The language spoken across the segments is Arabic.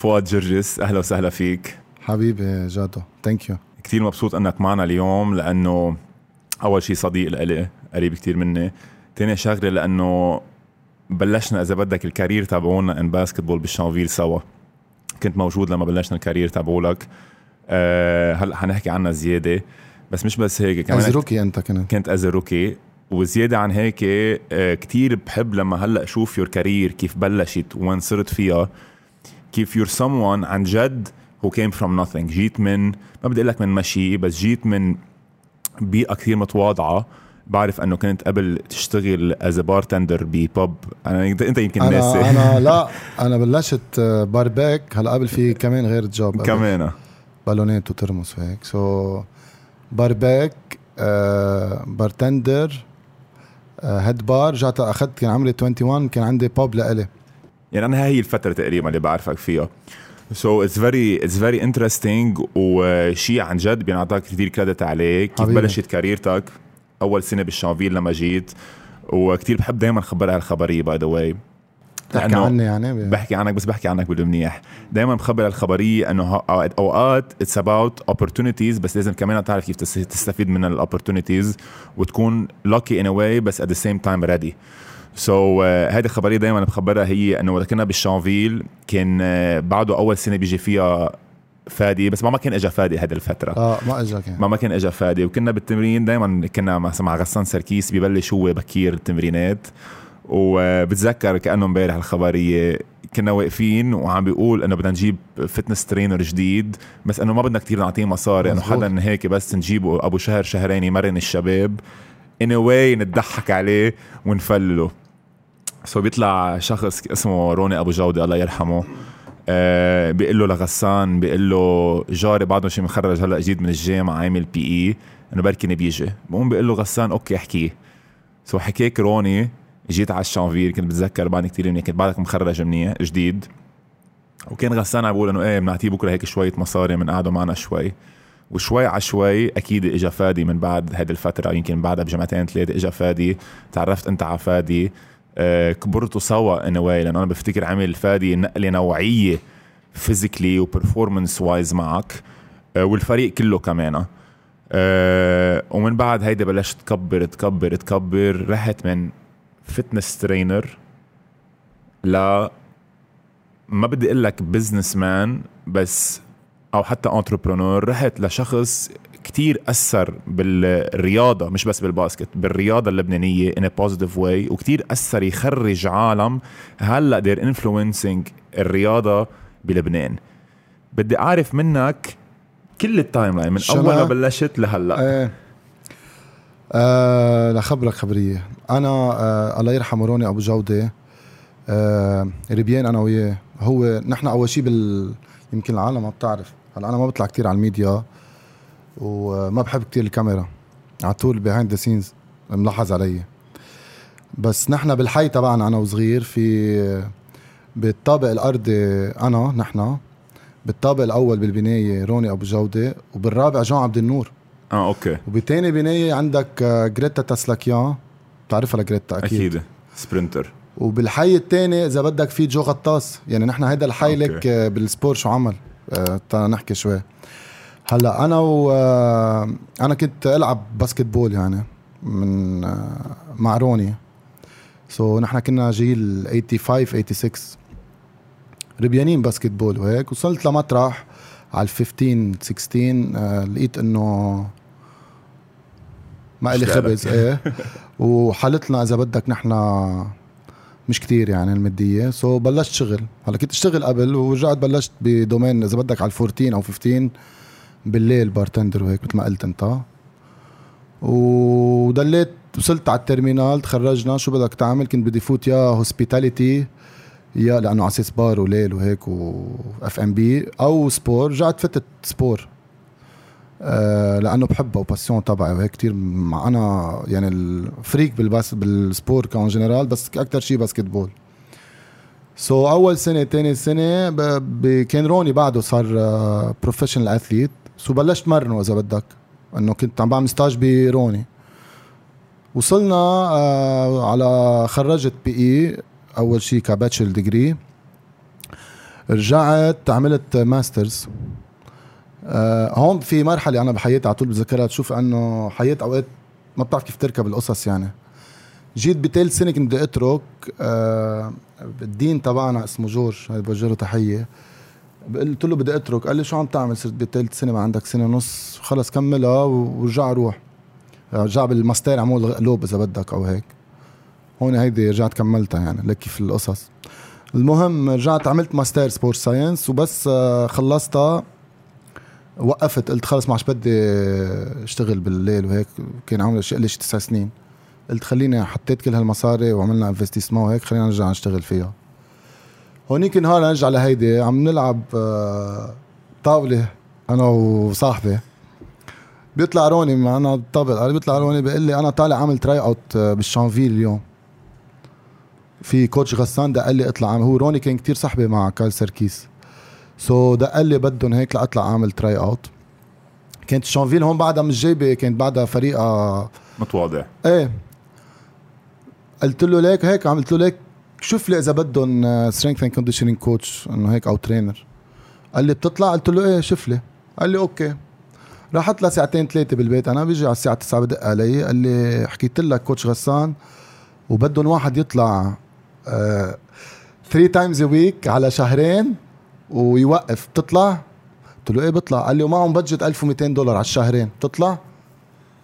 فؤاد جرجس أهلا وسهلا فيك. حبيبي جادو thank you كثير مبسوط أنك معنا اليوم لأنه أول شيء صديق لإلي قريب كثير مني. ثاني شغلة لأنه بلشنا إذا بدك ال career تبعونا in basketball بالشانفيل سوا. كنت موجود لما بلشنا ال career تبعولك أه هلأ حنحكي عنها زيادة. بس مش بس هيك كمان as rookie أنت كنت. كنت as rookie وزيادة عن هيك آه، كتير بحب لما هلأ أشوف your career كيف بلشت وين صرت فيها. كيف you're someone عن جد who came from nothing. جيت من ما بدي أقول لك من مشي بس جيت من بيئة كثير متواضعة. بعرف إنه كنت قبل تشتغل as bartender ب pub أنا أنت يمكن أنا ناسي. أنا لا أنا بلشت bar back هلأ قبل في كمان غير job كمان. بالونات وترمس وهيك. so bar back bartender head bar رجعت أخذت كان عمري 21 كان عندي pub لإلي. يعني أنا هي الفترة تقريبا اللي بعرفك فيها. so it's very it's very interesting وشيء عن جد بينعطاك كثير credit عليه. كيف حبيبي. بلشت career تك؟ أول سنة بالشانفيل لما جيت. وكثير بحب دائما خبر هالخبريه by the way بحكي عني يعني. بحكي عنك بس بحكي عنك بالمنيح. دائما بخبر الخبرية إنه أوقات it's about opportunities بس لازم كمان تعرف كيف تستفيد من ال opportunities وتكون lucky in a way بس at the same time ready so هذه الخبرية دائما بخبرها هي إنه وقت كنا بالشانفيل كان uh, بعده أول سنة بيجي فيها فادي بس ما ما كان اجى فادي هذه الفترة. آه ما اجى كان. ما ما كان اجى فادي. وكنا بالتمرين دائما كنا مع غسان سركيس ببلش هو بكير التمرينات. وبتذكر كأنه إمبارح الخبرية كنا واقفين وعم بيقول إنه بدنا نجيب fitness trainer جديد بس إنه ما بدنا كتير نعطيه مصاري. إنه حدا هيك بس نجيبه أبو شهر شهرين يمرن الشباب. in a way نضحك عليه ونفلله. so بيطلع شخص اسمه روني أبو جودة الله يرحمه. آه بيقول له لغسان بيقول له جاري بعده شي مخرج هلا جديد من الجامعة عامل BE إنه بركي بيجي بقوم بيقول له غسان okay احكيه so حكيك روني جيت على الشانفيل كنت بتذكر بعد كثير منيح كنت بعدك مخرج منيح جديد. وكان غسان عم بقول إنه إيه بنعطيه بكرة هيك شوية مصاري بنقعدوا معنا شوي. وشوي على شوي أكيد اجى فادي من بعد هذه الفترة يمكن بعدها بجمعتين ثلاثة اجى فادي تعرفت أنت على فادي. كبرتوا سوا in a way لأنه أنا بفتكر عمل فادي نقلة نوعية physically و performance wise معك. آه والفريق كله كمان. آه ومن بعد هيدا بلشت تكبر تكبر تكبر رحت من fitness trainer ل ما بدي أقول لك businessman بس أو حتى entrepreneur رحت لشخص كتير أثر بالرياضة مش بس بال basket بالرياضة اللبنانية in a positive way وكتير أثر يخرج عالم. هلأ they're influencing الرياضة بلبنان. بدي أعرف منك كل ال timeline من أول ما بلشت لهلأ. إيه. آه لخبرك خبرية. أنا آه الله يرحمه روني أبو جودة. آه ربيان أنا وياه. هو نحن أول شيء بال يمكن العالم ما بتعرف. هلأ أنا ما بطلع كتير على الميديا. وما بحب كتير الكاميرا. على طول behind the scenes ملاحظ علي. بس نحن بالحي تبعنا أنا وصغير في بالطابق الارضي أنا نحن بالطابق الأول بالبناية روني أبو جودة وبالرابع جون عبد النور. آه okay. وبتاني بناية عندك آه، جريتا تسلاكيان بتعرفها لجريتا؟ أكيد. أكيد. sprinter. وبالحي الثاني إذا بدك في جو غطاس. يعني نحن هيدا الحي لك آه، بال sport شو عمل؟ آه نحكي شوي. هلا أنا و آه، أنا كنت العب basketball يعني من آه مع روني. so, نحن كنا جيل 85 86 ربيانين basketball وهيك. وصلت لمطرح على ال 15 16 آه لقيت إنه ما إلي خبز. إيه. وحالتنا إذا بدك نحن مش كتير يعني المادية. so بلشت شغل. هلا كنت أشتغل قبل ورجعت بلشت ب domaine إذا بدك على ال 14 أو 15 بالليل bartender وهيك مثل ما قلت انت. ودليت وصلت على ال terminale تخرجنا شو بدك تعمل؟ كنت بدي فوت يا hospitality يا لأنه على أساس بار وليل وهيك واف ام بي أو sport رجعت فتت sport آه لأنه بحبها وباسيون تبعي وهيك كثير مع أنا يعني الفريك بالباس بالسبور كان جنرال بس أكثر شيء باسكت بول سو so, أول سنة ثاني سنة كان روني بعده صار بروفيشنال اثليت سو بلشت مرنه إذا بدك إنه كنت عم بعمل ستاج بروني وصلنا آه على خرجت بي إي أول شيء كباتشل ديجري رجعت عملت masters آه هون في مرحلة أنا بحياتي على طول بتذكرها تشوف إنه حياة أوقات ما بتعرف كيف تركب القصص يعني. جيت بثالث سنة كنت بدي أترك آه ال dean تبعنا اسمه جورج هاي بوجه له تحية. قلت له بدي اترك. قال لي شو عم تعمل؟ صرت بثالث سنة ما عندك سنة ونص خلص كملها ورجع روح. رجع بالماستر عمول قلوب إذا بدك أو هيك. هون هيدي رجعت كملتها يعني لك كيف القصص. المهم رجعت عملت master sport science وبس آه، خلصتها. وقفت. قلت خلص ما عادش بدي اشتغل بالليل وهيك. كان عمري شيء شي تسع سنين. قلت خليني حطيت كل هالمصاري وعملنا investissement وهيك خلينا نرجع نشتغل فيها. هونيك نهار نرجع لهيدي عم نلعب آه، طاولة أنا وصاحبي. بيطلع روني معنا ال table بيطلع روني بيقول لي أنا طالع عامل tryout بالشانفيل اليوم. في coach غسان دق لي اطلع هو روني كان كتير صاحبي مع كارل سيركيس. so دق لي بدهم هيك لاطلع أعمل tryout كانت شانفيل هون بعدها مش جايبة كانت بعدها فريقها متواضع. إيه. قلت له ليك هيك عملت له ليك شوف لي إذا بدهم strength and conditioning coach إنه هيك أو trainer قال لي بتطلع؟ قلت له إيه شوف لي. قال لي okay. رحت له ساعتين ثلاثة بالبيت. أنا بيجي على الساعة 9 بدق علي. قال لي حكيت لك coach غسان وبدهم واحد يطلع 3 times a week على شهرين ويوقف. بتطلع؟ قلت له إيه بطلع؟ قال لي ومعهم budget 1200 دولار على الشهرين. بتطلع؟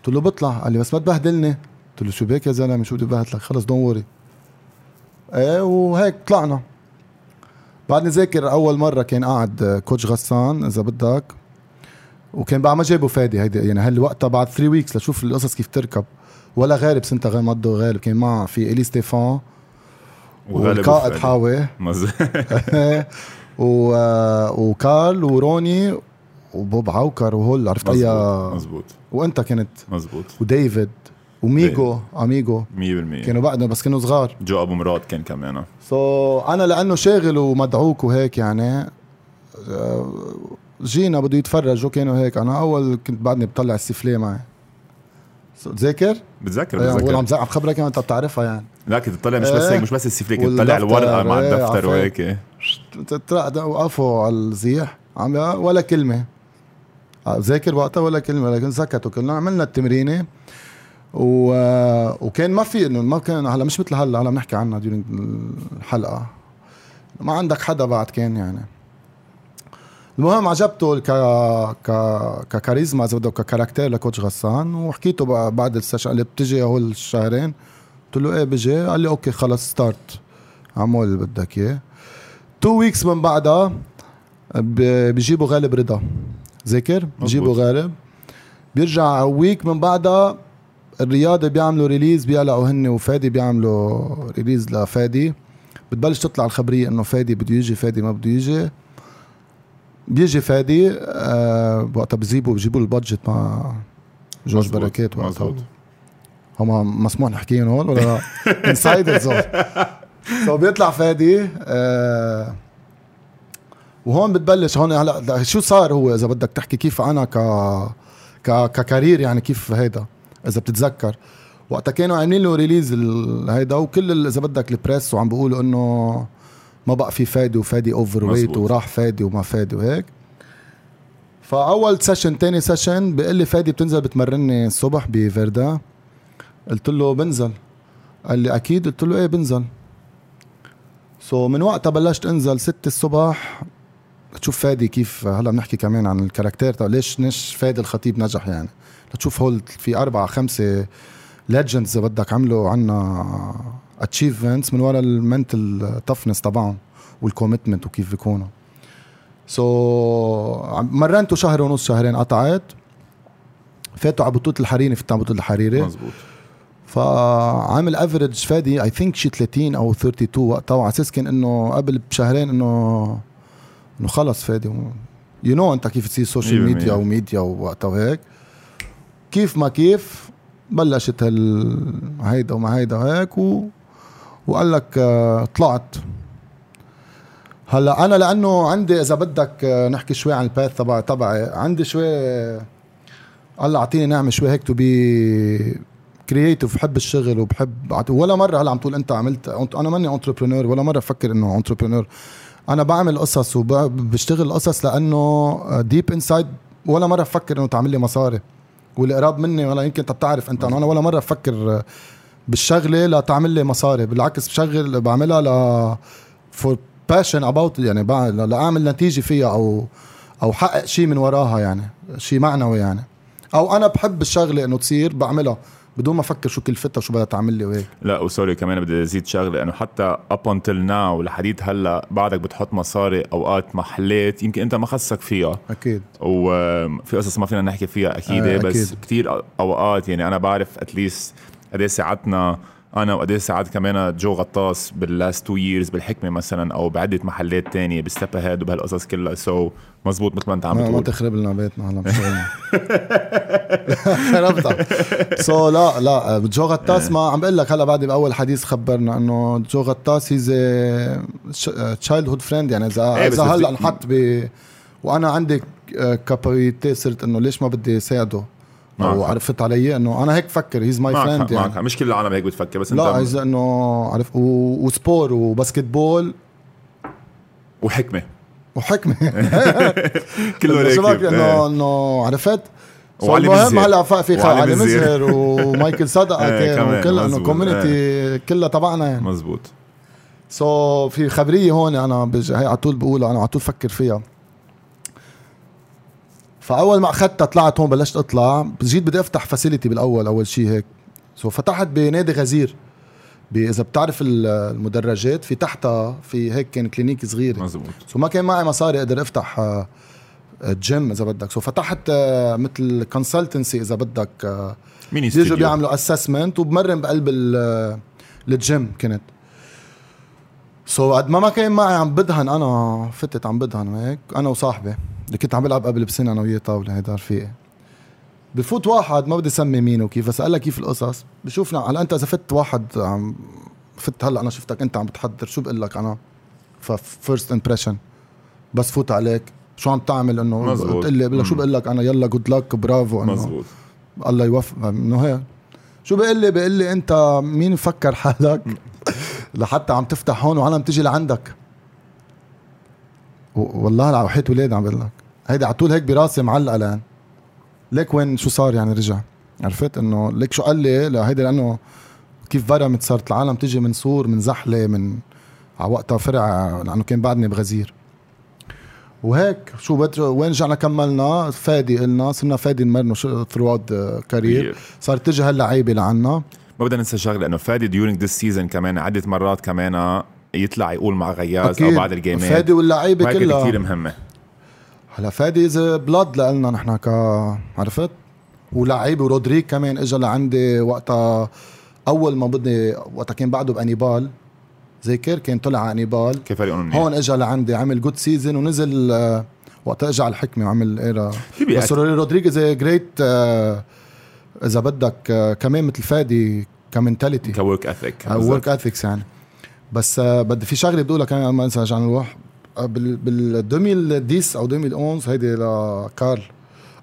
قلت له بطلع. قال لي بس ما تبهدلني. قلت له شو بك يا زلمة؟ شو بدي بهدلك خلص don't worry وهيك طلعنا. بعد نذاكر أول مرة كان قاعد coach غسان إذا بدك. وكان بعد ما جابوا فادي هيدي يعني هالوقتها بعد 3 weeks لشوف القصص كيف تركب. ولا غالب سنتها غير مضو غالب كان معه في إلي ستيفان. والقائد حاوي و... وكارل وروني وبوب عوكر وهول عرفت؟ اي مزبوط. وأنت كنت. مزبوط. وديفيد. وميجو أميجو. 100% كانوا بعدنا بس كانوا صغار. جو أبو مراد كان كمان سو so, أنا لأنه شاغل ومدعوك وهيك يعني آه، جينا بده يتفرجوا كانوا هيك. أنا أول كنت بعدني بطلع السفليه معي. تذاكر؟ بتذكر؟ يعني بتذكر. عم عم خبرك أنت بتعرفها يعني. لا كنت تطلع مش بس هيك مش بس السفليه كنت تطلع الورقة مع إيه، الدفتر وهيك وقفوا على الزيح عم ولا كلمة. ذاكر وقتها ولا كلمة لكن سكتوا. كلنا عملنا التمرينة. و... وكان ما في إنه ما كان هلا مش مثل هلا هلا بنحكي عنها ديورينج الحلقة. ما عندك حدا بعد كان يعني. المهم عجبته ك ك ككاريزما إذا بدك ك character ل coach غسان وحكيته بعد ال session قال لي بتجي هول الشهرين قلت له إيه بجي قال لي okay خلص start عمول اللي بدك إياه. two weeks من بعدها بجيبوا غالب رضا. ذاكر؟ بجيبوا غالب. بيرجع week من بعدها الرياضة بيعملوا release بيقلعوا هن وفادي بيعملوا release لفادي. بتبلش تطلع الخبرية إنه فادي بده يجي فادي ما بده يجي. بيجي فادي آه وقتها بجيبوا بجيبوا ال budget مع جورج بركات وقتها. هم مسموح نحكيهم هون ولا insiders so بيطلع فادي آه وهون بتبلش هون. هلا شو صار هو إذا بدك تحكي كيف أنا ك ك ك career يعني كيف هيدا؟ إذا بتتذكر. وقتها كانوا عاملين له release هيدا وكل إذا بدك ال press وعم بيقولوا إنه ما بقى في فادي وفادي overweight وراح فادي وما فادي وهيك. فأول session تاني session بيقول لي فادي بتنزل بتمرني الصبح بفيردا. قلت له بنزل. قال لي أكيد. قلت له إيه بنزل. so من وقتها بلشت أنزل ستة الصبح. تشوف فادي كيف هلا بنحكي كمان عن ال character. تبع ليش ليش فادي الخطيب نجح يعني؟ لتشوف هول في أربعة خمسة legends إذا بدك عملوا عنا achievements من ورا ال mental toughness تبعهم وال commitment وكيف بيكونوا. so, مرنته شهر ونص شهرين قطعت. فاتوا على بطولة الحريري فات على بطولة الحريري. مزبوط فعامل average فادي I think شي 30 أو 32 وقتها وعلى أساس كان إنه قبل بشهرين إنه إنه خلص فادي. you know أنت كيف تصير social media و media ووقتها وهيك. كيف ما كيف بلشت هال هيدا وما هيدا هيك و... وقال لك آه، طلعت. هلأ أنا لأنه عندي إذا بدك آه، نحكي شوي عن ال path تبع تبعي. عندي شوي الله اعطيني نعمة شوي هيك to be creative بحب الشغل وبحب ولا مرة هلأ عم تقول أنت عملت أنا ماني entrepreneur ولا مرة بفكر إنه entrepreneur أنا بعمل قصص وبشتغل قصص لأنه deep inside ولا مرة بفكر إنه تعمل لي مصاري. واللي قراب مني ولا يمكن أنت بتعرف أنت أنا ولا مرة بفكر بالشغلة لتعمل لي مصاري بالعكس بشغل بعملها ل for passion about يعني لأعمل نتيجة فيها أو أو حقق شيء من وراها يعني شيء معنوي يعني. أو أنا بحب الشغلة إنه تصير بعملها. بدون ما أفكر شو كلفتها شو بدها تعمل لي وهيك. لا و sorry كمان بدي أزيد شغلة انه حتى up until now لحديت هلأ بعدك بتحط مصاري أوقات محلات يمكن أنت ما خصك فيها. أكيد. وفي قصص ما فينا نحكي فيها أكيد آه بس كثير أوقات يعني أنا بعرف at least قد إيه ساعدنا أنا وقد إيه ساعات كمان جو غطاس بال last two years بالحكمة مثلا أو بعدة محلات تانية ب Step Ahead وبهالقصص كلها. so مزبوط مثل ما أنت عم بتقول. ما تخرب لنا بيتنا هلا خربتها so لا لا جو غطاس ما عم بقول لك هلا بعد بأول حديث خبرنا إنه جو غطاس he's childhood friend يعني اذا إيه، إذا هلأ انحط ب وأنا عندي capability صرت إنه ليش ما بدي ساعده؟ أو عرفت علي إنه أنا هيك بفكر he's my friend يعني. معك. مش كل العالم هيك بتفكر بس لا إذا إنه عرف و... و sport و basketball وحكمة. وحكمه كله هيك إنه إنه عرفت؟ المهم هلا في علي مزهر ومايكل صدقة كان وكل إنه community كلها تبعنا يعني. مزبوط so, في خبرية هون أنا بج... هي على طول بقولها أنا على طول بفكر فيها. فأول ما أخذتها طلعت هون بلشت أطلع. جيت بدي أفتح facility بالأول أول شيء هيك. so فتحت بنادي غزير. إذا بتعرف المدرجات في تحتها في هيك كان clinic صغير مزبوط so ما كان معي مصاري أقدر أفتح جيم إذا بدك. so فتحت آه، مثل consultancy إذا بدك آه، ميني بيجوا بيعملوا assessment وبمرن بقلب الجيم كنت. so قد ما ما كان معي عم بدهن أنا فتت عم بدهن هيك أنا وصاحبي. اللي كنت عم بلعب قبل بسنة أنا وياه طاولة هيدا رفيقي. بفوت واحد ما بدي اسمي مين وكيف بسألها كيف القصص. بشوفنا هلا أنت إذا فت واحد عم فت هلا أنا شفتك أنت عم بتحضر شو بقول لك أنا ف first impression بس فوت عليك. شو عم تعمل إنه؟ تقول لي بقول لك شو بقول لك أنا؟ يلا good luck برافو. إنه مزبوط. الله يوفق إنه هيك. شو بقول لي بقول لي أنت مين مفكر حالك؟ لحتى عم تفتح هون وعالم تجي لعندك. والله على وحيد ولاد عم بقول لك. هيدي على طول هيك براسي معلقة لأن ليك وين شو صار يعني رجع؟ عرفت؟ إنه ليك شو قال لي؟ لهيدي لأنه كيف برمت صارت العالم تجي من صور من زحلة من على وقتها فرع لأنه كان بعدني بغزير. وهيك شو بد وين رجعنا كملنا؟ فادي قلنا صرنا فادي نمرنه through career صارت تجي هاللعيبه لعنا. ما بدنا ننسى شغلة إنه فادي during this season كمان عدة مرات كمان يطلع يقول مع غياز أو بعد الجيمات. فادي واللعيبة كلها. كثير مهمة. هلا فادي از بلاد لنا نحن ك عرفت؟ ولعيبه ورودريك كمان اجى لعندي وقتها. أول ما بدي وقتها كان بعده بأنيبال. ذاكر كان طلع أنيبال. كيف هون اجى لعندي عمل جود سيزون ونزل آه، وقتها اجى على الحكمة وعمل ايرا بس رودريجيز جريت إذا بدك آه، كمان مثل فادي ك mentality. ك work ethic work ethics يعني. بس آه، بدي في شغلة بدي اقولها كمان ما انسى عشان نروح بال بال 2010 أو 2011 هيدي لكارل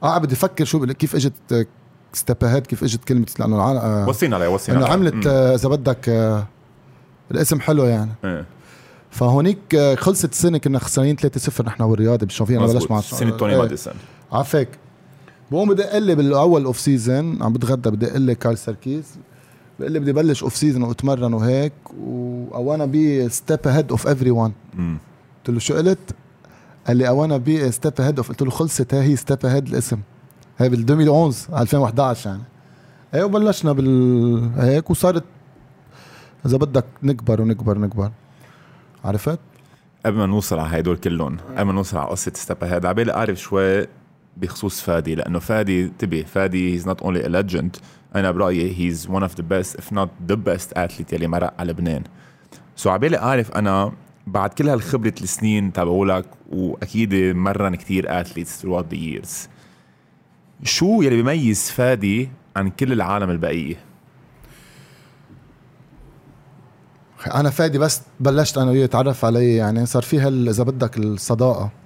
آه بدي أفكر شو كيف إجت Step Ahead كيف إجت كلمة لأنه آه وصينا عليه وصينا إنه عملت آه إذا بدك آه الاسم حلو يعني. إيه. فهونيك آه خلصت السنة كنا خسرانين 3-0 نحن والرياضة بال champion أنا بلش مع سنة توني ماديسون. عفاك. بقوم بدي أقول لي بالأول off season عم بتغدى بدي أقول لي كارل سركيس بقول لي بدي بلش off season واتمرن وهيك wanna be step ahead of everyone قلت له شو قلت؟ قال لي I wanna be step ahead of قلت له خلصت هي Step Ahead الاسم. هي بال 2011 2011 يعني. إيه وبلشنا بال هيك وصارت إذا بدك نكبر ونكبر نكبر عرفت؟ قبل ما نوصل على هدول كلهم قبل ما نوصل على قصة Step Ahead على بالي أعرف شوي بخصوص فادي لأنه فادي انتبه فادي he's not only a legend أنا برأيي he's one of the best if not the best athlete يلي مرق على لبنان. so عبالي أعرف أنا بعد كل هالخبرة السنين تبعولك وأكيد مرن كتير athletes throughout the years. شو يلي بيميز فادي عن كل العالم البقية؟ أنا فادي بس بلشت أنا وياه اتعرف علي يعني صار في هال إذا بدك الصداقة.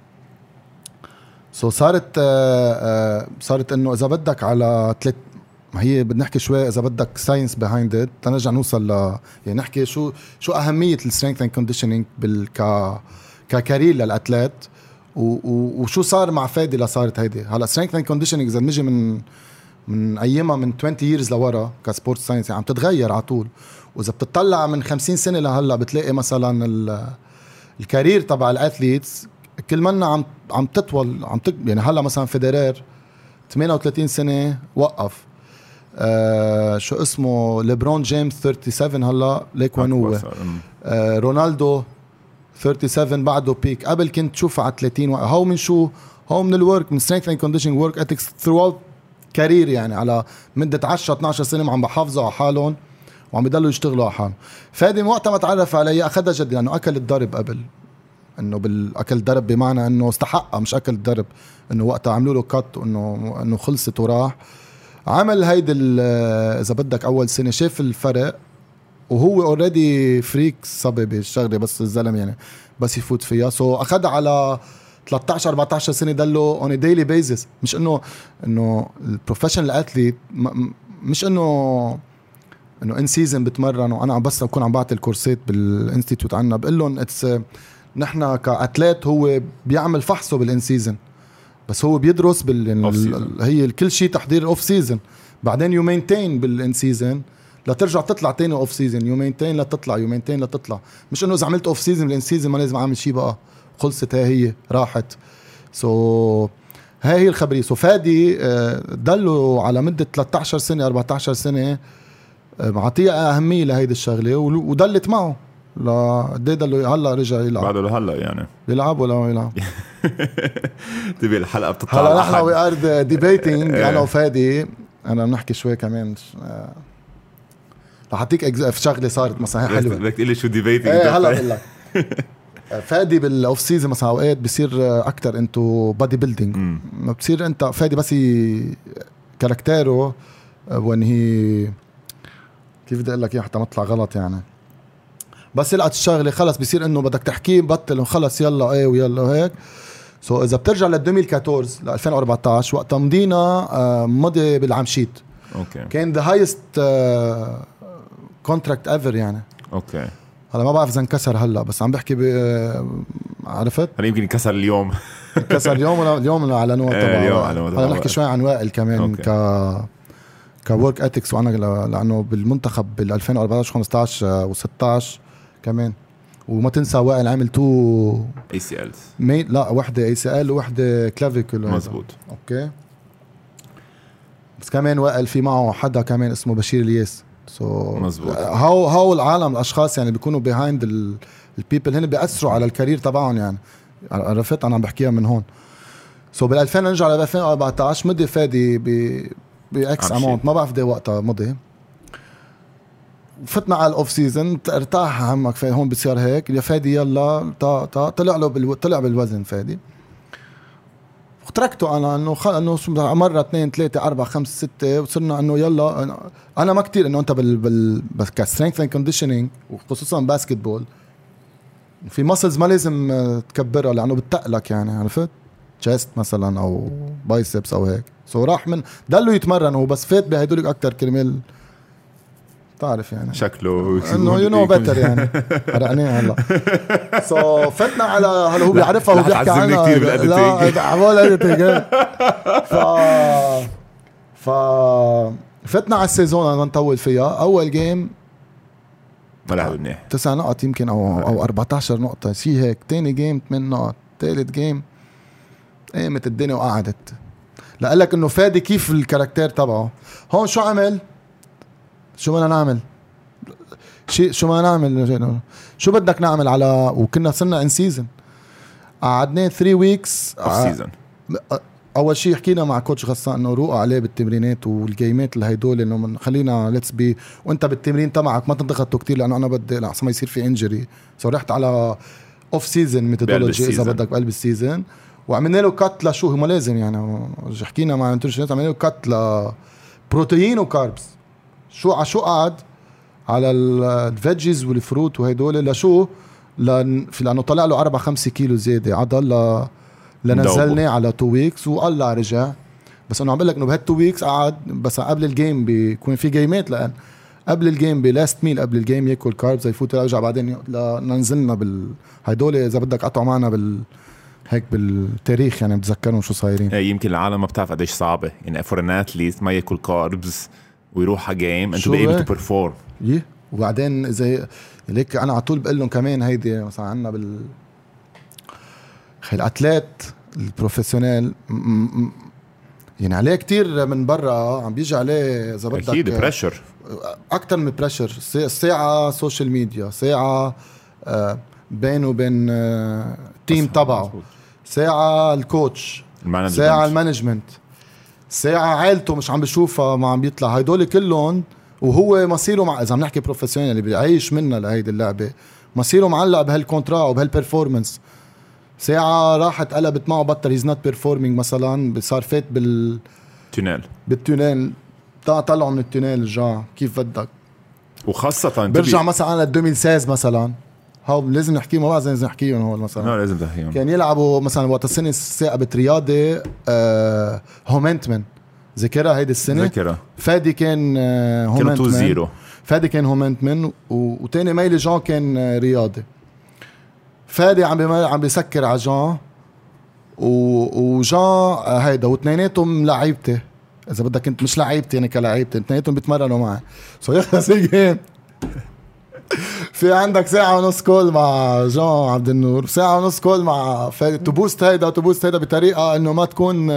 so صارت آه، آه، صارت إنه إذا بدك على ثلاث ما هي بدنا نحكي شوي إذا بدك science behind it تنرجع نوصل ل يعني نحكي شو شو أهمية ال strength and conditioning ك career لل athlete و... و... وشو صار مع فادي لصارت هيدي. هلا strength and conditioning إذا بنجي من من أيامها من 20 years لورا ك sport science يعني عم تتغير على طول. وإذا بتطلع من 50 سنة لهلأ بتلاقي مثلا ال... ال career تبع ال athletes كل منا عم عم تطول عم تك... يعني هلا مثلا فيدرير 38 سنة وقف. آه شو اسمه؟ ليبرون جيمس 37 هلا ليك وين هو؟ آه رونالدو 37 بعده peak. قبل كنت تشوفه على 30 هو من شو؟ هو من ال work من strength and condition work ethics throughout career يعني على مدة 10 12 سنة عم بحافظوا على حالهم وعم يضلوا يشتغلوا على حالهم. فادي وقتها ما تعرف علي أخذها جد لأنه أكل الضرب قبل. إنه بالأكل ضرب بمعنى إنه استحقها مش أكل الضرب إنه وقتها عملوا له cut وانه إنه خلصت وراح. عمل هيدي إذا بدك أول سنة شاف الفرق وهو already freak صبي بالشغلة بس الزلمة يعني بس يفوت فيها. so اخذها على 13 14 سنة ضله on daily basis مش إنه إنه ال professional athlete مش إنه إنه in season بتمرن وأنا بس أكون عم بعطي الكورسات بال institute عنا بقول لهم it's نحن ك athlete هو بيعمل فحصه بال in season بس هو بيدرس بال هي كل شيء تحضير ال off season بعدين you maintain بال in season لترجع تطلع تاني off season you maintain لتطلع you maintain لتطلع. مش إنه إذا عملت off season بال in season ما لازم أعمل شيء بقى. خلصت هي هي راحت. so, هاي هي الخبرية. so فادي آه، ضلوا على مدة 13 سنة 14 سنة آه، معطيها أهمية لهيدي الشغلة وضلت معه. لقد ضل هلا رجع يلعب. بعده لهلا يعني. يلعب ولا ما يلعب؟ تبي الحلقة بتطلع هلا نحن وي are debating أنا وفادي أنا بنحكي شوي كمان آه، رح أعطيك في شغلة صارت مثلا حلوة. بدك تقول لي شو debating إيه هلا بقول لك. فادي بال off season مثلا أوقات بصير أكثر into body building بتصير أنت فادي بس character ه وين هي كيف بدي أقول لك إياها حتى ما اطلع غلط يعني. بس يلقط الشغلة خلص بصير إنه بدك تحكيه بطل خلص يلا إيه ويلا وهيك so إذا بترجع ل 2014 ل 2014 وقتها مضينا آه، مضي بالعام شيت أوكي. كان the highest contract ever يعني. أوكي. هلا ما بعرف إذا انكسر هلا بس عم بحكي آه، عرفت؟ هلا يمكن انكسر اليوم. انكسر اليوم ولا اليوم اعلنوه تبع اليوم اعلنوه هلا نحكي شوي عن وائل كمان أوكي. ك ك work ethics وأنا لأنه بالمنتخب بال 2014 15 و16 كمان. وما تنسى وائل عامل two ACL لا وحده ACL وحده clavicule مزبوط okay. بس كمان وائل في معه حدا كمان اسمه بشير الياس. سو so مزبوط هاو هاو العالم الأشخاص يعني بيكونوا behind ال people هن بيأثروا على ال career تبعهم يعني. عرفت؟ أنا عم بحكيها من هون. so بال 2000 نرجع ل 2014 مضي فادي ب big amount ما بعرف قد وقتها مضي فتنا على ال off season ارتاح همك في هون بصير هيك. يا فادي يلا تا تا طلع له بالو... طلع بالوزن فادي. وتركته أنا إنه خل... إنه مرة اثنين ثلاثة أربعة خمسة ستة وصرنا إنه يلا أنا ما كتير إنه أنت بال, بال... بس ك strength and conditioning وخصوصا basketball في muscles ما لازم تكبرها لأنه بتقلك يعني عرفت؟ chest مثلا أو biceps أو هيك. so راح من ضلوا يتمرن هو بس فات بهدول أكثر كرمال بتعرف يعني. شكله إنه you know better يعني. حرقناه هلا. so فتنا على هلا هو بيعرفها هو بيحكي عنها؟ كثير بال editing لا عمال editing ف ف فتنا على ال season أنا نطول فيها. أول game ما لعب منيح تسع نقط يمكن أو أو 14 نقطة. شيء هيك. ثاني game 8 نقط. ثالث game قامت الدنيا وقعدت. لقال لك إنه فادي كيف ال character تبعه. هون شو عمل؟ شو بدنا نعمل؟ شيء شو ما نعمل؟ شو بدك نعمل على وكنا صرنا in season قعدنا 3 weeks off season أول شيء حكينا مع coach غسان إنه روقوا عليه بالتمرينات والجيمات اللي هدول إنه خلينا let's be وأنت بالتمرين تبعك ما تنضغطوا كثير لأنه أنا بدي لحسن ما يصير في injury so رحت على off season methodology إذا بدك بقلب ال season وعملنا له cut لشو؟ ما لازم يعني. حكينا مع nutritionist عملنا له cut ل protein و carbs. شو على شو قعد على ال veggies وال fruit وهدول؟ لشو؟ لأن في لأنه طلع له 4 5 كيلو زيادة. عضل ل لنزلناه على two weeks والله رجع. بس انه عم بقول لك إنه بهال two weeks قعد بس قبل ال game بيكون في جيمات لأن قبل ال game ب last meal قبل ال game ياكل carbs يفوت يرجع بعدين ننزلنا بال هدول إذا بدك قطعوا معنا بال هيك بالتاريخ يعني بتذكرهم شو صايرين. إيه، يمكن العالم ما بتعرف قديش صعبة. يعني for an athlete ما ياكل carbs ويروح على game انت شو بي بقى؟ to perform يه وبعدين اذا ليك أنا على طول بقول لهم كمان هيدي مثلا عندنا بال ال athlete م- م- يعني عليه كتير من برا عم بيجي عليه إذا بدك أكيد pressure أكثر من pressure ساعة social media ساعة آه، بينه وبين آه، ال team تبعه. ساعة ال coach ساعة ال management. ساعة عائلته مش عم بشوفها ما عم بيطلع. هدول كلهم وهو مصيره مع إذا عم نحكي professional اللي بيعيش منا لهيدي اللعبة مصيره معلق بهال contrat وبهال performance ساعة راحت قلبت معه بطل he's not performing مثلا صار فات بال tunnel. بال tunnel. طلع طلعوا من ال tunnel رجع كيف بدك؟ وخاصة برجع مثلا على 2016 مثلا. how لازم نحكي ما بعرف لازم نحكيهم هول مثلا. لا لازم تحكيهم كان يلعبوا مثلا وقت السنة ثاقبت رياضي آه هومنتمن ذاكرها هيدي السنة؟ ذاكرة. فادي كان آه كانوا 2 هومنتمن 0 فادي كان هومنتمن و- وتاني ميلة جون كان آه، رياضي. فادي عم عم بيسكر على جون وجان آه، هيدا واثنيناتهم لعيبتي. إذا بدك أنت مش لعيبتي يعني كلعيبتي اثنيناتهم بيتمرنوا معي. so يخلص ال game في عندك ساعة ونص call مع جون عبد النور. ساعة ونص call مع فادي ت boost هيدا ت boost هيدا بطريقة إنه ما تكون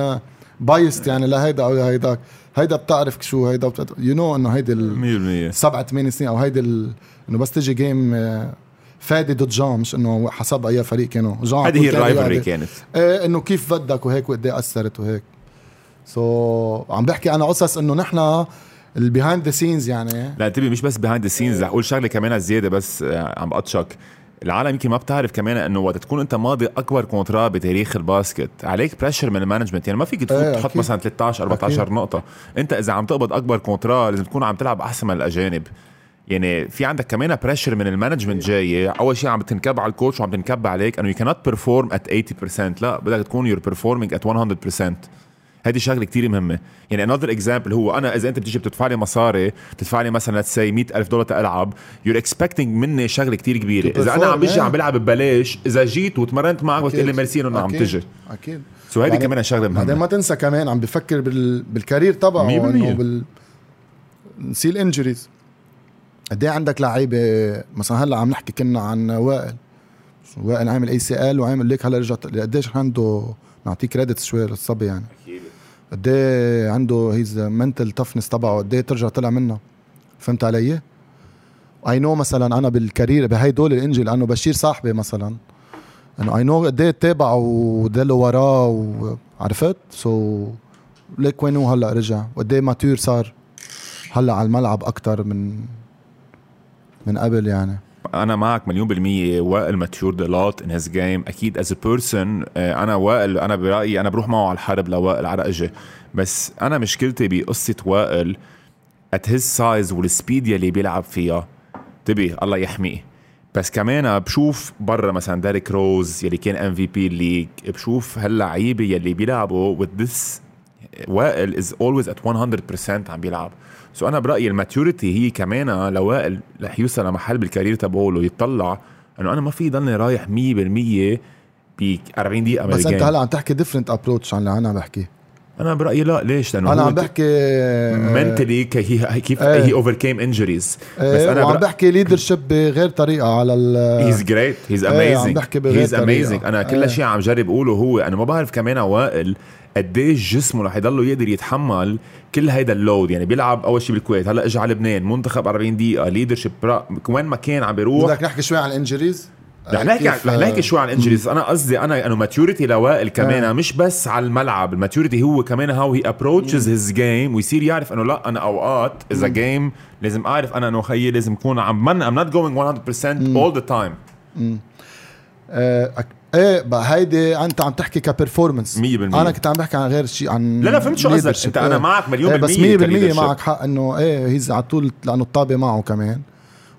biased يعني لهيدا أو هيداك هيدا بتعرف شو هيدا you know إنه هيدي ال- 100% سبعة ثمان سنين أو هيدي ال- إنه بس تجي game آه، فادي ضد جون مش إنه حسب أي فريق كانوا جون على هذه هي ال rivalry رياضي. كانت. إيه إنه كيف بدك وهيك وقد إيه أثرت وهيك. so, عم بحكي أنا قصص إنه نحن ال behind the scenes يعني. لا انتبه مش بس behind the scenes رح أقول شغلة كمان زياده بس آه، عم بقطشك. العالم يمكن ما بتعرف كمان إنه وقت تكون أنت ماضي أكبر contrat بتاريخ ال basket عليك pressure من ال management يعني ما فيك تفوت إيه، تحط. مثلا 13 14 أكيد. نقطة. أنت إذا عم تقبض أكبر contrat لازم تكون عم تلعب أحسن من الأجانب. يعني في عندك كمان pressure من ال management جاية. أول شيء عم تنكب على ال coach وعم تنكب عليك انه يو كانت بيرفورم ات 80% لا بدك تكون you're performing at 100% هذه شغلة كتير مهمة يعني another example هو أنا إذا أنت بتيجي بتدفع لي مصاري بتدفع لي مثلا let's say 100000 دولار تلعب you're expecting مني شغلة كتير كبيرة إذا أنا عم بيجي إيه. عم بلعب ببلاش إذا جيت وتمرنت معك بتقول لي. ميرسي إنه عم أكيد. تجي أكيد so هيدي بعدين- كمان شغلة بعدين مهمه ما تنسى كمان عم بفكر بال... بال career تبعه. إنه بال نسي ال injuries قد إيه عندك لعيبة مثلا هلأ عم نحكي كنا عن وائل وائل عامل ACL وعامل ليك هلأ رجع قديش عنده نعطيه credit شوي للصبي يعني قد إيه عنده his mental toughness تبعه قد إيه ترجع طلع منها فهمت علي؟ I know مثلا أنا بال career بهي دول ال angle لأنه بشير صاحبي مثلا انه I know قد إيه تابعه ودله وراه وعرفت؟ so ليك وين هو هلأ رجع وقد إيه mature صار هلأ على الملعب أكثر من من قبل يعني أنا معك مليون بالمية. وائل matured a lot in his game أكيد as a person أنا وائل أنا برأيي أنا بروح معه على الحرب لوائل على إجي. بس أنا مشكلتي بقصة وائل at his size وال speed يلي بيلعب فيها. انتبه الله يحميه. بس كمان بشوف برا مثلا ديريك روز يلي كان MVP league. بشوف هاللعيبة يلي بيلعبوا with this وائل is always at 100% عم بيلعب. so أنا برايي ال maturity هي كمان لوائل رح يوصل لمحل بال career تبعه يطلع إنه أنا ما في ضلني رايح 100% ب 40 دقيقة بس أنت. هلأ عم تحكي different approach عن اللي أنا عم بحكي أنا برأيي لا ليش لأنه أنا عم بحكي mentally كيف إيه. he overcame injuries بس أنا برأ- بحكي leadership بغير طريقة على ال he's great he's عم amazing he's. amazing أنا كل إيه. شيء عم جرب أقوله هو أنا ما بعرف كمان وائل قديش جسمه رح يضله يقدر يتحمل كل هيدا ال load. يعني بيلعب أول شيء بالكويت. هلأ اجى على لبنان منتخب 40 دقيقة leadership وين ما كان عم بيروح. بدك نحكي شوي عن ال injuries رح نحكي رح نحكي شوي عن ال injuries أنا قصدي أنا إنه maturity لوائل كمان آه. مش بس على الملعب. ال maturity هو كمان how he approaches his game ويصير يعرف إنه لأ أنا أوقات إذا game لازم أعرف أنا إنه خيي لازم اكون عم من I'm not going 100% all the time. آه أك- إيه بقى هيدي أنت عم تحكي ك performance 100% أنا كنت عم بحكي عن غير شيء عن لا لا فهمت شو قصدك. أنت أنا إيه. معك مليون إيه بالمية بس 100% ك leadership. معك حق إنه إيه he's على طول لأنه الطابة معه كمان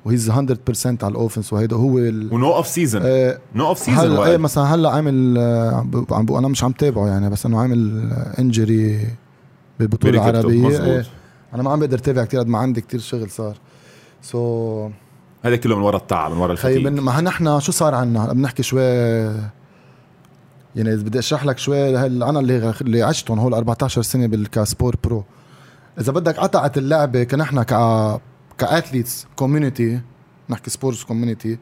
و he's 100% على ال offense وهيدا هو ال و no off season آه no off season هلأ إيه مثلا هلأ عامل آه، عم بقول أنا مش عم تابعه يعني بس إنه عامل injury. العربيه مزبوط. إيه أنا ما عم بقدر تابع كثير قد ما عندي كثير شغل صار so so, هذا كله من ورا التعب من ورا خي الفتيق من ما نحن شو صار عنا؟ بنحكي شوي يعني بدي أشرح لك شوي أنا اللي اللي عشتهم هول 14 سنة بالكاسبور pro. إذا بدك قطعت اللعبة كنحن ك ك athletes community نحكي sports community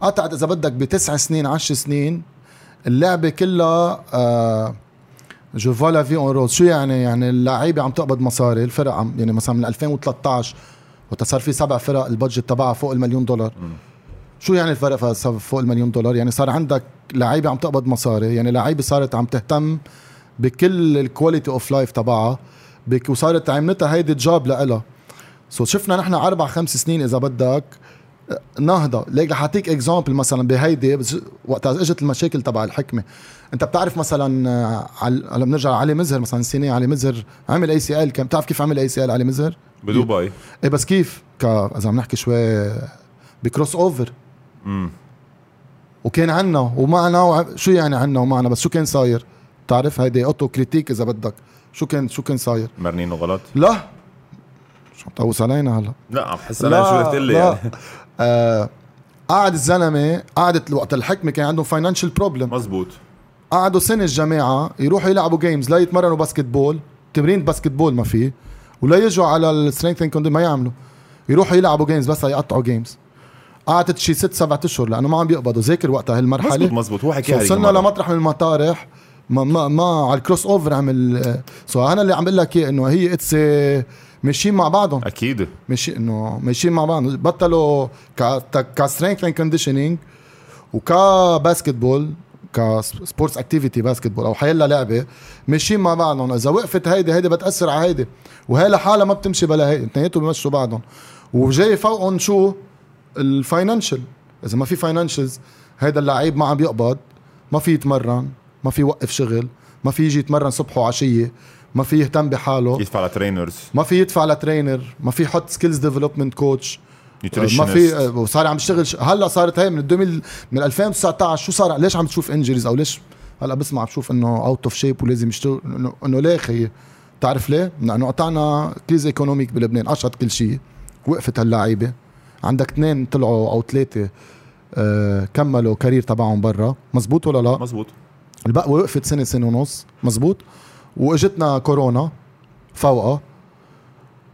قطعت إذا بدك بتسع سنين 10 سنين اللعبة كلها آه je vois vie en rose شو يعني؟ يعني اللعيبة عم تقبض مصاري الفرق عم يعني مثلا من 2013 وقت صار في سبع فرق ال budget تبعها فوق المليون دولار. شو يعني الفرق فوق المليون دولار؟ يعني صار عندك لعيبة عم تقبض مصاري يعني لعيبة صارت عم تهتم بكل ال quality of life تبعها وصارت عملتها هيدي جاب لها so شفنا نحن أربع خمس سنين إذا بدك نهضة. ليك رح أعطيك example مثلا بهيدي وقت إجت المشاكل تبع الحكمة. أنت بتعرف مثلا هلا بنرجع علي مزهر مثلا السنة علي مزهر عمل ACL كم بتعرف كيف عمل ACL علي مزهر؟ بدبي. إيه بس كيف؟ ك إذا عم نحكي شوي ب cross over. امم وكان عنا ومعنا وع... شو يعني عنا ومعنا بس شو كان صاير؟ بتعرف هيدي autocritique إذا بدك. شو كان شو كان صاير؟ مرنينه غلط لا. شو مطوس علينا هلا؟ لا عم بحس أنا شو قلت لي يعني. آه قعد الزلمة قعدت وقت الحكمة كان عندهم financial problem مزبوط. قعدوا سنة الجماعة يروحوا يلعبوا games لا يتمرنوا basketball تمرين basketball ما في. ولا يجوا على ال strength and ما يعملوا. يروحوا يلعبوا games بس يقطعوا games قعدت شي ست سبعة أشهر لأنه ما عم بيقبضوا. ذاكر وقتها هالمرحلة. مزبوط مزبوط. هو حكيها وصلنا لمطرح من المطارح. ما ما, ما على ال cross over عمل so أنا اللي عم بقول لك إنه هي it's ماشيين مع بعضهم. أكيد. ماشي إنه ماشيين مع بعض بطلوا ك ك strength and conditioning وك basketball ك sports activity basketball أو حيلا لعبة ماشيين مع بعضهم. إذا وقفت هيدي هيدي بتأثر على هيدي. وهي لحالها ما بتمشي بلا هيدي. اثنيناتهم بيمشوا بعضهم. وجاي فوقهم شو؟ ال financial إذا ما في financials هيدا اللعيب ما عم بيقبض ما في يتمرن ما في يوقف شغل ما في يجي يتمرن صبح وعشية ما في يهتم بحاله. يدفع ل trainers. ما في يدفع ل trainer ما في يحط skills development coach ما في وصار عم يشتغل هلأ صارت هي من ال deux mille من 2019 شو صار؟ ليش عم تشوف injuries أو ليش؟ هلأ بسمع بشوف إنه out of shape ولازم يشتغل إنه إنه ليه خيي بتعرف ليه؟ لأنه قطعنا crise économique بلبنان قشط كل شيء وقفت هاللعيبه عندك اثنين طلعوا أو ثلاثة آه كملوا career تبعهم برا. مزبوط ولا لا؟ مزبوط. البقوة وقفت سنة سنة ونص. مزبوط؟ وإجتنا كورونا فوقها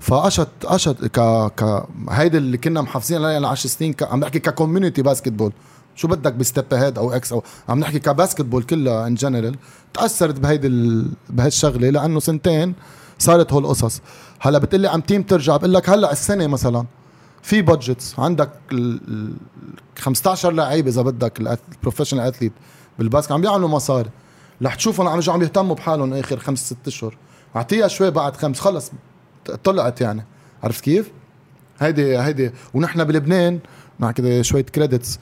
فقشت قشت ك ك هيدي اللي كنا محافظين عليها 10 سنين ك... عم بحكي ك community basketball شو بدك ب Step Ahead أو X أو عم نحكي ك basketball كلها in general تأثرت بهيدي ال... بهالشغلة لأنه سنتين صارت هول القصص. هلأ بتقلي عم تيم ترجع بقول لك هلأ السنة مثلا في budgets عندك ال 15 لعيب إذا بدك ال professional athlete بال basket عم بيعملوا مصاري. رح تشوفهم عم عم يهتموا بحالهم آخر خمس ست أشهر. أعطيها شوي بعد خمس. خلص طلعت يعني. عرفت كيف؟ هيدي هيدي. ونحن بلبنان مع كده شوية credits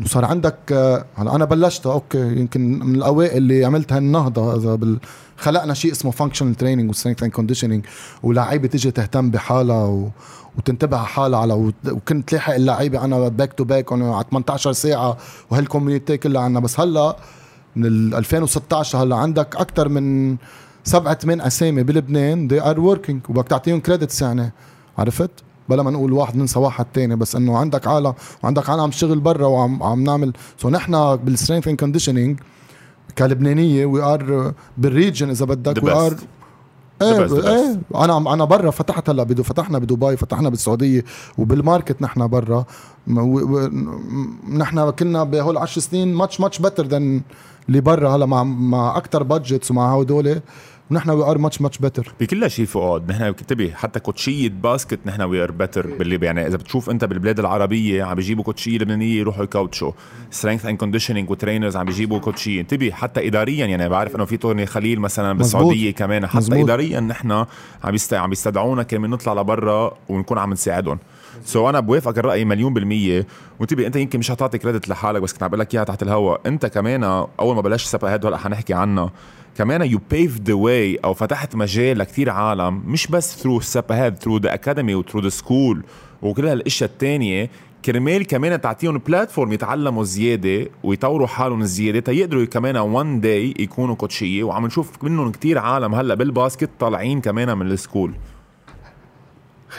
إنه صار عندك هلا أنا بلشتها okay يمكن من الأوائل اللي عملت هالنهضه إذا بال خلقنا شيء اسمه functional training و strength and conditioning ولاعيبة تيجي تهتم بحالها و... وتنتبه على حالها على وكنت لاحق اللعيبه أنا back to back على 18 ساعة وهال community كلها عنا. بس هلأ من 2016 هلأ عندك أكثر من سبعة ثمان أسامي بلبنان. They are working. وبدك تعطيهم credits يعني عرفت؟ بلا ما نقول واحد ننسى واحد تاني بس إنه عندك عالم وعندك عالم عم تشتغل برا وعم عم نعمل. so نحن بال strength and conditioning كلبنانية we are بال region إذا بدك. we are إيه إيه أنا أنا برا فتحت هلا بدو فتحنا بدبي فتحنا بالسعودية وبالماركت نحن برا. نحن كنا بهول 10 سنين much much better than اللي برا. هلا مع مع أكثر budgets ومع هدول ونحن we are much much better بكل شيء فؤاد. نحن انتبه حتى كوتشية basket نحن we are better باللي يعني إذا بتشوف أنت بالبلاد العربية عم بيجيبوا كوتشية لبنانية يروحوا يكوتشوا strength and conditioning و trainers عم بيجيبوا كوتشية. انتبه حتى اداريا يعني بعرف إنه في توني خليل مثلا بالسعودية كمان. حتى مزبوط. اداريا نحن عم عم بيستدعونا كمان نطلع لبرا ونكون عم نساعدهم. so أنا بوافقك الرأي مليون بالمية. وانتبه أنت يمكن مش حتعطي credit لحالك بس كنت عم بقول لك إياها تحت الهواء أنت كمان أول ما بلشت Spahead هلا حنحكي عنها. كمان you paved the way أو فتحت مجال لكثير عالم مش بس through Spahead through the academy و through the school وكل هالأشياء الثانية كرمال كمان تعطيهم platform يتعلموا زيادة ويطوروا حالهم زياده تيقدروا كمان one day يكونوا كوتشيه وعم نشوف منهم كتير عالم هلا بال basket طالعين كمان من السكول.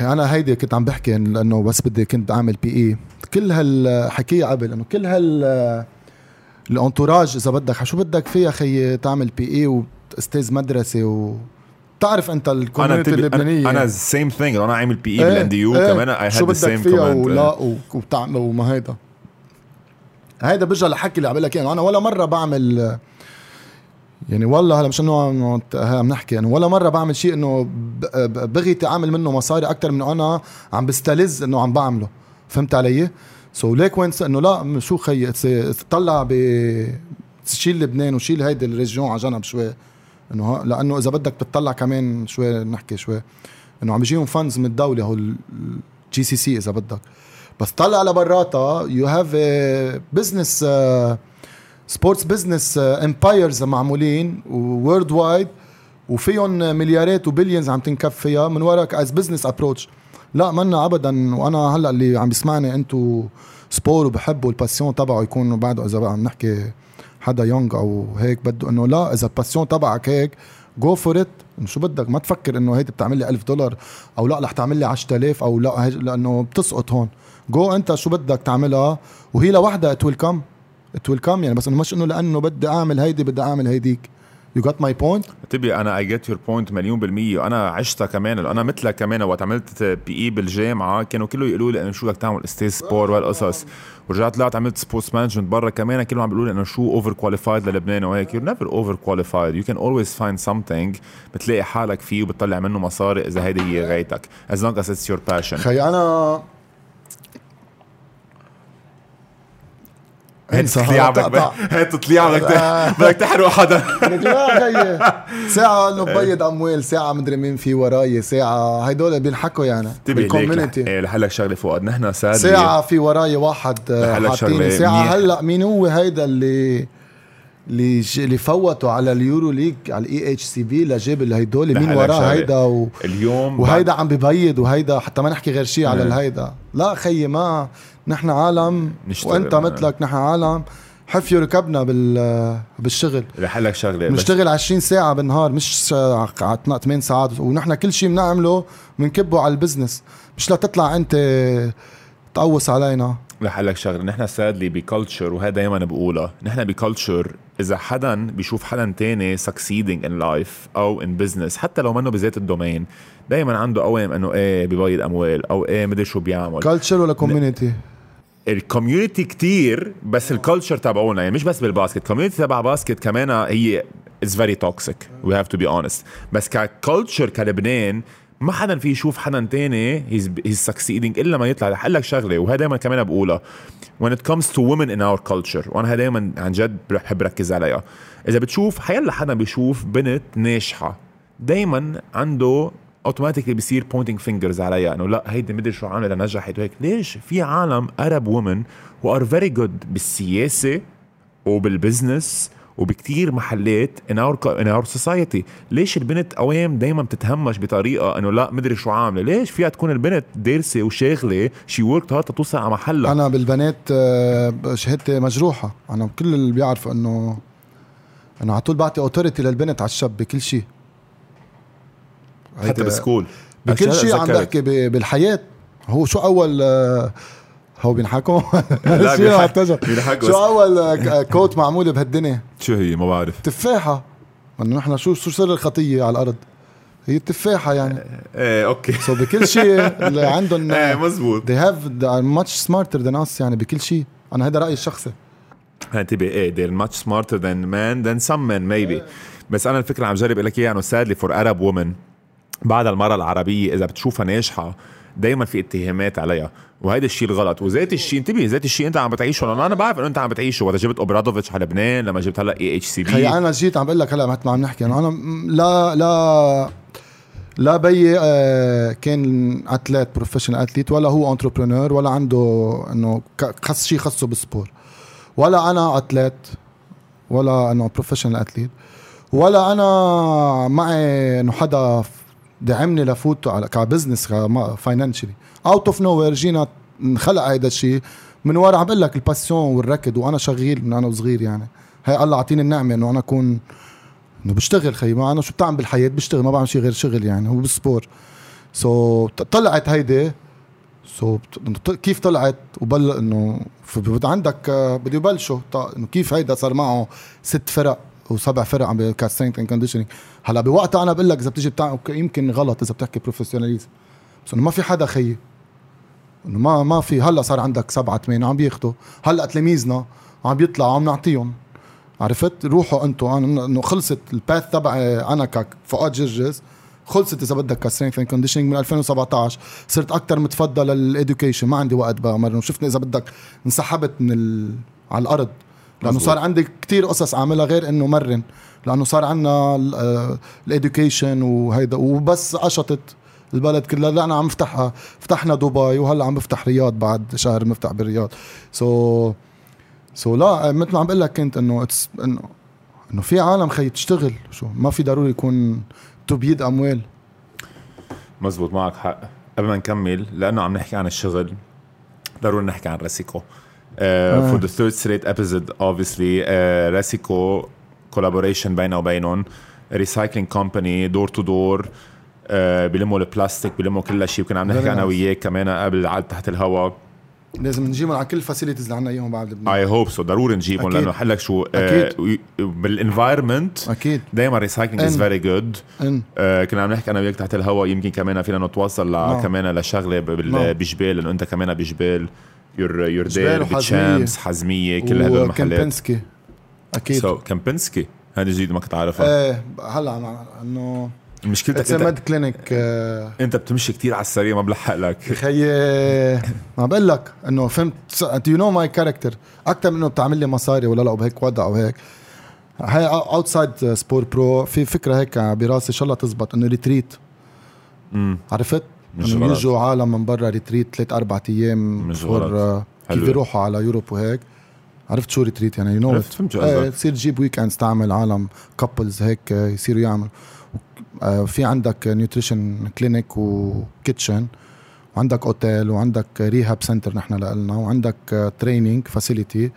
أنا هيدي كنت عم بحكي لأنه بس بدي كنت أعمل بي اي كل هالحكايه قبل إنه كل هال الانتوراج إذا بدك شو بدك فيها خيي تعمل بي اي واستاذ مدرسة و بتعرف أنت الكوميونتي اللبنانية. أنا سيم ثينج أنا عامل بي اي بالان دي يو كمان اي هاد ذا سيم كومنت ولا وبتعمل وما هيدا. هيدا بيرجع لحكي اللي عم لك إياه أنا ولا مرة بعمل يعني والله هلا مش إنه عم نحكي يعني ولا مرة بعمل شيء إنه بغيتي اعمل منه مصاري أكثر من أنا عم بستلذ إنه عم بعمله. فهمت علي؟ so ليك وين إنه لا شو خي طلع ب شيل لبنان وشيل هيدي ال région على جنب شوي. إنه لأنه إذا بدك تطلع كمان شوي نحكي شوي. إنه عم يجيهم funds من الدولة هو ال GCC إذا بدك. بس طلع لبراتها you have business sports business empires معمولين worldwide وفيهم مليارات و billions عم تنكف فيها من وراك as business approach لا منا ابدا وأنا هلأ اللي عم بيسمعني أنتو sport وبحبوا ال passion تبعه يكون بعده إذا بقى عم نحكي حدا young أو هيك بده إنه لا إذا ال passion تبعك هيك go for it شو بدك؟ ما تفكر إنه هيدي بتعمل لي 1000 دولار أو لا رح تعمل لي 10000 أو لا لأنه بتسقط هون. جو أنت شو بدك تعملها وهي لوحدها it will come it will come يعني بس انه مش إنه لأنه بدي أعمل هيدي بدي أعمل هيديك. you got my point تبي أنا I get your point مليون بالمية. وأنا عشتها كمان أنا مثلك كمان. وقت عملت PE بالجامعة كانوا كله يقولوا لي إنه شو بدك تعمل؟ أستاذ sport والقصص. ورجعت طلعت عملت sports management برا كمان. كلهم عم بيقولوا لي إنه شو overqualified للبنان وهيك. you never overqualified you can always find something بتلاقي حالك فيه وبتطلع منه مصاري إذا هيدي هي غايتك. as long as it's your passion خي أنا هات تطليعة بدك هات تطليعة بدك بدك تحرق حدا. ساعة إنه ببيض أموال ساعة مدري مين في وراي ساعة هيدول بينحكوا يعني بالكوميونتي إيه لحلك شغلة فؤاد. نحن سادة ساعة في وراي واحد حاطيني. ساعة هلأ مين هو هيدا اللي اللي اللي فوتوا على اليورو ليج على الاي إتش سي بي لجاب الهيدول مين وراه هيدا؟ و... اليوم وهيدا عم ببيض وهيدا حتى ما نحكي غير شيء على الهيدا. لا خيي ما نحن عالم وأنت مثلك نحن عالم. حفيوا ركبنا بال بالشغل؟ رح لك شغلة بنشتغل 20 ساعة بالنهار مش على 8 ساعات. ونحن كل شيء بنعمله بنكبه على ال business مش لتطلع أنت تقوص علينا. رح لك شغلة. نحن سادلي ب culture وهذا دائما بقولها. نحن ب culture إذا حدا بيشوف حدا تاني succeeding in life أو in business حتى لو منه بذات ال domaine دائما عنده قوام إنه إيه ببيض أموال أو إيه مدري شو بيعمل. culture ولا community ال community كتير بس ال culture تبعونا يعني مش بس بال basket ال community تبع basket كمان هي is very toxic we have to be honest بس ك culture كلبنان ما حدا في يشوف حدا تاني he's succeeding إلا ما يطلع. رح لك شغلة وهذا دائما كمان بقولها. When it comes to women in our culture وأنا دائما عن جد بحب ركز عليها. إذا بتشوف حيلا حدا بيشوف بنت ناجحة دائما عنده automatically بيصير pointing fingers عليها إنه لا هيدي مدري شو عملت نجحت وهيك ليش؟ في عالم Arab women who are very good بالسياسة وبال business وبكتير محلات in our in our society ليش البنت قوام دائما بتتهمش بطريقة إنه لا مدري شو عاملة؟ ليش فيها تكون البنت دارسة وشاغلة شي work hard توصل على محلها؟ أنا بالبنات آه، شهادتي مجروحة. أنا كل اللي بيعرفوا إنه أنا على طول بعطي اوتوريتي للبنت على الشاب بكل شيء. حتى بسكول. بكل شيء عم بحكي بالحياة. هو شو أول آه، هو بينحكوا؟ لا بينحكوا. شو أول آه، كوت معمولة بهالدنيا؟ شو هي؟ ما بعرف. تفاحة. إنه نحن شو شو سر الخطية على الأرض؟ هي التفاحة يعني. إيه أوكي. سو بكل شيء اللي عندهم إيه مزبوط. they have are much smarter than us يعني بكل شيء. أنا هذا رأيي الشخصي. انتبه إيه they're much smarter than men than some men maybe. بس أنا الفكرة عم جرب لك إياها إنه sadly for Arab women. بعد المرأة العربية إذا بتشوفها ناجحة دايما في اتهامات عليها. وهيدا الشيء الغلط. وذات الشيء انتبه ذات الشيء أنت عم بتعيشه لأنه أنا بعرف إنه أنت عم بتعيشه. وقت جبت أوبرادوفيتش على لبنان لما جبت هلأ IHCP أنا جيت عم بقول لك هلأ مثل ما عم نحكي أنا لا لا لا بيي آه، كان athlete professional athlete ولا هو entrepreneur ولا عنده إنه خص شيء خصه بال sport. ولا أنا athlete ولا انه professional athlete ولا أنا معي إنه حدا دعمني لفوت على ك business financially out of nowhere جينا انخلق هيدا الشيء من ورا عم بقول لك ال passion والركض وأنا شغيل من أنا وصغير يعني. هي الله أعطيني النعمة إنه أنا اكون إنه بشتغل خي. ما أنا شو بتعمل بالحياة؟ بشتغل ما بعمل شيء غير شغل يعني. هو بال sport سو so, طلعت هيدي. سو so, كيف طلعت؟ وبل إنه عندك بده يبلشوا إنه كيف هيدا صار معه ست فرق؟ وسبع فرق عم ك strength and conditioning هلا بوقتها أنا بقول لك إذا بتيجي بتاع يمكن غلط إذا بتحكي professionalism بس إنه ما في حدا خيي. إنه ما ما في. هلا صار عندك سبعة ثمانية عم بياخذوا هلا تلاميذنا عم بيطلعوا عم نعطيهم. عرفت؟ روحوا أنتم إنه خلصت ال path تبعي أنا كفؤاد جرجس خلصت إذا بدك ك strength and conditioning من 2017 صرت أكثر متفضل لل education ما عندي وقت بقى مره شفنا إذا بدك انسحبت من ال... على الأرض. لأنه صار عندي كتير قصص اعملها غير إنه مرن لأنه صار عندنا ال education وهيدا وبس قشطت البلد كلها. لا أنا عم افتحها فتحنا دبي وهلأ عم بفتح رياض بعد شهر بنفتح بالرياض. سو so سو so لا مثل ما عم بقول لك كنت إنه إنه إنه في عالم خي تشتغل. شو ما في ضروري يكون تبييض أموال. مزبوط معك حق. قبل ما نكمل لأنه عم نحكي عن الشغل ضروري نحكي عن راسيكو for the third straight episode obviously راسيكو collaboration بينه وبينهم. recycling company door to door بلموا البلاستيك بلموا كل شيء. وكنا عم نحكي أنا وياك كمان قبل على تحت الهواء لازم نجيبهم على كل الفاسيلتيز اللي عندنا إياهم بعد لبنان اي هوب سو ضروري نجيبهم لأنه حلك شو آه، أكيد. بالانفايرمنت أكيد. دايما ريسايكلينج از فيري جود كنا عم نحكي أنا وياك تحت الهواء يمكن كمان فينا نتواصل no. كمان لشغلة no. بجبال لأنه أنت كمان بجبال. يور يور دير بتشامس حزمية كل هدول المحلات. كامبنسكي أكيد. سو so, كامبنسكي هذه جديد ما كنت عارفها إيه هلا إنه مشكلتك انت مد كلينيك uh... أنت بتمشي كتير على السريع ما بلحق لك. خيي ما بقول لك إنه فهمت. you know my character أكثر من انه بتعمل لي مصاري ولا لا بهيك وضع وهيك هاي outside sport برو في فكرة هيك براسي إن شاء الله تزبط إنه retreat عرفت؟ انه يجوا عالم من برا retreat ثلاث أربع أيام four كيف يروحوا على Europe وهيك. عرفت شو retreat؟ يعني you know تصير تجيب weekends تعمل عالم couples هيك يصيروا يعملوا. آه، في عندك nutrition clinic و kitchen وعندك اوتيل وعندك rehab center نحن لنا وعندك training facility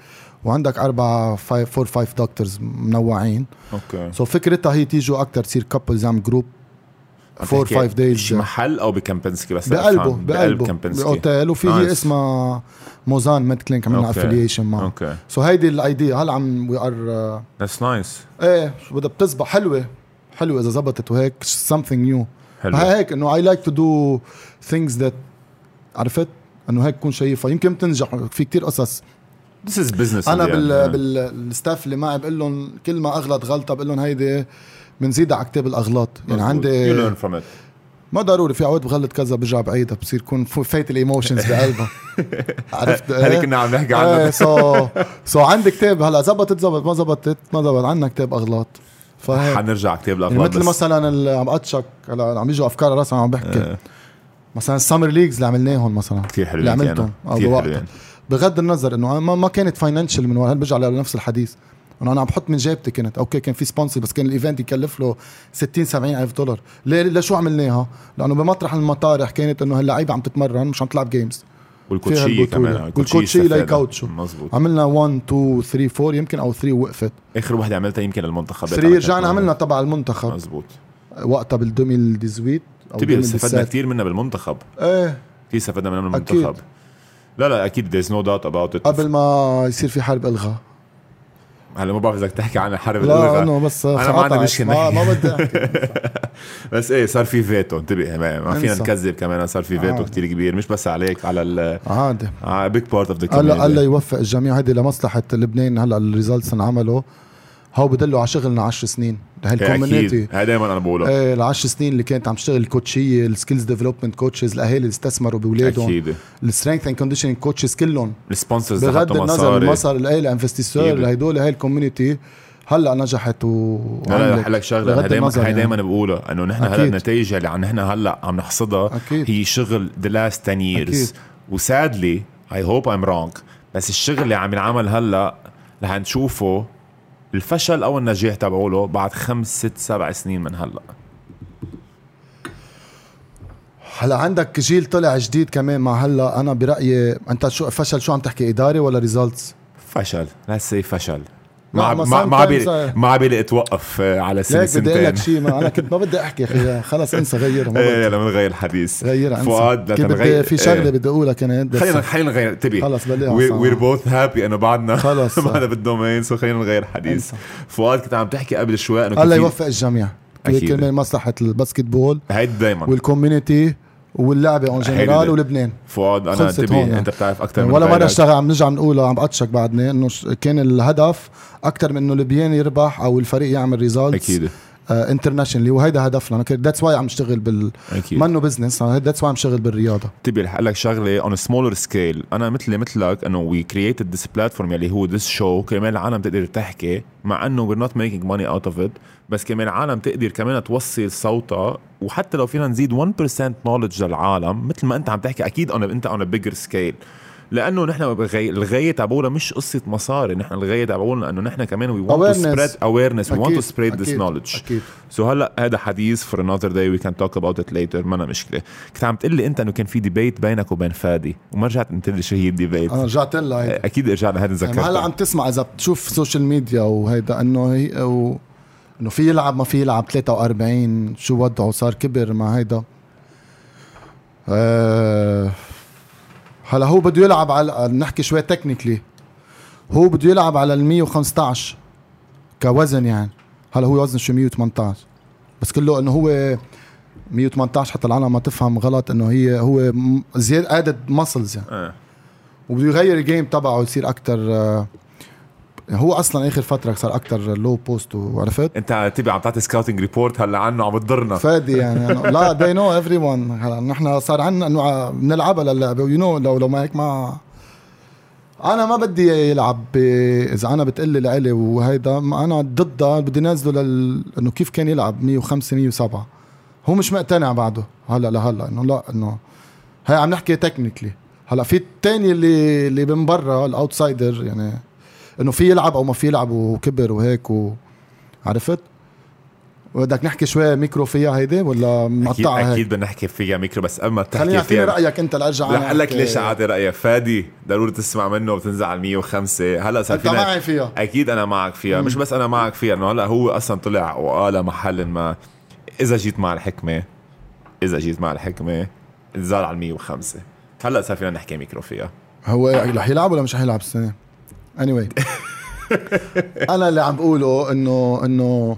وعندك أربع five four five doctors منوعين. okay. سو so فكرتها هي تيجوا أكثر تصير couples يعمل group four five days محل أو بكامبنسكي بس بقلبه بقلبه. كامبنسكي باوتيل وفي هي اسمها موزان med clinic عملنا affiliation معه. okay. سو هيدي ال idea هلا عم we are that's nice إيه بدها بتصبح حلوة. حلو إذا زبطت وهيك something new. حلو. هيك إنه I like to do things that عرفت؟ إنه هيك تكون شايفها. يمكن بتنجح. في كتير قصص. This is business أنا بال بال staff اللي معي بقول لهم كل ما أغلط غلطة بقول لهم هيدي بنزيدها على كتاب الأغلاط. يعني عندي you learn from it. ما ضروري في عود بغلط كذا برجع بعيدها بصير يكون فايت ال emotions بقلبها. عرفت؟ هذيك كنا عم نحكي عنها سو سو عندي كتاب هلأ زبطت زبط ما زبطت ما زبط. عندنا كتاب أغلاط. فهيك حنرجع كتاب الأغلاط يعني مثل مثلا اللي عم أ check هلأ عم يجوا أفكار راسي عم بحكي. آه. مثلا ال summer leagues اللي عملناهم مثلا. كثير حلوين اللي عملتهم بوقتها بغض النظر إنه ما, ما كانت financial من ورا برجع لنفس الحديث؟ انه أنا عم بحط من جيبتي كانت okay كان في sponsor بس كان ال event يكلف له 60 70 ألف دولار. ليه؟ لشو عملناها؟ لأنه بمطرح المطارح كانت إنه اللعيبه عم تتمرن مش عم تلعب games والكوتشيه كمان والكوتشيه ليكوتشوا مزبوط عملنا 1 2 3 4 يمكن أو 3 وقفت. آخر وحده عملتها يمكن المنتخب 3 رجعنا عملنا تبع المنتخب. مزبوط وقتها بال 2018 أو تبي استفدنا كثير منها بالمنتخب. إيه. كثير استفدنا منها بالمنتخب. أكيد. لا لا أكيد there's no doubt about it. قبل ما يصير في حرب الغا هلا ما بعرف إذا تحكي عن حرب لا أنا بس أنا ما عندي مشكلة. ما, ما بدي أحكي. بس إيه صار في فيتو انتبه ما فينا نكذب كمان صار في فيتو كثير كبير مش بس عليك على ال عادي. big part of the الله الله يوفق الجميع. هيدي لمصلحة لبنان هلا ال results انعملوا. هو بدله على شغلنا 10 سنين. هال community هذا دائما أنا بقولها إيه ال 10 سنين اللي كانت عم تشتغل الكوتشيه ال skills development coaches الأهالي اللي استثمروا باولادهم أكيد. ال strength and conditioning coaches كلهم. ال sponsors بغض النظر المصاري الايه ال investisseurs هدول هاي ال community هلأ نجحت و لا لا لك شغلة. هي دائما هي دائما بقولها إنه نحن هلأ النتائج اللي عن نحن هلأ عم نحصدها أكيد. هي شغل the last 10 years و sadly I hope I'm wrong بس الشغل اللي عم ينعمل هلأ رح نشوفه الفشل أو النجاح تبعوله بعد خمس ست سبع سنين من هلأ. هلأ عندك جيل طلع جديد كمان مع هلأ. أنا برأيي أنت شو فشل شو عم تحكي إداري ولا results فشل. لا سي فشل. ما لا، ما ما عبالي ما عبالي اتوقف آه، على سنه ليك بدي أقول لك شيء ما أنا كنت ما بدي أحكي أخي خلص انسى غيرها ما إيه يلا بنغير الحديث غيرها انسى فؤاد كيف بدي في شغلة إيه. بدي اقولها كانت بس خلينا خلينا نغير. انتبه خلص بليها we're both happy انه بعدنا. خلص. بعدنا بال domain so خلينا نغير الحديث. فؤاد كنت عم تحكي قبل شوي إنه الله يوفق الجميع. كرمال مصلحة ال basketball. هيدي دايما. وال community واللعبة en général. ولبنان فؤاد أنا انتبه. أنت بتعرف أكثر من ولا مرة. اشتغل عم نرجع بنقولها عم بقطشك بعدني إنه كان الهدف أكثر من إنه لبيان يربح أو الفريق يعمل results أكيد internationally وهيدا هدفنا. that's why عم نشتغل بال أكيد منه business that's why عم نشتغل بالرياضة. تبي رح أقول لك شغلة on smaller scale أنا مثلي مثلك إنه we created this platform يلي هو this show كرمال العالم تقدر تحكي مع إنه we're not making money out of it بس كمان العالم تقدر كمان توصل صوتها. وحتى لو فينا نزيد 1% knowledge للعالم مثل ما أنت عم تحكي أكيد أنا أنت on bigger scale لأنه نحن. الغاية تبعولنا مش قصة مصاري نحن الغاية تبعولنا إنه نحن كمان we want to. spread awareness we want to spread this knowledge so هلأ هذا حديث for another day. We can talk about it later. ما مشكلة. كنت عم تقول لي أنت إنه كان في debate بينك وبين فادي وما رجعت قلت لي شو هي ال debate أنا رجعت لها. أكيد رجعنا هذا يعني هلأ عم تسمع إذا بتشوف social media وهيدا إنه هي و... إنه في يلعب ما في يلعب 43 شو وضعه صار كبر مع هيدا. آه... هلا هو بده يلعب على نحكي شوي technically هو بده يلعب على ال 115 كوزن يعني. هلا هو وزنه شو 118 بس كله إنه هو 118 حتى العالم ما تفهم غلط إنه هي هو زيادة added muscles يعني. آه. وبده يغير ال game تبعه يصير أكثر هو أصلا آخر فترة صار أكثر low post وعرفت؟ أنت تبي عم تعطي scouting report هلأ عنه عم تضرنا. فادي يعني. أنا لا they know everyone. هلأ نحن صار عندنا إنه بنلعبها للعبة. و you know لو لو ما هيك ما أنا ما بدي يلعب ب... إذا أنا بتقلي لإلي وهيدا أنا ضدها بدي نازله لل... إنه كيف كان يلعب؟ 105 107 هو مش مقتنع بعده. هلأ لهلا إنه لا إنه هي عم نحكي technically هلأ في الثاني اللي اللي من برا ال outsider يعني إنه في يلعب أو ما في يلعب وكبر وهيك و... عرفت؟ بدك نحكي شوي ميكرو فيها هيدي ولا أكيد مقطعها؟ أكيد بدنا نحكي فيها ميكرو بس قبل ما خليني تحكي اعطيني فيها رأيك أنت لارجع رح أقول لك ليش أعطي رأيك. فادي ضروري تسمع منه وبتنزل على 105 هلا صار أنت فينا معي فيها. أكيد أنا معك فيها. مش بس أنا معك فيها إنه هلا هو أصلا طلع وقال محل ما إذا جيت مع الحكمة إذا جيت مع الحكمة انزال على 105 هلا صار فينا نحكي ميكرو فيها. هو رح يلعب ولا مش رح يلعب السنة؟ Anyway. أنا اللي عم بقوله انه إنه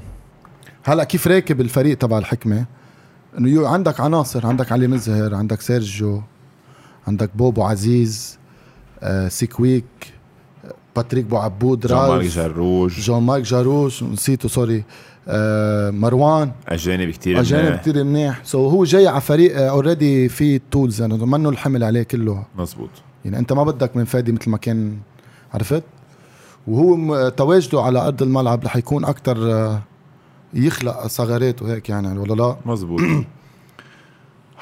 هلأ كيف راكب الفريق تبع الحكمة؟ إنه you عندك عناصر عندك علي مزهر عندك سيرجيو عندك بوبو عزيز آه سيكويك باتريك بو عبود جون مارك رالف جروج جون مايك جاروش نسيته sorry. آه مروان. أجانب كثير أجانب كثير منيح. so so هو جاي على فريق already في tools يعني منه الحمل عليه كله. مزبوط يعني أنت ما بدك من فادي مثل ما كان عرفت؟ وهو تواجده على أرض الملعب رح يكون أكثر يخلق ثغرات وهيك يعني ولا لا؟ مزبوط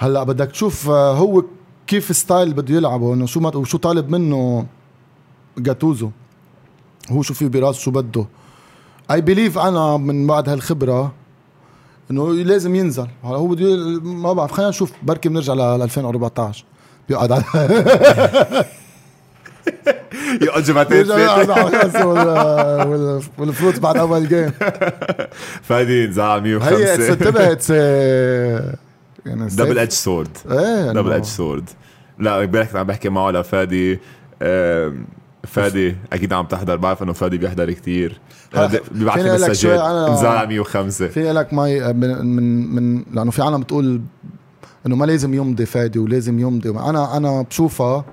هلأ بدك تشوف آه، هو كيف style بده يلعبه انه شو ما وشو طالب منه جاتوزو. هو شو فيه براسه شو بده. I believe أنا من بعد هالخبرة إنه لازم ينزل. هلأ هو بده ما بعرف خلينا نشوف بركي بنرجع ل 2014 بيقعد على يقعد جمعتين بيرجع بيقعد ثلاثة على الراس وال- وال- وال fruit بعد أول game فادي انزال على هي 105 انتبه it's يعني دبل ادج سورد إيه double edge sword لا امبارح كنت عم بحكي معه لفادي فادي أكيد عم تحضر بعرف إنه فادي بيحضر كثير فيني لي مسجات. على 105 في لك ماي من من من لأنه في عالم بتقول إنه ما لازم يمضي فادي ولازم يمضي. أنا أنا بشوفها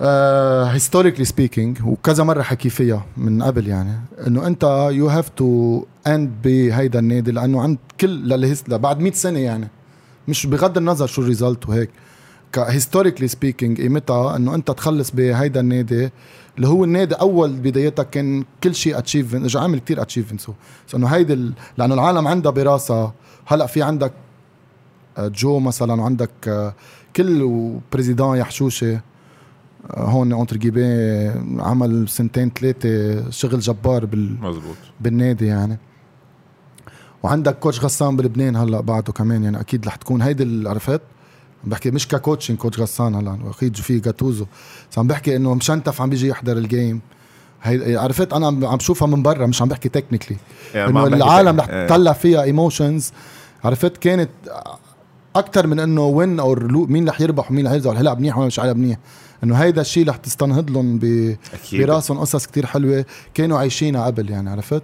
historically speaking وكذا مرة حكي فيها من قبل يعني إنه أنت you have to end بهيدا النادي لأنه عند كل للهيس بعد 100 سنة يعني. مش بغض النظر شو الريزلت وهيك. كهيستوريكلي سبيكينج قيمتها إنه أنت تخلص بهيدا النادي اللي هو النادي أول بدايتك كان كل شيء اتشيفمنت اجى عامل كتير اتشيفمنتس إنه هيدي ال... لأنه العالم عندها براسها هلأ في عندك آه، جو مثلا وعندك آه، كل بريزيدان يحشوشة. هون اونتر جيبي عمل سنتين ثلاثة شغل جبار بال... مزبوط. بالنادي يعني. وعندك coach غسان بلبنان هلأ بعده كمان يعني أكيد رح تكون هيدي عرفت؟ عم بحكي مش ك coaching coach غسان هلأ أكيد في جاتوزو. بس عم بحكي إنه مشنتف عم بيجي يحضر ال game هي عرفت؟ أنا عم بشوفها من برا مش عم بحكي technically يعني إنه العالم رح إيه. تطلع فيها emotions عرفت؟ كانت أكثر من إنه وين أو مين رح يربح ومين رح يرزق. ولا هيلعب منيح ولا مش هيلعب منيح. إنه هيدا الشيء رح تستنهض لهم براسهم قصص كتير حلوة كانوا عايشينها قبل يعني عرفت؟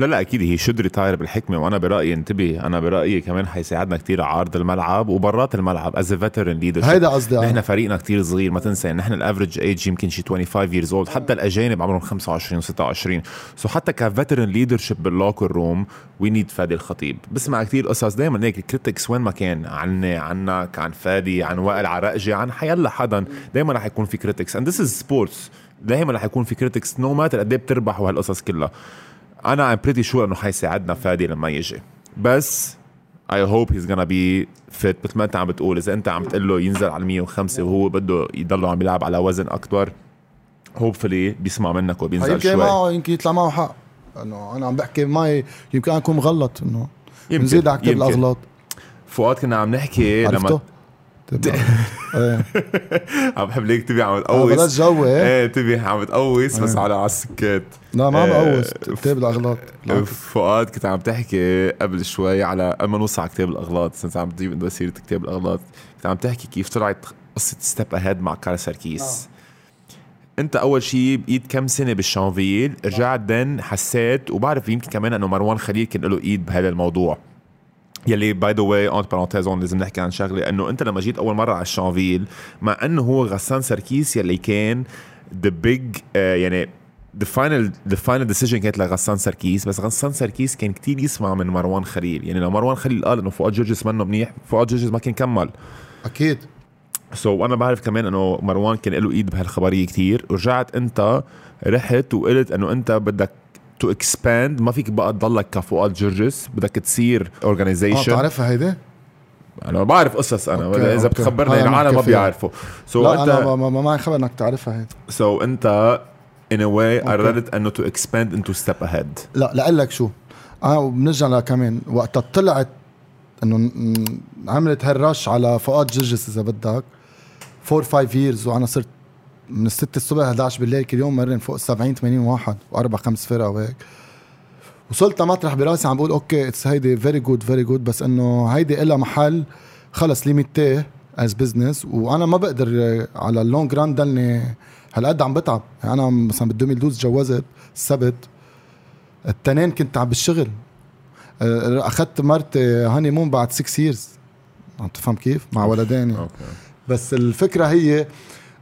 لا لا أكيد he should retire بالحكمة وأنا برأيي انتبه أنا برأيي كمان حيساعدنا كتير على أرض الملعب وبرات الملعب as veteran leader هيدا قصدي آه. نحن فريقنا كتير صغير ما تنسى نحن ال average age يمكن شي 25 years old حتى الأجانب عمرهم 25 و26 so حتى ك veteran leadership بال locker room we need فادي الخطيب. بسمع كتير قصص دائما هيك ال critics وين ما كان عني عنك عن فادي عن وائل عرقجي عن حيلا حدا دائما رح يكون في critics and this is sports دائما رح يكون في critics no matter قد إيه بتربح وهالقصص كلها. أنا I'm pretty sure إنه حيساعدنا فادي لما يجي. بس I hope he's gonna be fit مثل ما أنت عم بتقول إذا أنت عم تقول له ينزل على 105 وهو بده يضل عم يلعب على وزن أكبر hopefully بيسمع منك وبينزل يمكن شوي. معه يمكن يطلع معه حق. إنه أنا عم بحكي معي يمكن أكون مغلط إنه يمكن- نزيد على كتاب. الأغلاط. فؤاد كنا عم نحكي عرفته؟ لما عم بحب ليك تبي عم آه، تقوس بلش جوي إيه؟ إيه تبي عم تقوس بس إيه. على على السكات. لا ما عم آه، بقوس كتاب الأغلاط. فؤاد كنت عم تحكي قبل شوي على قبل ما نوصل على كتاب الأغلاط. since عم تجيب انت سيرة كتاب الأغلاط. كنت عم تحكي كيف طلعت قصة ستيب اهيد مع كارل ساركيس أنت أول شيء بايد كم سنة بالشانفيل رجعت دن حسيت وبعرف يمكن كمان إنه مروان خليل كان له إيد بهذا الموضوع. يلي by the way entre parenthèses لازم نحكي عن شغلة إنه أنت لما جيت أول مرة على الشانفيل مع إنه هو غسان سركيس يلي كان the big يعني the final the final decision كانت لغسان سركيس بس غسان سركيس كان كتير يسمع من مروان خليل. يعني لو مروان خليل قال إنه فؤاد جورجس منه منيح فؤاد جورجس ما كان كمل. أكيد. so so, أنا بعرف كمان إنه مروان كان له إيد بهالخبرية كتير ورجعت أنت رحت وقلت إنه أنت بدك to expand ما فيك بقى تضلك كفؤاد جورجس بدك تصير آه organization بتعرفها هيدي؟ أنا بعرف قصص أنا. أوكي، إذا أوكي. بتخبرني هاي العالم ما. بيعرفوا. so لا أنا انت ما, ما, ما معي خبر إنك تعرفها هيدي. so أنت in a way. قررت إنه to expand into Step Ahead لا لأقول لك شو. أنا وبنرجع لكمان وقتها طلعت إنه عملت ه ال rush على فؤاد جرجس إذا بدك 4 5 years وأنا صرت من 6 الصبح 11 بالليل كل يوم مرن فوق 70 80 واحد وأربع خمس فرق وهيك. وصلت لمطرح براسي عم بقول okay it's هيدي very good very good بس إنه هيدي إلها محل خلص limité as business وأنا ما بقدر على ال long run ضلني هالقد عم بتعب. يعني أنا مثلا بال 2012 تجوزت السبت التنين كنت عم بالشغل. آه، أخذت مرتي honeymoon بعد 6 years عم تفهم كيف؟ مع ولدين بس الفكرة هي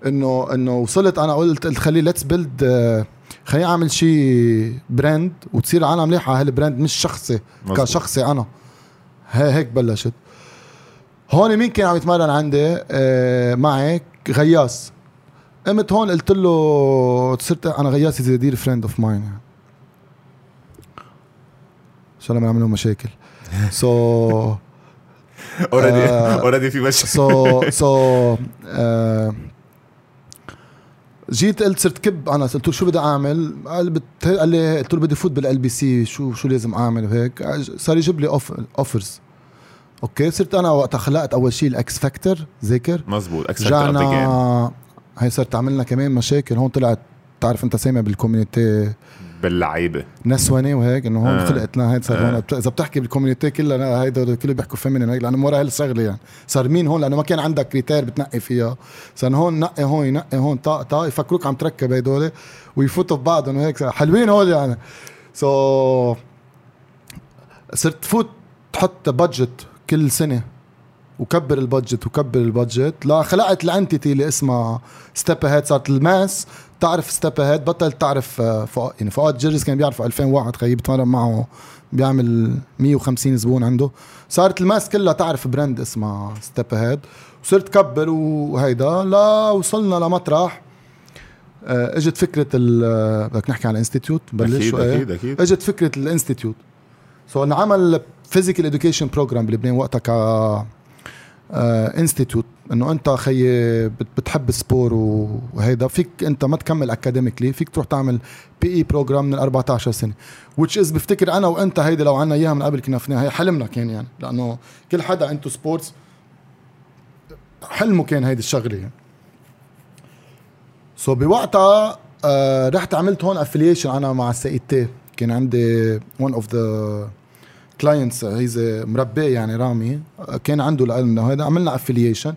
انه إنه وصلت. أنا قلت قلت خلي let's build خليني أعمل شيء brand وتصير أنا مليحه على ه ال brand مش شخصي مزبوط. كشخصي أنا. هي هيك بلشت. هون مين كان عم يتمرن عندي؟ آه معي غياس قمت هون قلت له صرت أنا غياس is dear friend of mine يعني ان شاء الله ما نعمل مشاكل so already already في مشي so so آه، جيت قلت صرت كب أنا قلت له شو بدي أعمل؟ قال بت... قال لي قلت له بدي فوت بال LBC شو شو لازم أعمل وهيك؟ صار يجيب لي offers okay صرت أنا وقتها خلقت أول شيء ال X Factor ذاكر مزبوط X Factor هي صارت تعملنا كمان مشاكل هون طلعت تعرف أنت سامع بال community باللعيبة. نسوني وهيك إنه هون آه. خلقت لنا هيك صار آه. هون. بت- إذا بتحكي بال community كلها هيدا كله بيحكوا feminine هيك لأنه ورا هالشغله يعني. صار مين هون؟ لأنه ما كان عندك critère بتنقي فيها. صار هون نقي هون ينقي هون طاق طاق يفكروك عم تركب هدول ويفوتوا ببعضهم وهيك. حلوين هول يعني. so صرت تفوت تحط budget كل سنة. وكبر ال budget وكبر ال budget. لا خلقت ال entity اللي اسمها Step Ahead صارت ال mass. تعرف Step Ahead بطل تعرف آه، فؤاد. يعني فؤاد جرجس كان بيعرفه 2001 خيي بتمرن معه بيعمل 150 زبون عنده. صارت ال mass كلها تعرف brand اسمها Step Ahead وصرت كبر وهيدا. لا وصلنا لمطرح. آه، اجت فكرة ال- آه، بدك نحكي عن ال institute؟ بلش أكيد أكيد أكيد. اجت فكرة ال institute. so انعمل physical education program بلبنان وقتها ك institute إنه أنت بت- بتحب ال sport وهيدا فيك أنت ما تكمل academically فيك تروح تعمل PE program من ال 14 سنة which is بفتكر أنا وأنت هيدي لو عنا إياها من قبل كنا فينا هي حلمنا كان يعني لأنه كل حدا into sports حلمه كان هيدي الشغلة. يعني so بوقتها آه رحت عملت هون affiliation أنا مع ال CT كان عندي one of the كلاينتس هيز مربي يعني رامي كان عنده العلم هذا عملنا افليشن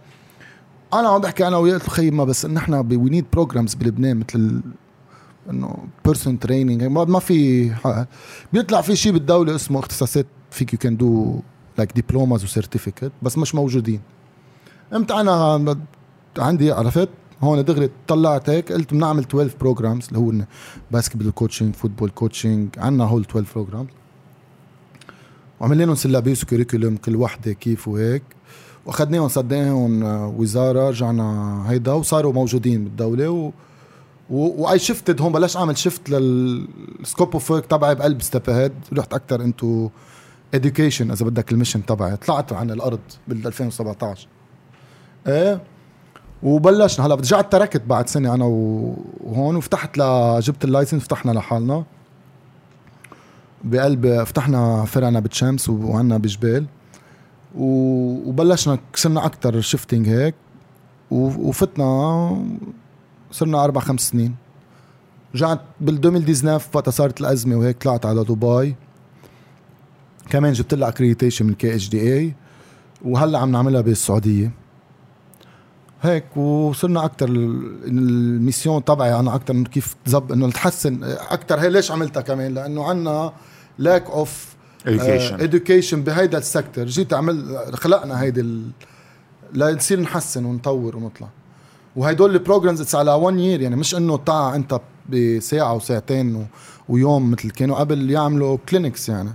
أنا عم بحكي أنا وياه خيي ما بس نحن وي نيد بروجرامز بلبنان مثل إنه بيرسون تريننج ما في بيطلع في شيء بالدولة اسمه اختصاصات فيك يو كان دو لايك دبلوماز وسيرتيفيكت بس مش موجودين. إمتى أنا عندي عرفت؟ هون دغري طلعت هيك قلت بنعمل 12 بروجرامز اللي هو basketball coaching football coaching عندنا هول 12 programs وعملنا لهم syllabus و curriculum كل وحدة كيف وهيك. وأخذناهم صدقناهم وزارة رجعنا هيدا وصاروا موجودين بالدولة. و و I shifted هون بلش أعمل shift لل scope of work تبعي بقلب Step Ahead رحت أكثر into education إذا بدك ال mission تبعي. طلعت عن الأرض بال 2017 إيه؟ وبلشنا. هلا رجعت تركت بعد سنة أنا وهون وفتحت ل جبت ال license فتحنا لحالنا. بقلب فتحنا فرعنا بتشمس وعنا بجبال وبلشنا صرنا أكثر shifting هيك. وفتنا صرنا أربع خمس سنين. رجعت بال 2019 وقتها صارت الأزمة وهيك طلعت على دبي. كمان جبت لها accreditation من KHDA وهلأ عم نعملها بالسعودية. هيك وصرنا أكثر ال mission تبعي أنا أكثر كيف تزب إنه نتحسن أكثر هي ليش عملتها كمان؟ لأنه عنا lack of education. education بهيدا ال sector جيت عمل خلقنا هيدي ال... لنصير نحسن ونطور ونطلع. وهدول ال programs it's على 1 year يعني مش إنه تاع أنت بساعة وساعتين و... ويوم مثل كانوا قبل يعملوا clinics يعني.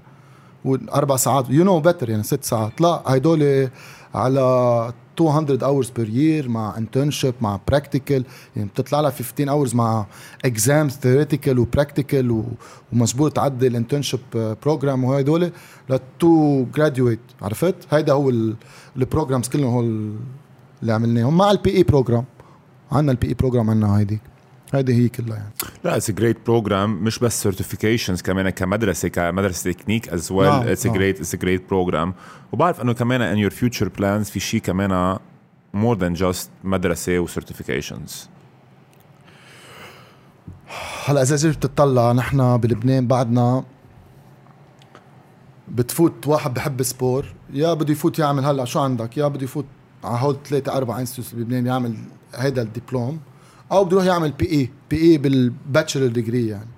وأربع ساعات you know better يعني ست ساعات. لا هدول على 200 hours per year مع internship مع practical. يعني بتطلع لها 15 hours مع exams theoretical و practical ومجبور تعدي ال internship program وهدول ل to graduate. عرفت؟ هيدا هو ال programs كلهم هو اللي عملناهم. مع ال PE program عندنا ال PE program عندنا هيدي هيدي هي كلها يعني. لا it's great program مش بس certifications كمان كمدرسة كمدرسة technique as well it's great it's great program وبعرف إنه كمان in your future plans في شيء كمان more than just مدرسة و certifications هلا إذا جيت تطلع نحن بلبنان بعدنا بتفوت واحد بحب sport يا بده يفوت يعمل هلا شو عندك؟ يا بده يفوت على هول ثلاثة أربع institut بلبنان يعمل هيدا الدبلوم. أو بده يروح يعمل PE PE بال bachelor degree يعني.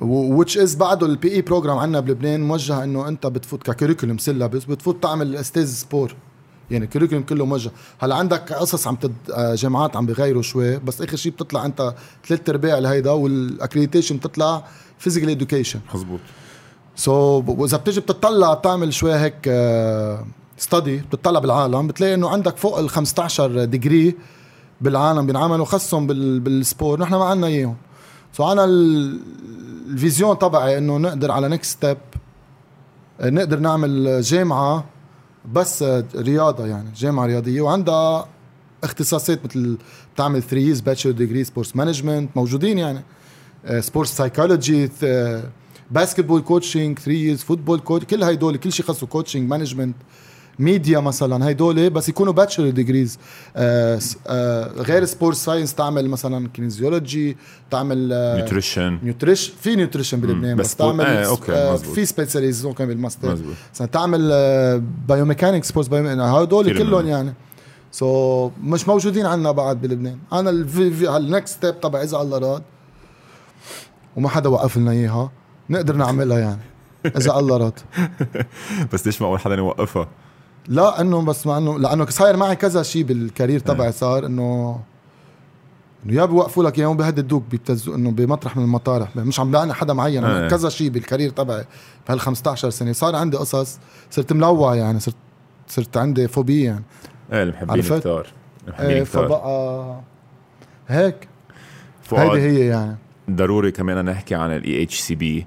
which is بعده ال PE program عندنا بلبنان موجه إنه أنت بتفوت ك curriculum syllabus بتفوت تعمل أستاذ sport يعني ال curriculum كله موجه. هلأ عندك قصص عم تد... آه، جامعات عم بيغيروا شوي بس آخر شيء بتطلع أنت ثلاث ارباع لهيدا وال accreditation بتطلع physical education مزبوط so so, وإذا بتجي بتطلع بتعمل شوي هيك study آه، بتطلع بالعالم بتلاقي إنه عندك فوق ال 15 degree بالعالم بينعملوا خصهم بال sport. نحن ما عندنا إياهم. so أنا ال vision تبعي إنه نقدر على next step نقدر نعمل جامعة بس رياضة يعني جامعة رياضية. وعندها اختصاصات مثل بتعمل 3 years bachelor degree sports management موجودين يعني. sports psychology basketball coaching 3 years football coach كل هدول كل شيء خاصه coaching management media مثلا هيدول بس يكونوا bachelor degrees آه آه غير sport science تعمل مثلا kinesiology تعمل nutrition nutrition في nutrition بلبنان بس, بس تعمل آه okay آه في specialization كمان بالماستر مثلا تعمل biomechanic sports هدول كلهم يعني. so so, مش موجودين عندنا بعد بلبنان أنا ال next step تبع اذا الله راد وما حدا وقف لنا إياها نقدر نعملها يعني. اذا الله راد. بس ليش ما أول حدا يوقفها؟ لا إنه بس مع انه لأنه صاير معي كذا شيء بال career تبعي صار انه إنه يا بيوقفوا لك يا بيهددوك بيبتزوا إنه بمطرح من المطارح مش عم بعني حدا معين. أنا كذا شيء بال career تبعي بهال 15 سنة صار عندي قصص صرت ملوع يعني صرت صرت عندي فوبيا يعني. إيه المحبين كثار إيه فبقى هيك. هيدي هي يعني. ضروري كمان نحكي عن ال IHCB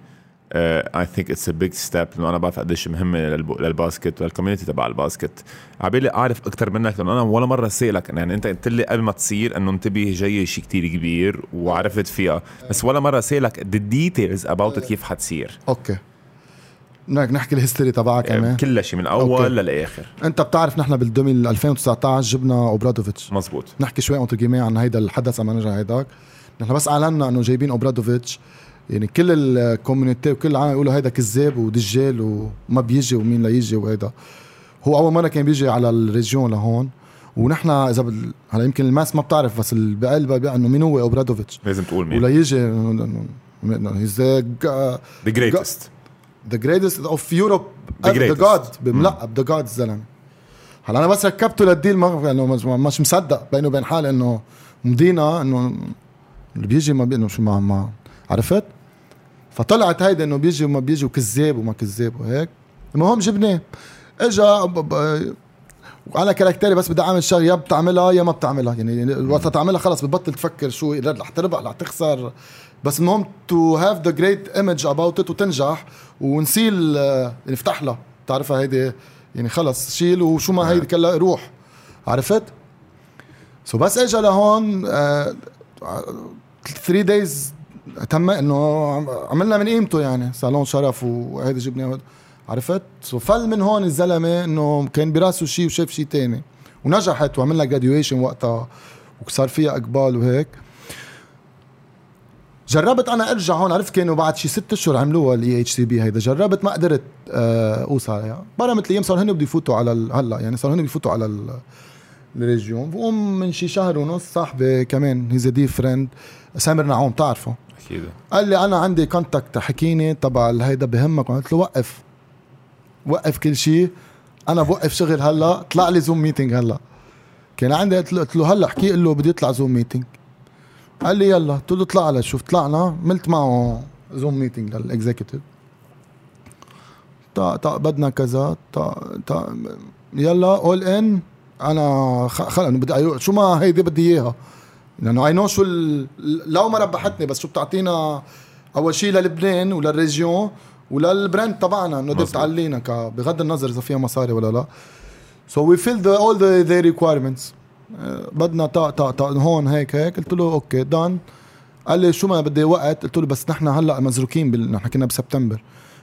I think it's a big step لأنه أنا بعرف قديش مهمه لل basket ولل community تبع ال basket. عبالي أعرف أكثر منك لأنه أنا ولا مرة سألك. يعني أنت قلت لي قبل ما تصير إنه انتبه جاي شيء كتير كبير وعرفت فيها. بس ولا مرة سألك the details about كيف حتصير. okay. بدك نحكي ال history تبعها كمان كل شيء من أول okay. للآخر. أنت بتعرف نحن بال 2019 جبنا أوبرادوفيتش. مزبوط نحكي شوي entre عن هيدا الحدث أما نرجع هيداك. نحن بس أعلنا إنه جايبين أوبرادوفيتش. يعني كل ال community وكل العالم يقولوا هيدا كذاب ودجال وما بيجي ومين لا يجي وهيدا. هو أول مرة كان بيجي على ال region لهون. ونحن إذا بال... هلا يمكن الناس ما بتعرف بس اللي بقلبها إنه مين هو؟ أوبرادوفيتش. لازم تقول مين. ولا يجي. he's the greatest the greatest of Europe the. God بملقب the God الزلمة. هلا أنا بس ركبته لل deal ما انه مش, مصدق بيني وبين حالي إنه مدينا إنه اللي بيجي ما بي إنه شو ما ما عرفت؟ فطلعت هيدا إنه بيجي وما بيجي وكذاب وما كذاب وهيك. المهم جبناه. إجا وأنا character ي بس بدي أعمل شغلة يا بتعملها يا ما بتعملها. يعني وقت تعملها خلص بتبطل تفكر شو رح تربح رح تخسر. بس المهم to have the great image about it وتنجح ونسيل آه، نفتح لها. بتعرفها هيدي؟ يعني خلص شيل وشو ما هيدي كلها روح. عرفت؟ so بس اجى لهون 3 days تم إنه عم- عملنا من قيمته يعني صالون شرف وهيدي وهيدا. عرفت؟ so فل من هون الزلمة إنه كان براسه شيء وشاف شيء تاني. ونجحت وعملنا graduation وقتها وصار فيها إقبال وهيك. جربت أنا أرجع هون عرفت كانوا بعد شي ست أشهر عملوها ال IHCB هيدا. جربت ما قدرت آه، أوصل عليها برمت الأيام صاروا هن بده يفوتوا على هلأ يعني صاروا هن بيفوتوا على ال- region. بقوم من شي شهر ونص صاحبي كمان he's the friend سامر نعوم أكيد. قال لي أنا عندي contact حكيني تبع هيدا بهمك. قلت له وقف. وقف كل شيء أنا بوقف شغل هلأ. طلع لي Zoom meeting هلأ. كان عندي قلت له, هلأ احكي له بدي يطلع Zoom meeting قال لي يلا. قلت له اطلع على شوف طلعنا. عملت معه Zoom meeting لل executive تا تا بدنا كذا. تا تا يلا all in أنا خلص بدي شو ما هيدي بدي إياها. لأنه I know شو لو ما ربحتني بس شو بتعطينا أول شيء للبنان ولل region ولل brand تبعنا إنه مظبوط. تعلينا بغض النظر إذا فيها مصاري ولا لا. so we fill the all the the requirements بدنا تا تا تا هون هيك هيك. قلت له okay done قال لي شو ما بدي وقت؟ قلت له بس نحن هلأ مزروكين بال... نحن كنا بسبتمبر.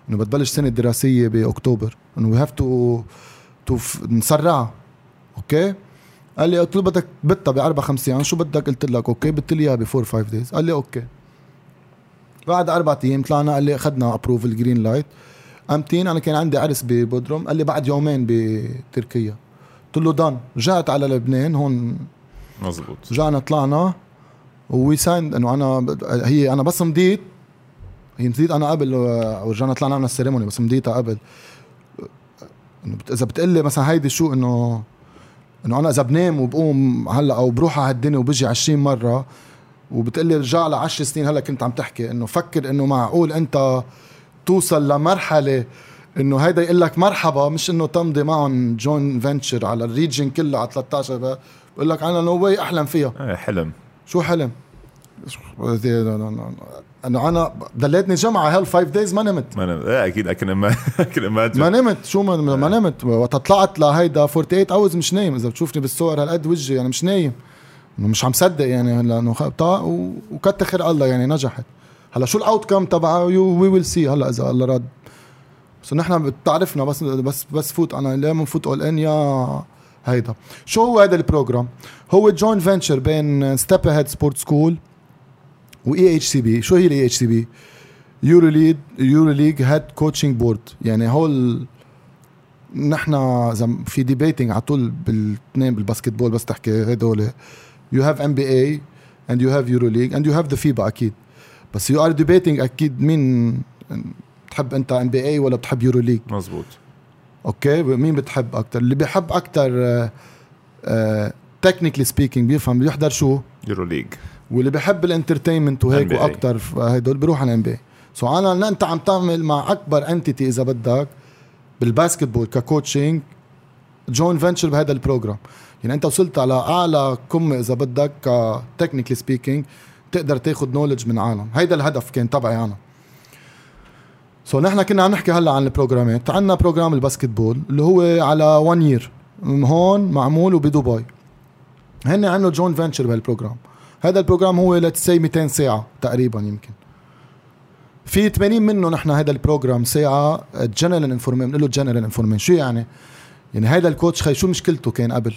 إنه بتبلش سنة دراسية بأكتوبر. إنه we have to to نسرعها. okay؟ قال لي قلت له بدك بتها بأربع خمس أيام شو بدك؟ قلت لك okay قلت لي إياها ب four five days. قال لي okay. بعد أربع أيام طلعنا قال لي أخذنا approval green light قامتين أنا كان عندي عرس ببودروم. قال لي بعد يومين بتركيا. قلت له done رجعت على لبنان هون مزبوط. رجعنا طلعنا. we signed إنه أنا هي أنا بس مضيت. هي مضيت أنا قبل ورجعنا طلعنا عملنا ال ceremony بس مضيتها قبل. إنه بت- إذا بتقلي مثلا هيدي شو إنه إنه أنا إذا بنام وبقوم هلأ أو بروح على هالدنيا وبجي 20 مرة وبتقلي رجع ل 10 سنين هلأ كنت عم تحكي إنه فكر إنه معقول أنت توصل لمرحلة إنه هيدا يقول لك مرحبا مش إنه تمضي معهم joint venture على ال region كله على 13 بقول لك أنا no way أحلم فيها. آه حلم. شو حلم؟ انه أنا ضليتني جمعة هال five days ما نمت. ما أنا آه أكيد اكن ما اكن ما ما نمت. شو ما, ما نمت. وقت طلعت لهيدا 48 hours مش نايم. إذا بتشوفني بالصور هالقد وجهي يعني مش نايم. إنه مش عم صدق يعني لأنه و- وكتر خير الله يعني نجحت. هلا شو ال outcome تبعها we will see هلا إذا الله راد بس نحن بتعرفنا بس بس بس فوت. أنا ليه بنفوت all in يا هيدا. شو هو هذا ال program هو joint venture بين Step Ahead Sport School و EHCB شو هي ال EHCB Euro lead EuroLeague Head Coaching Board يعني هول نحن اذا في debating على طول بالاثنين بال basketball بس تحكي هدول. you have NBA and you have EuroLeague and you have the FIBA أكيد. بس you are debating أكيد مين بتحب أنت NBA ولا بتحب EuroLeague مزبوط. okay؟ مين بتحب أكثر اللي بيحب أكثر technically speaking بيفهم بيحضر شو؟ EuroLeague واللي بحب ال entertainment وهيك. وأكثر هدول بيروح على NBA so أنا أنت عم تعمل مع أكبر entity إذا بدك بال basketball ك coaching joint venture بهذا ال program يعني أنت وصلت على أعلى قمة إذا بدك ك technically speaking تقدر تاخذ knowledge من عالم. هيدا الهدف كان تبعي أنا. so نحن كنا عم نحكي هلا عن ال programات. عندنا program ال basketball اللي هو على 1 year هون معمول وبدبي. هن عملوا joint venture بهال program هذا ال program هو let's say 200 ساعة تقريبا يمكن. في 80 منه نحن هذا ال program ساعة general information بنقول له general information شو يعني؟ يعني هذا ال coach خي شو مشكلته كان قبل؟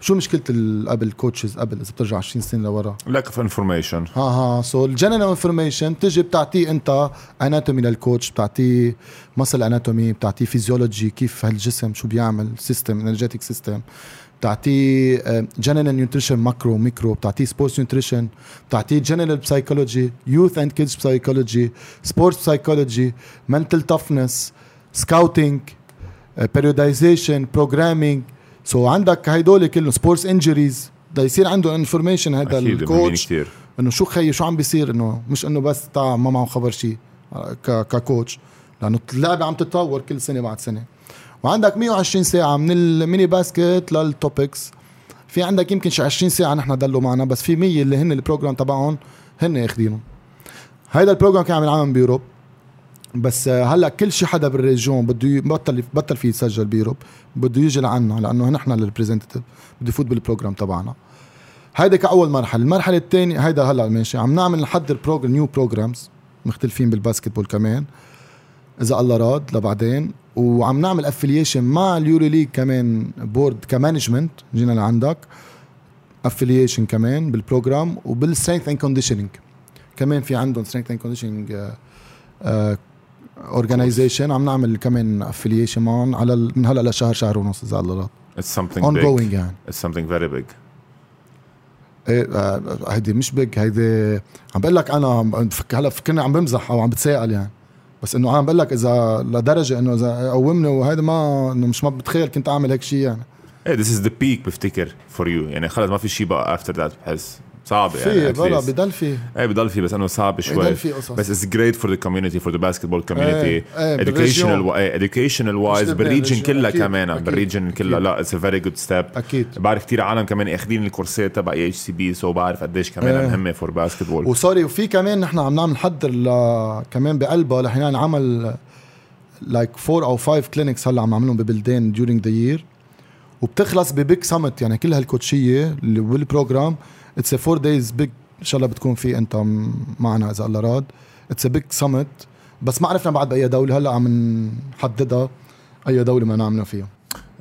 شو مشكلة قبل coaches قبل؟ إذا بترجع 20 سنة لورا. Lack of information. ها ها. so ال general information تجي بتعطيه أنت anatomy لل coach بتعطيه muscle anatomy بتعطيه فيزيولوجي كيف هالجسم شو بيعمل system energetic system بتعطيه general nutrition macro micro بتعطيه sports nutrition بتعطيه general psychology youth and kids psychology sports psychology mental toughness scouting periodization programming so عندك هيدول كلهم sports injuries بده يصير عنده information هذا ال coach إنه شو خيي شو عم بيصير؟ إنه مش إنه بس تاع ما معه خبر شيء ك- ك coach لأنه اللعبة عم تتطور كل سنة بعد سنة. وعندك 120 ساعة من ال mini basket لل topics في عندك يمكن شي 20 ساعة نحن ضلوا معنا بس في 100 اللي هن ال program تبعهم هن اخذينهم هيدا ال program كان عم ينعمل ب Europe. بس هلأ كل شي حدا بال region بده بطل بطل فيه يسجل ب Europe. بده يجي لعنا لأنه نحن ال representative بده يفوت بال program تبعنا. هيدا كأول مرحلة. المرحلة الثانية هيدا هلأ ماشي. عم نعمل نحضر program new programs مختلفين بال basketball كمان. إذا الله راد لبعدين وعم نعمل affiliation مع ال EuroLeague كمان board ك management جينا لعندك. affiliation كمان بال program وبال strength and conditioning كمان في عندهم strength and conditioning organization عم نعمل كمان affiliation معهم على من هلا لشهر شهر ونص إذا الله راد it's something اون big يعني. It's something very big. إيه آه، هيدي مش big هيدي عم بقول لك أنا هلا فكرني عم بمزح أو عم بتساءل يعني. بس إنه عم بقول لك إذا لدرجة إنه إذا قومني وهيدا ما إنه مش ما بتخيل كنت أعمل هيك شيء يعني. إيه this is the peak بفتكر for you. يعني خلص ما في شيء بقى after that بحس. صعب في يعني at بلا. بضل في إيه بضل في بس انه صعب شوي. بضل في قصص. بس for the community for the basketball community. إيه، إيه، educational إيه educational لبنان، بال region كلها كمان بال region كلها. لا it's a very good step. أكيد. بعرف كثير عالم كمان اخذين ال coursات تبع EHCB so بعرف قديش كمان إيه. مهمة for basketball و sorry وفي كمان نحن عم نعمل نحضر ل... كمان بقلبها رح نعمل like four أو five clinics هلأ عم نعملهم ببلدان during the year وبتخلص ب big summit يعني كل هالكوتشية اللي بال program it's four days big ان شاء الله بتكون في أنت معنا إذا الله راد. it's big summit بس ما عرفنا بعد بأي دولة. هلأ عم نحددها أي دولة ما نعملها فيها.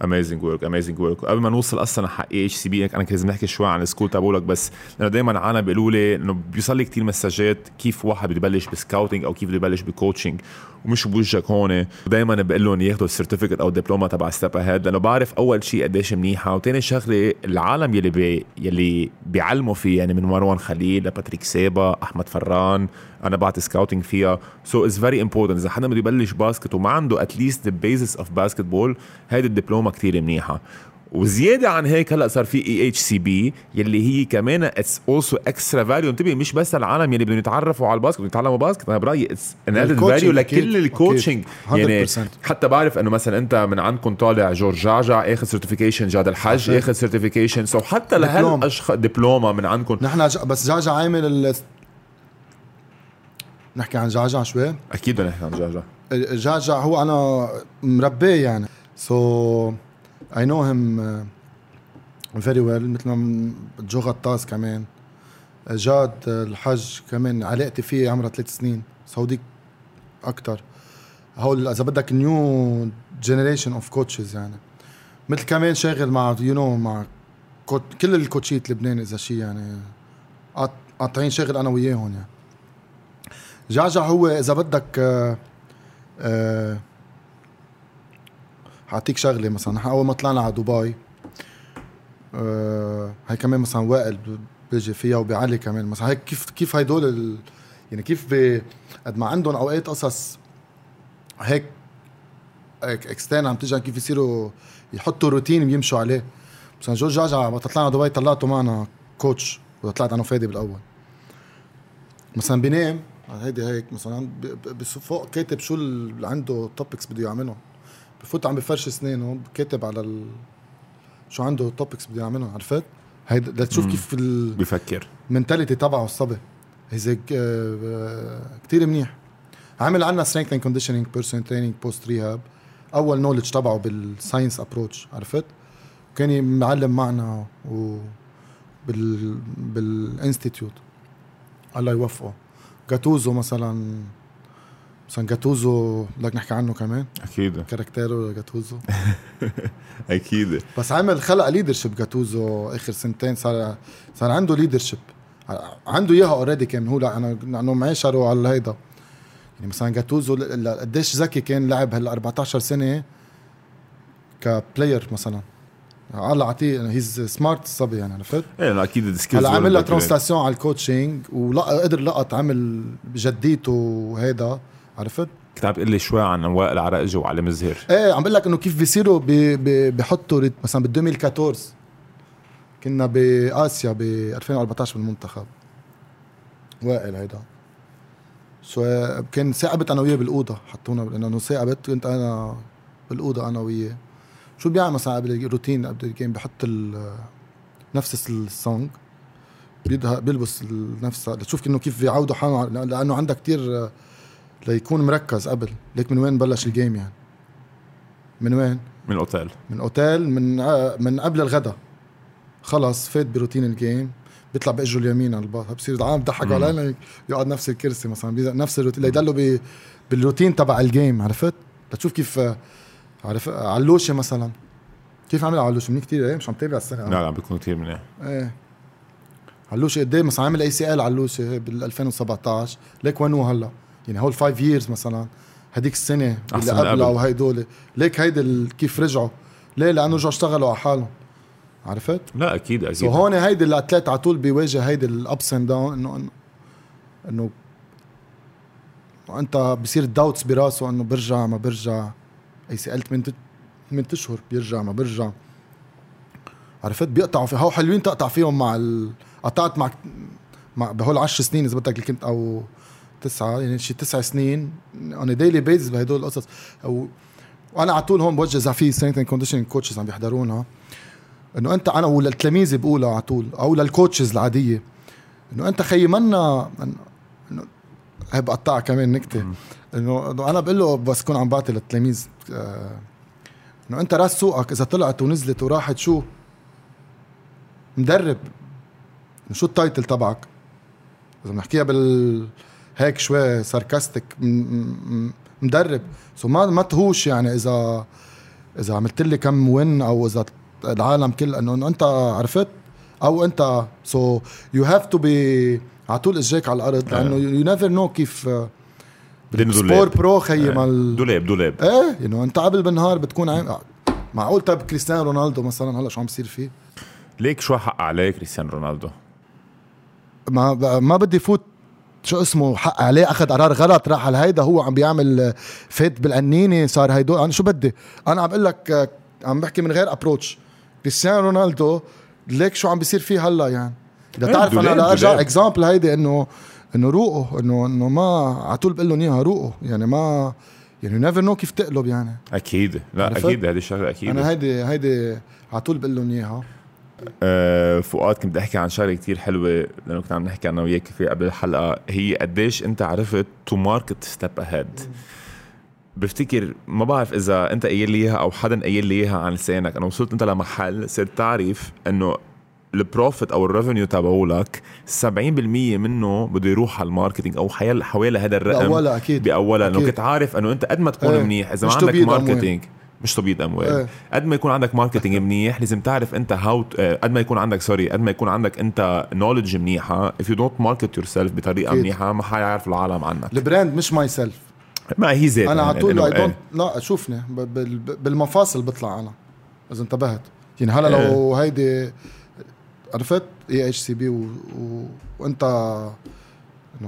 amazing work amazing work قبل ما نوصل أصلا حق HCP أنا كان لازم نحكي شوي عن ال school تبعولك بس لأنه دائما عالم بيقولوا لي إنه بيوصل لي كثير messages كيف واحد بده يبلش ب scouting أو كيف بده يبلش ب coaching ومش بوجهك هون ودائما بقول لهم ياخذوا ال certificate أو الدبلومه تبع Step Ahead لأنه بعرف أول شيء قديش منيحه وثاني شغلة العالم يلي بي يلي بيعلموا فيه يعني من مروان خليل لباتريك سيبا أحمد فران أنا بعطي scouting فيها so it's very important اذا حدا بده يبلش basket وما عنده at least the basis of basketball هيدي الدبلومة كثير منيحة وزيادة عن هيك هلأ صار في HCP يلي هي كمان it's also extra value انتبه مش بس العالم يلي بدهم يتعرفوا على ال basket بدهم يتعلموا basket أنا برأيي it's an added value لكل ال coaching. يعني 100%. حتى بعرف إنه مثلا أنت من عندكم طالع جورج جعجع اخذ certification جاد الحج صحيح. اخذ certification so حتى. لهالاشخاص دبلومة من عندكم نحن بس جعجع عامل. نحكي عن جعجع شوي؟ أكيد بدنا نحكي عن جعجع. جعجع هو أنا مربيه يعني. so I know him very well مثل ما جو غطاس كمان. جاد الحج كمان علاقتي فيه عمرها ثلاث سنين سعودي أكثر هول إذا بدك new generation of coaches يعني. مثل كمان شاغل مع you you know know, مع كل ال coachet لبنان إذا شيء يعني. قاط- قاطعين شاغل أنا وياهم يعني. جعجع هو إذا بدك آه آه حاعطيك شغلة مثلا. نحن أول ما طلعنا على دبي آه هي كمان مثلا وائل بيجي فيها وبيعلي كمان. مثلا هيك كيف كيف هيدول ال... يعني كيف. قد ما عندهم أوقات قصص هيك extern عم تيجي كيف يصيروا يحطوا روتين بيمشوا عليه. مثلا جورج جعجع وقت طلعنا دبي طلعته معنا coach وطلعت أنا وفادي بالأول. مثلا بينام هيدي هيك مثلا فوق كاتب شو اللي عنده topics بده يعملهم. بفوت عم بفرش اسنانه كاتب على ال... شو عنده topics بده يعملهم عرفت؟ هيدا لتشوف مم. كيف بفكر. ال mentality تبعه الصبي. his كثير منيح. عمل عنا strength and conditioning person training post rehab أول knowledge تبعه بال science approach عرفت؟ كان معلم معنا و بال بال institute الله يوفقه. جاتوزو مثلا مثلا جاتوزو بدك نحكي عنه كمان؟ أكيد. caractère و جاتوزو؟ أكيد. بس عمل خلق leadership جاتوزو آخر سنتين صار صار عنده leadership عنده إياها already كان هو أنا لأنه معاشره على هيدا. يعني مثلا جاتوزو قديش ذكي كان لعب هلأ 14 سنة ك player مثلا. الله اعطيه he's smart الصبي يعني عرفت؟ إيه أكيد ال skills هلا عمل لها translation على ال coaching وقدر لقط عمل جديته وهيدا عرفت؟ كنت عم تقول لي شوي عن وائل عرقجي وعلي مزهر إيه عم بقول لك إنه كيف بيصيروا بحطوا مثلا بال 2014 كنا بآسيا ب 2014 بالمنتخب. وائل هيدا. so كان ثاقبت أنا وياه بالأوضة حطونا لأنه ثاقبت كنت أنا بالأوضة أنا وياه. شو بيعمل مثلا قبل الروتين قبل ال game بحط نفس ال song. بيلبس نفس لتشوف انه كيف بيعودوا حاله لأنه عندها كتير ليكون مركز قبل. ليك من وين بلش ال game يعني؟ من وين؟ من الاوتيل من أوتيل من من قبل الغداء خلص فات ب routine ال game بيطلع بأجره اليمين على الباص. بصير عم بضحك علينا يقعد نفس الكرسي مثلا. نفس الروتين ليضلوا بالروتين تبع ال game عرفت؟ لتشوف كيف عرف علوشة مثلا. كيف عمل علوشة؟ منيح كثير إيه مش عم تابع السنة. لا لا بيكون كثير منيح. إيه. علوشة قد إيه؟ مثلا عامل ACL علوشة بال 2017 ليك وين هو هلأ؟ يعني هول 5 years مثلا. هديك السنة اللي قبلها وهيدول. ليك هيدي كيف رجعوا؟ ليه؟ لأنه رجعوا اشتغلوا على حالهم. عرفت؟ لا أكيد أكيد. so هون هيدي ال athlete على طول بيواجه هيدي ال ups and down إنه إنه أنت بصير ال doubts براسه إنه برجع ما برجع. أي سألت من من اشهر بيرجع ما بيرجع. عرفت؟ بيقطعوا في هو حلوين تقطع فيهم مع ال... قطعت مع مع بهول 10 سنين إذا بدك اللي كنت أو تسعة يعني شي تسع سنين. اون ديلي بيزز بهدول القصص. أو وأنا على طول هون بوجه إذا سترينث اند كونديشنينج كوتشز عم بيحضرونا. إنه أنت أنا وللتلاميذ بقولها على طول أو للكوتشز العادية. إنه أنت خيي منا انه بقطعها كمان نكتة. إنه أنا بقول له بس كون عم بعطي للتلاميذ آه إنه أنت راس سوقك إذا طلعت ونزلت وراحت شو؟ مدرب. شو التايتل تبعك؟ إذا بنحكيها بال هيك شوي ساركاستيك مدرب. سو ما ما تهوش يعني إذا إذا عملت لي كم وين أو إذا العالم كل إنه أنت عرفت أو أنت. سو you have to be على طول إجريك على الأرض لأنه you never know كيف sport pro خيي مال دولاب دولاب. إيه؟ يعني أنت قبل بالنهار بتكون عين معقول طيب كريستيانو رونالدو مثلا هلأ شو عم بيصير فيه؟ ليك شو حق عليه كريستيانو رونالدو؟ ما ما بدي فوت شو اسمه حق عليه أخذ قرار غلط راح على هيدا هو عم بيعمل فات بالقنينه صار هيدو. أنا شو بدي؟ أنا عم بقول لك عم بحكي من غير approach كريستيانو رونالدو ليك شو عم بيصير فيه هلأ يعني؟ إذا تعرف أنا ارجع example هيدي إنه إنه روقوا إنه إنه ما على طول بقول لهم إياها روقوا يعني ما يعني never know كيف تقلب يعني. أكيد. لا أكيد هذه الشغلة أكيد. أنا هيدي هيدي على طول بقول لهم إياها. أه فؤاد كنت بدي أحكي عن شغلة كتير حلوة لأنه كنا عم نحكي أنا وياك في قبل الحلقة. هي قديش أنت عرفت to market step ahead بفتكر ما بعرف إذا أنت قايل لي إياها أو حدا قايل لي إياها عن لسانك. أنا وصلت أنت لمحل صرت تعرف إنه ال profit أو ال revenue تبعولك 70% منه بده يروح على ال marketing أو حوالي هذا الرقم بأولها أكيد. بأولها انه كنت عارف إنه أنت قد ما تكون إيه. منيح إذا ما عندك marketing مش تبييض أموال. إيه. قد ما يكون عندك marketing منيح لازم تعرف أنت how قد ما يكون عندك sorry قد ما يكون عندك أنت knowledge منيحة. If you don't market yourself بطريقة أكيد. منيحة ما حيعرف العالم عنك. البراند مش ماي سيلف ما هي زيت أنا على طول إيه. لا شوفني بالمفاصل بطلع أنا إذا انتبهت. يعني هلا لو هيدي عرفت؟ اي اتش سي بي وانت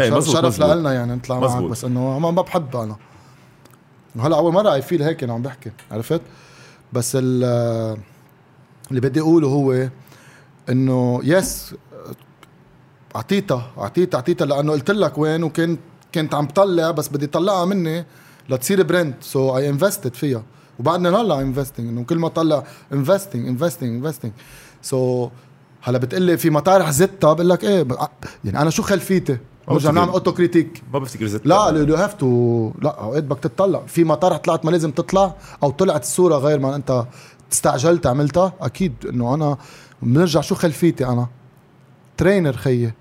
إيه مزبوط شرف لنا يعني نطلع معك بس إنه ما بحب أنا. وهلا أول مرة أي فيل هيك أنا عم بحكي عرفت؟ بس اللي بدي أقوله هو إنه يس أعطيتها أعطيتها أعطيتها لأنه قلت لك وين وكنت كنت عم طلع بس بدي طلعها مني لتصير brand so I invested فيها. وبعدنا هلأ investing إنه كل ما طلع investing investing investing so هلا بتقلي في مطارح زتها بقول لك إيه يعني أنا شو خلفيتي؟ برجع نعمل autocritique ما بفتكر زتها لا you have to لا اوقات بدك تطلع. في مطارح طلعت ما لازم تطلع أو طلعت الصورة غير ما أنت استعجلت عملتها. أكيد إنه أنا بنرجع شو خلفيتي أنا؟ trainer خيي.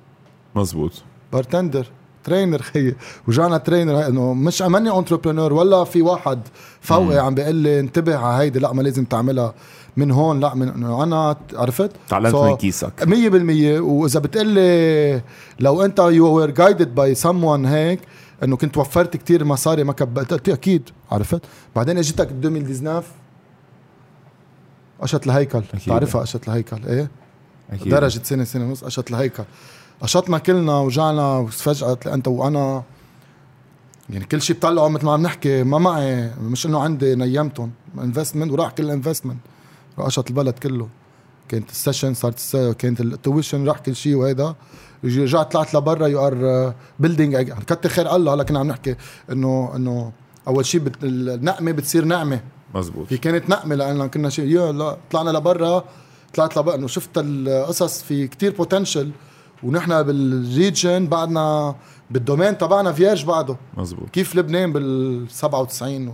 مزبوط. bartender trainer خيي. ورجعنا trainer إنه مش ماني entrepreneur ولا في واحد فوقي عم بيقول لي انتبه على هيدي لا ما لازم تعملها. من هون لا من إنه أنا عرفت؟ تعلمت so, من كيسك. 100% وإذا بتقول لي لو أنت you were guided by someone هيك إنه كنت وفرت كتير مصاري ما كبت أكيد عرفت؟ بعدين إجتك 2019 قشط الهيكل بتعرفها قشط الهيكل إيه؟ أكيد. درجة سنة سنة ونص قشط الهيكل قشطنا كلنا وجعنا فجأة أنت وأنا. يعني كل شيء بطلعوا مثل ما عم نحكي ما معي مش إنه عندي نيمتهم. investment وراح كل ال investment قشط البلد كله. كانت السيشن صارت كانت التويشن راح كل شيء وهيدا. رجعت طلعت لبرا you are building كتر خير الله هلا كنا عم نحكي انه إنه أول شيء بت... النقمة بتصير نعمه مزبوط. هي كانت نقمة لأن كنا شيء يا لا طلعنا لبرا طلعت لبرا إنه شفت القصص في كتير potential ونحن بال region بعدنا بال domain تبعنا vierge بعده. مزبوط. كيف لبنان بال 97 و...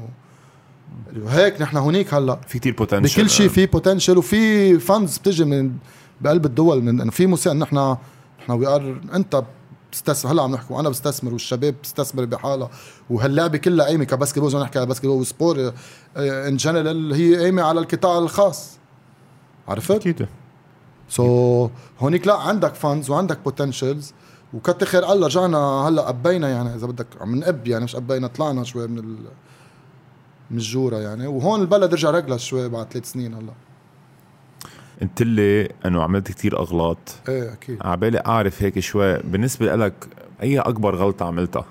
وهيك نحن هونيك هلا. في كتير potential بكل شيء في potential وفي funds بتجي من بقلب الدول من إنه في مساء نحن نحن we are أنت بتستثمر هلا عم نحكي وأنا بستثمر والشباب بتستثمر بحالها. وهاللعبة كلها قايمه ك basketball اذا نحكي على basketball و sport in general هي قايمه على القطاع الخاص. عرفت؟ أكيد. so so, هونيك لا عندك funds وعندك بوتنشلز وكتر خير الله رجعنا هلا قبينا يعني إذا بدك عم نقب يعني مش قبينا طلعنا شوي من ال... من الجوره يعني. وهون البلد رجع رجلها شوي بعد ثلاث سنين هلا. قلت لي انه عملت كتير اغلاط. إيه أكيد. عبالي أعرف هيك شوي. بالنسبة لك أي أكبر غلطة عملتها؟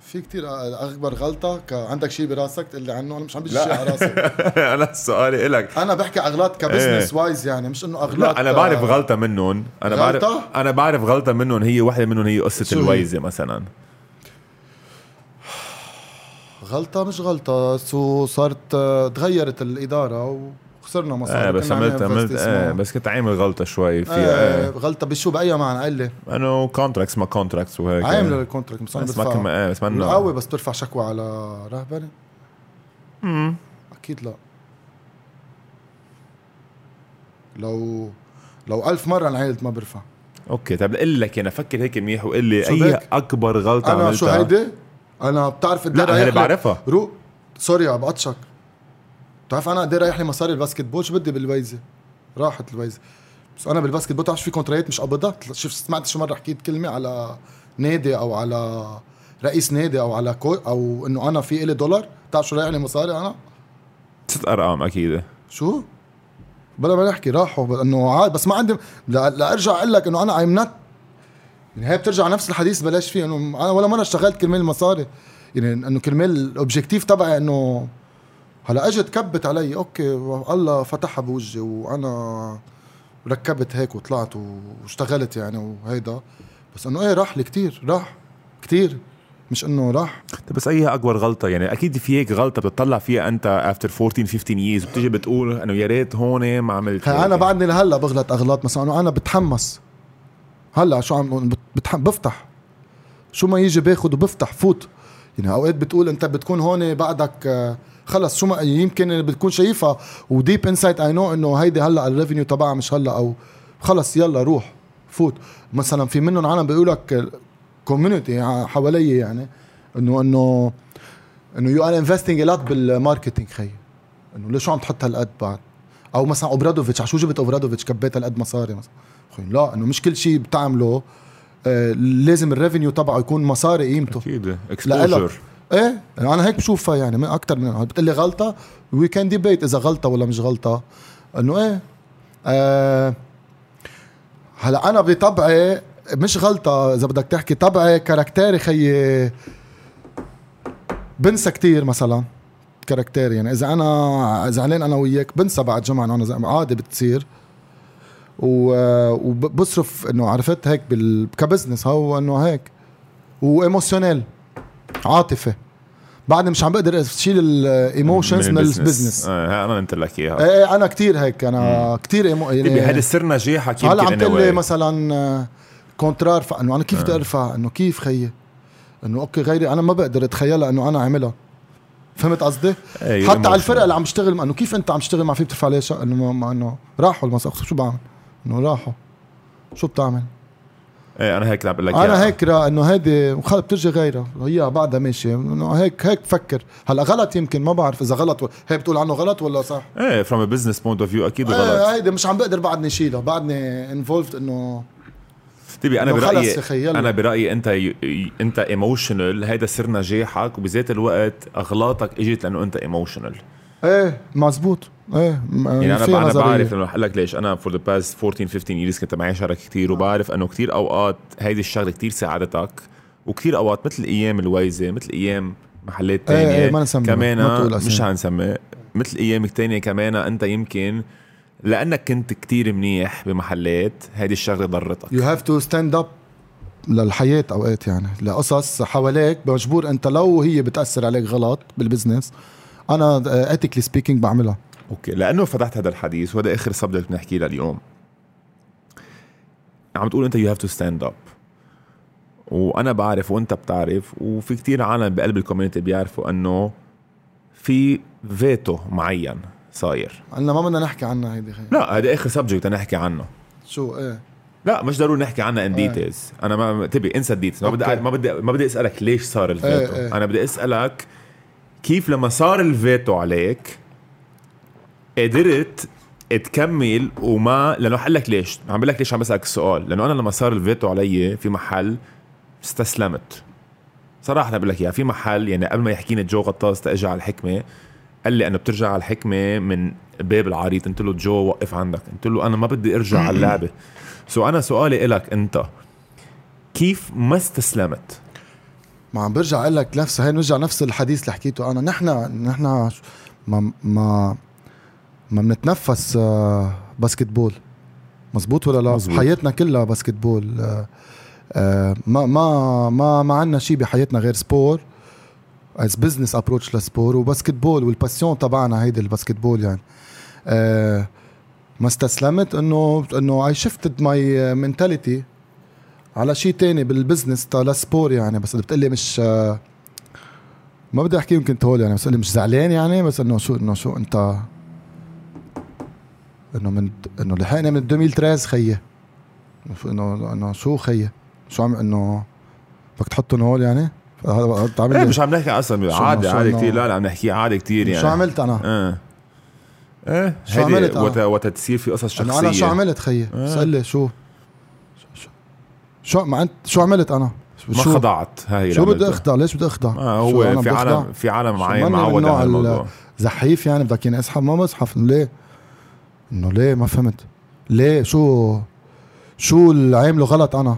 في كتير أكبر غلطة. عندك شيء براسك تقول لي عنه؟ أنا مش عم بيجي شيء على راسي. أنا سؤالي إلك. أنا بحكي أغلاط ك business إيه. wise يعني مش إنه أغلاط لا أنا بعرف غلطة منهم. أنا غلطة؟ بعرف أنا بعرف غلطة منهم. هي وحده منهم هي قصة الويزة مثلا. غلطة مش غلطة so صارت تغيرت الإدارة وخسرنا مصاري. آه بس عملت عملت آه بس كنت عامل غلطة شوي فيها آه غلطة بشو؟ بأي معنى؟ قال لي. انه contracts ما contracts وهيك. عامل ال contract بس بس ما كم آه بس منه قوي بس ترفع شكوى على رهبنة امم أكيد لا. لو لو ألف مرة انعيلت ما برفع okay طيب قل لك أنا فكر هيك منيح وقل لي أي أكبر غلطة أنا عملتها؟ شو هيدي؟ أنا بتعرف قد لا أنا بعرفها. رو sorry عم بقطشك. بتعرف أنا قد رايح لي مصاري ال basketball؟ شو بدي بالويزة؟ راحت الويزة. بس أنا بال basketball بتعرف في كونترايات مش قبضها؟ شوف سمعت شو مرة حكيت كلمة على نادي أو على رئيس نادي أو على كو أو إنه أنا في إلي دولار بتعرف شو رايح لي مصاري أنا؟ ست أرقام أكيد. شو؟ بلا ما نحكي راحوا إنه عاد بس ما عندي لارجع أقول لك إنه أنا I'm not يعني هي بترجع نفس الحديث بلاش فيه إنه أنا ولا مرة اشتغلت كرمال المصاري يعني إنه كرمال ال objective تبعي إنه هلا اجت كبت علي okay الله فتحها بوجهي وأنا ركبت هيك وطلعت واشتغلت يعني وهيدا. بس إنه إيه راح لي كثير راح كثير مش إنه راح. طيب بس أي أكبر غلطة؟ يعني أكيد في هيك غلطة بتطلع فيها أنت after 14 15 years بتيجي بتقول إنه يا ريت هون ما عملت أنا بعدني لهلأ بغلط أغلاط مثلا إنه أنا بتحمس. هلا شو عم بفتح. شو ما يجي باخذ وبفتح فوت. يعني أوقات بتقول أنت بتكون هون بعدك آه، خلص. شو ما يمكن بتكون شايفها. و deep inside I know إنه هيدي هلأ ال revenue تبعها مش هلأ أو خلص يلا روح فوت. مثلا في منهم عالم بيقول لك community حوالي يعني انه انه إنه you are investing a lot بال marketing خي. إنه ليش عم تحط هالقد بعد؟ أو مثلا أوبرادوفيتش شو جبت أوبرادوفيتش؟ كبيت هالقد مصاري مثلا. لا إنه مش كل شيء بتعمله آه لازم ال revenue تبعه يكون مصاري قيمته. أكيد exposure إيه؟ أنا هيك بشوفها يعني من أكثر من بتقول لي غلطة we can debate إذا غلطة ولا مش غلطة. إنه إيه؟ آه هلأ أنا بطبعي مش غلطة إذا بدك تحكي طبعي caractère ي خيي بنسى كتير مثلا. caractère ي يعني إذا أنا زعلان أنا وياك بنسى بعد جمعه أنا عادي بتصير. وبصرف إنه عرفت هيك بال... ك business هو إنه هيك. و emotional عاطفة. بعد مش عم بقدر اشيل ال emotions من, من ال business. آه أنا قلت لك اياها إيه أنا كثير هيك أنا كثير emo... يعني هذا سر نجاحك هلا عم تقول لي مثلا contraire إنه أنا كيف بدي آه. أرفع؟ إنه كيف خيي؟ إنه أوكي غيري أنا ما بقدر أتخيلها إنه أنا عاملها فهمت قصدي؟ أيه حتى على الفرقه اللي عم بشتغل إنه كيف أنت عم تشتغل مع في بترفع ليش؟ إنه ما إنه راحوا المساق شو بعمل؟ إنه راحوا شو بتعمل؟ إيه أنا هيك عم بقول لك أنا. هيك را إنه هيدي خلص بترجي غيرها هي بعدها ماشيه إنه هيك هيك بفكر هلأ غلط يمكن ما بعرف إذا غلط و... هي بتقول عنه غلط ولا صح إيه فروم بزنس بوينت اوف فيو أكيد غلط آه هيدي مش عم بقدر بعدني شيلها بعدني انفولفد انه تبي أنا إنه خلص برايي. أنا برأيي أنت. ي- أنت emotional هيدا سر نجاحك وبذات الوقت أغلاطك إجت لأنه أنت emotional إيه مزبوط إيه م- يعني أنا أنا نظرية. بعرف إنه لك ليش. أنا for the past 14 15 years كنت معي شركة كثير وبعرف إنه كثير أوقات هيدي الشغلة كثير ساعدتك وكثير أوقات مثل أيام الويزه مثل أيام محلات إيه، تانية. إيه، ما نسمي، كمان ما مش. حنسمي مثل أيام تانية كمان أنت يمكن لأنك كنت كتير منيح بمحلات هيدي الشغلة ضرتك. you have to stand up للحياة أوقات يعني لقصص حواليك. مجبور أنت لو هي بتأثر عليك غلط بال business أنا ethically speaking بعملها. okay لأنه فتحت هذا الحديث وهذا آخر subject بنحكي له اليوم عم تقول أنت you have to stand up وأنا بعرف وأنت بتعرف وفي كتير عالم بقلب ال community بيعرفوا إنه في فيتو معين صاير. قلنا ما بدنا نحكي عنها هيدي خي. لا هذا آخر subject نحكي عنه. شو؟ إيه. لا مش ضروري نحكي عنها ان إيه. details أنا ما تبي انسى ال details ما بدي. ما بدي ما بدي أسألك ليش صار الفيتو إيه، إيه. أنا بدي أسألك كيف لما صار الفيتو عليك قدرت تكمل وما لأنه حقول لك ليش. عم بقول لك ليش عم بسألك السؤال. لأنه أنا لما صار الفيتو علي في محل استسلمت. صراحة بقول لك إياها. في محل يعني قبل ما يحكيني جو غطاس تاجي على الحكمة. قال لي أنه بترجع على الحكمة من باب العريض. قلت له جو وقف عندك. قلت له أنا ما بدي أرجع على اللعبة. so أنا سؤالي إلك أنت. كيف ما استسلمت؟ ما عم برجع أقول لك نفس هي نرجع نفس الحديث اللي حكيته أنا. نحن نحن ما ما ما بنتنفس آه، basketball مزبوط ولا لا؟ مزبوط. حياتنا كلها basketball آه، آه، ما ما ما ما عندنا شيء بحياتنا غير sport as business approach لل sport و basketball وال passion تبعنا هيدي ال basketball يعني ما استسلمت انه إنه I shifted my mentality على شيء تاني بال business تا لل sport يعني بس اذا بتقلي مش آه، ما بدي أحكي يمكن تقول يعني بس قلي مش زعلان يعني بس إنه شو إنه شو أنت إنه من إنه لحقنا من 2013 خيي إنه إنه شو خيي شو عم إنه بدك تحطهم هول يعني هذا إيه لي- مش عم نحكي أصلا عادي عادي كثير لا لا عم نحكي عادي كثير يعني شو عملت أنا؟ إيه إيه شو عملت أنا؟ وقت تصير في قصص شخصيه أنا شو عملت خيي؟ آه. بس قل لي شو شو شو ما انت شو عملت أنا؟ ما خضعت هاي شو بدي. أخضع؟ ليش بدي أخضع؟ آه هو في عالم؟ في عالم معين معود على ال- الموضوع زحيف يعني بدك اني أسحب ما بزحف ليه؟ إنه ليه ما فهمت ليه شو شو اللي عامله غلط أنا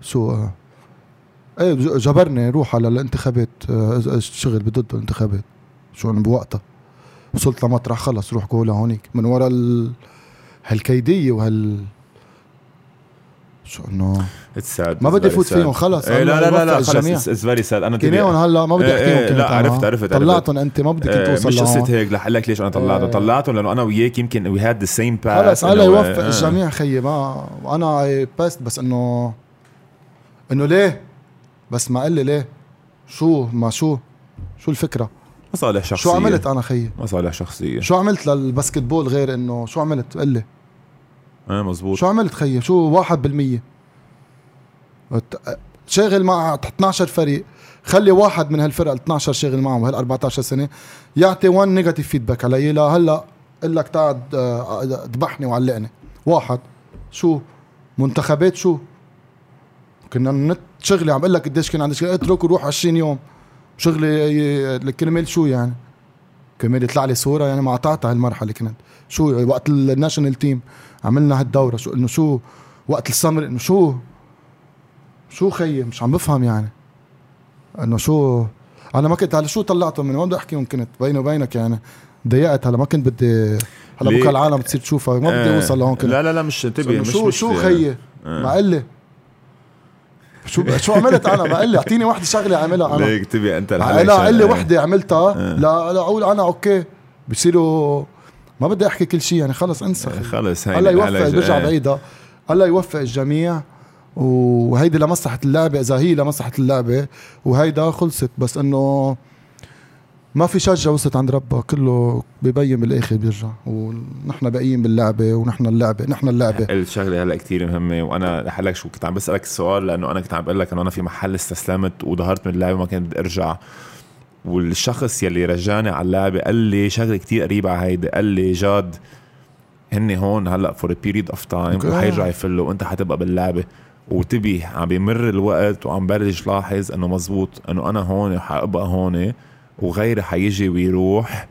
شو آه. إيه جبرني روح على الانتخابات آه، اشتغل بضد الانتخابات شو أنا بوقتها وصلت لمطرح خلص روح قول هونيك من ورا ال... هالكيدية وهال شو إنه It's sad. ما بدي فوت. فيهم خلص إيه لا لا لا لا خلص. it's very sad. أنا كيناهم هلا ما بدي إيه، أحكيهم إيه، لا،. عرفت- عرفت-. طلعتهم أنت ما بدك آه، توصل مش. قصة هيك رح لك ليش. أنا طلعته آه. طلعته لأنه أنا وياك يمكن we had the same path خلص الله يوفق الجميع خيي ما وأنا I passed بس إنه إنه ليه؟ بس ما قال لي ليه. شو ما شو شو الفكرة؟ مصالح شخصية. شو عملت أنا خيي؟ مصالح شخصية. شو عملت لل basketball غير إنه شو عملت؟ قل لي. آه مزبوط شو عملت خيي؟ شو واحد بالمية؟ أت- شاغل مع 12 فريق. خلي واحد من هالفرق ال 12 شاغل معهم هال 14 سنة يعطي 1 negative feedback علي لا هلا قل لك تعال آه، ذبحني وعلقني. واحد شو؟ منتخبات شو؟ كنت شغلي عم بقول لك قديش كان عندي شغل اترك وروح 20 يوم. شغلي ي- كرمال شو يعني؟ كرمال يطلع لي صورة يعني ما قطعتها هالمرحلة كانت شو وقت ال national team عملنا هالدورة شو إنه شو وقت السمر إنه شو شو خيي؟ مش عم بفهم يعني. إنه شو أنا ما كنت هلا شو طلعتهم من ما بدي احكيهم كنت؟ بيني وبينك يعني. ضيقت هلا ما كنت بدي هلا؟ بكرة العالم تصير تشوفها. ما بدي آه، أوصل لهون كنت. لا لا لا مش انتبه مش شو مش شو خيي؟ ما قال لي شو شو عملت أنا؟ ما قال لي أعطيني وحدة شغلة أعملها أنا. ليك تبي أنت لا لا قال لي وحدة عملتها. آه. لا لا أقول أنا أوكي. بصيروا ما بدي أحكي كل شيء يعني خلص انسى خي. خلص هاي الله يوفق برجع آه. بعيدها. الله يوفق الجميع. وهيدي لمصلحة اللعبة إذا هي لمصلحة اللعبة وهيدا خلصت. بس إنه ما في شجة وصلت عند ربها كله ببين بالآخر بيرجع. ونحن باقيين باللعبة ونحن اللعبة نحن اللعبة. الشغلة هلا كتير مهمة؟ وأنا رح لك شو كنت عم بسألك السؤال لأنه أنا كنت عم بقول لك إنه أنا في محل استسلمت وظهرت من اللعبة ما كنت أرجع. والشخص يلي رجاني على اللعبة قال لي شغلة كتير قريبة على هيدي قال لي جاد هن هون هلأ for period of time. وحيرجع يفلوا وأنت حتبقى باللعبة وتبي عم بيمر الوقت وعم بلش لاحظ إنه مزبوط إنه أنا هون وحابقى هون وغيري حيجي ويروح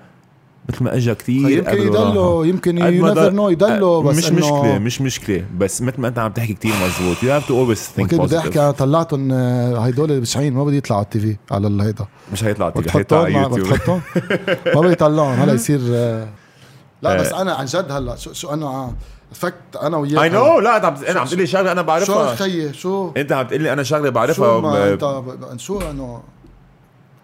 مثل ما اجى كتير يمكن. يضله يمكن you know يضله بس مش مشكلة مش مشكلة بس مثل ما أنت عم تحكي كتير مزبوط. You have to always think كنت بدي أحكي أنا طلعتهم آه، هيدول بشعين ما بدي يطلعوا على ال TV على الهيدا. مش هيطلع تيجي حيطلع بتحطهم؟ على مع- يوتيوب ما بدي يطلعهم هلا يصير آه، لا بس آه. أنا عن جد هلا شو شو أنا فكت أنا وياك I know لا أنت عم أنا عم تقول لي شغلة أنا شو بعرفها. خيي؟ شو؟ أنت عم تقول لي أنا شغلة شو بعرفها ما انت شو انه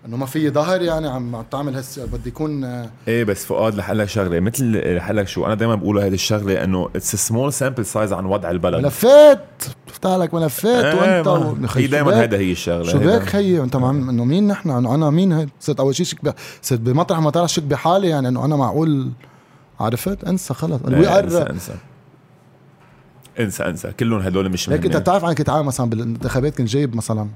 إنه ما في ظهر يعني عم عم تعمل هس بدي يكون آه، إيه بس فؤاد رح قلك شغلة. مثل رح قلك شو أنا دائما بقول هذه الشغلة إنه it's small sample size عن وضع البلد. ملفات بفتح لك ملفات إيه، وأنت و- هي دائما؟ هيدا هي الشغلة شو هيدا. بك خيي أنت معم إنه مين نحن؟ إنه أنا مين هيد صرت أول شيء شك ب... صرت بمطرح ما تعرف شك بحالي يعني إنه أنا معقول؟ عرفت؟ انسى خلص. إيه، وي انسى انسى. انسى انسى. كلهم هدول مش ليك أنت بتعرف أنا كنت عامل مثلا بالانتخابات كنت جايب مثلا؟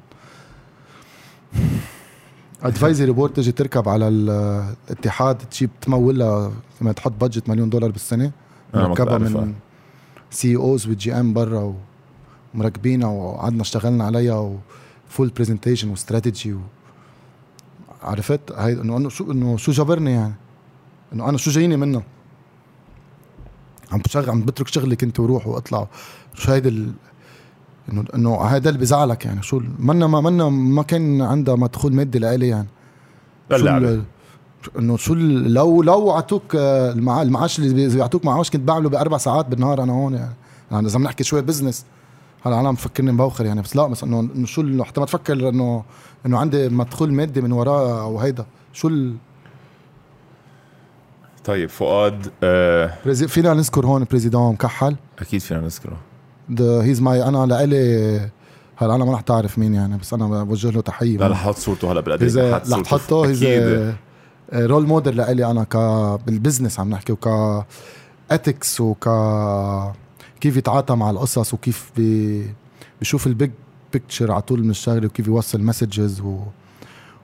ادفايزري بورد تجي تركب على ال- الاتحاد تجيب تمولها لما تحط بادجت مليون دولار بالسنة مركبها. من CEOs وال GM برا ومركبينها وقعدنا اشتغلنا عليها و full presentation و strategy و... عرفت؟ هاي إنه انه شو إنه شو جبرني يعني؟ إنه أنا شو جايني منه عم بشغل عم بترك شغلي كنت وروح وأطلع. شو هيدا ال... انه إنه هذا اللي بزعلك يعني. شو منا ما منا ما كان عندها مدخول مادي لإلي يعني. ال- إنه شو لو لو اعطوك آه، المع... المعاش اللي بي- بيعطوك معاش كنت بعمله بأربع ساعات بالنهار أنا هون يعني. يعني إذا بنحكي شوي business هلا أنا مفكرني مبوخر يعني. بس لا بس انه إنه شو ال- حتى ما تفكر انه إنه عندي مدخول مادي من وراه أو هيدا. شو ال... طيب فؤاد آه. فينا نذكر هون بريزيدون مكحل. أكيد فينا نذكره. he's my أنا لإلي هلا أنا ما رح تعرف مين يعني بس أنا بوجه له تحية. لا رح أحط صورته هلا بالقديم رح تحطه اذا role model لإلي أنا ك بال business عم نحكي وك ethics وك كيف يتعاطى مع القصص وكيف بي بيشوف ال big picture على طول من الشغلة وكيف يوصل messages و...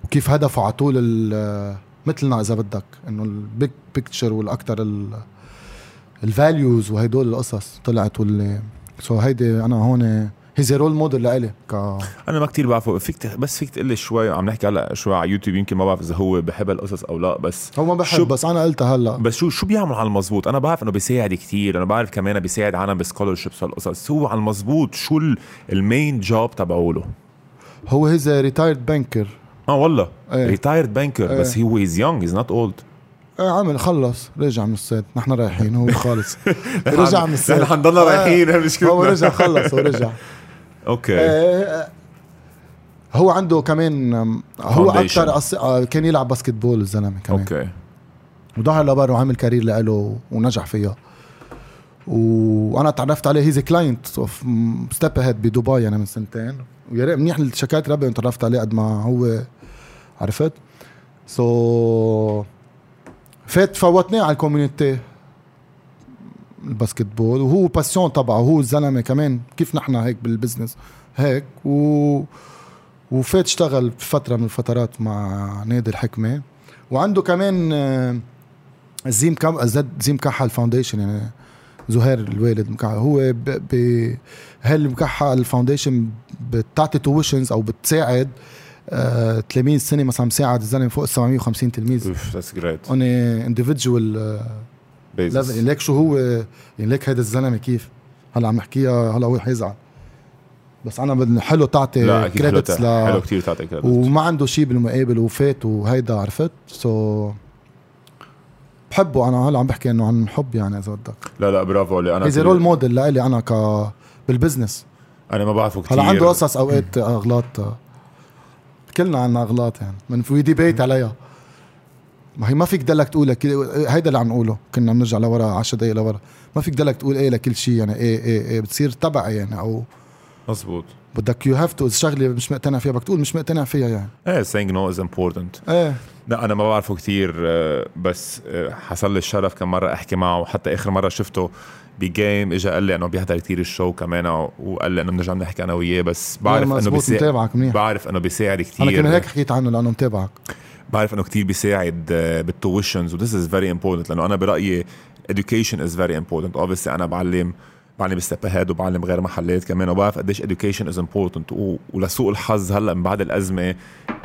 وكيف هدفه على طول ال- مثلنا إذا بدك إنه ال big picture والاكثر ال values وهدول القصص طلعت واللي so هيدي أنا هون he's role model لإلي ك أنا ما كتير بعرفه. فيك بس فيك تقول لي شوي عم نحكي هلأ شوي على يوتيوب يمكن ما بعرف إذا هو بحب القصص أو لا بس هو ما بحب شو- بس أنا قلتها هلأ. بس شو شو بيعمل على المزبوط أنا بعرف إنه بيساعد كتير أنا بعرف كمان بيساعد عالم ب scholarships والقصص. هو على المزبوط شو ال- ال main job تبعوله هو he's retired banker آه والله. retired banker إيه. بس هو he's young he's not old إيه عامل خلص رجع من الصيد. نحن رايحين هو خالص. رجع من الصيد. نحن حنضلنا آه. رايحين مشكلتنا هو رجع خلص هو رجع. أوكي. إيه، هو عنده كمان هو. أكثر أص... آه، كان يلعب basketball الزلمة كمان. أوكي. وظهر لبر وعمل career له ونجح فيها. وأنا تعرفت عليه he's client of Step Ahead بدبي أنا من سنتين. ويا ريت منيح شكاية ربي تعرفت عليه قد ما هو عرفت؟ so فات فوتناه على ال community. ال basketball وهو passion تبعه هو الزلمة كمان. كيف نحن هيك بال business هيك و وفات اشتغل فترة من الفترات مع نادي الحكمه وعنده كمان آه، زيم كم زيم كحل foundation يعني زهير الوالد مكحل. هو ب, ب هالمكحل foundation بتعطي tuitions أو بتساعد؟ آه تلاميذ سنة مثلا مساعد الزلمه فوق ال 750 تلميذ. أوف that's great one individual يعني ليك شو هو يعني ليك هيدا الزلمة كيف؟ هلا عم نحكيها هلا هو حيزعل بس أنا بدي حلو تعطي credits ل حلو كثير تعطي credit وما عنده شيء بالمقابل وفات وهيدا عرفت؟ so بحبه أنا. هلا عم بحكي إنه عن حب يعني إذا بدك. لا لا برافو. عليه أنا كل- role model لإلي أنا ك بال business أنا ما بعرفه كثير هلا عنده قصص أوقات أغلاط. كلنا عنا أغلاط يعني. من في debate عليها. ما هي ما فيك ضلك تقول لك هيدا اللي عم نقوله. كنا بنرجع لورا 10 دقايق لورا. ما فيك ضلك تقول إيه لكل شيء يعني إيه إيه إيه بتصير تبعي يعني أو مزبوط. بدك you have to الشغله مش مقتنع فيها بدك تقول مش مقتنع فيها يعني. إيه saying no is important. إيه. لا أنا ما بعرفه كثير بس آه، حصل لي الشرف كم مرة أحكي معه. وحتى آخر مرة شفته بجيم اجى قال لي إنه بيحضر كثير الشو كمان وقال لي إنه بنرجع نحكي أنا وياه بس بعرف إنه بيساعد متابعك منيح. بعرف إنه بيساعد كثير أنا كمان هيك حكيت عنه لأنه متابعك. بعرف إنه كثير بيساعد بال tuitions و this is very important لأنه أنا برأيي education is very important. Obviously أنا بعلم بعلم Step Ahead وبعلم غير محلات كمان وبعرف قديش education is important. ولسوء الحظ هلأ من بعد الأزمة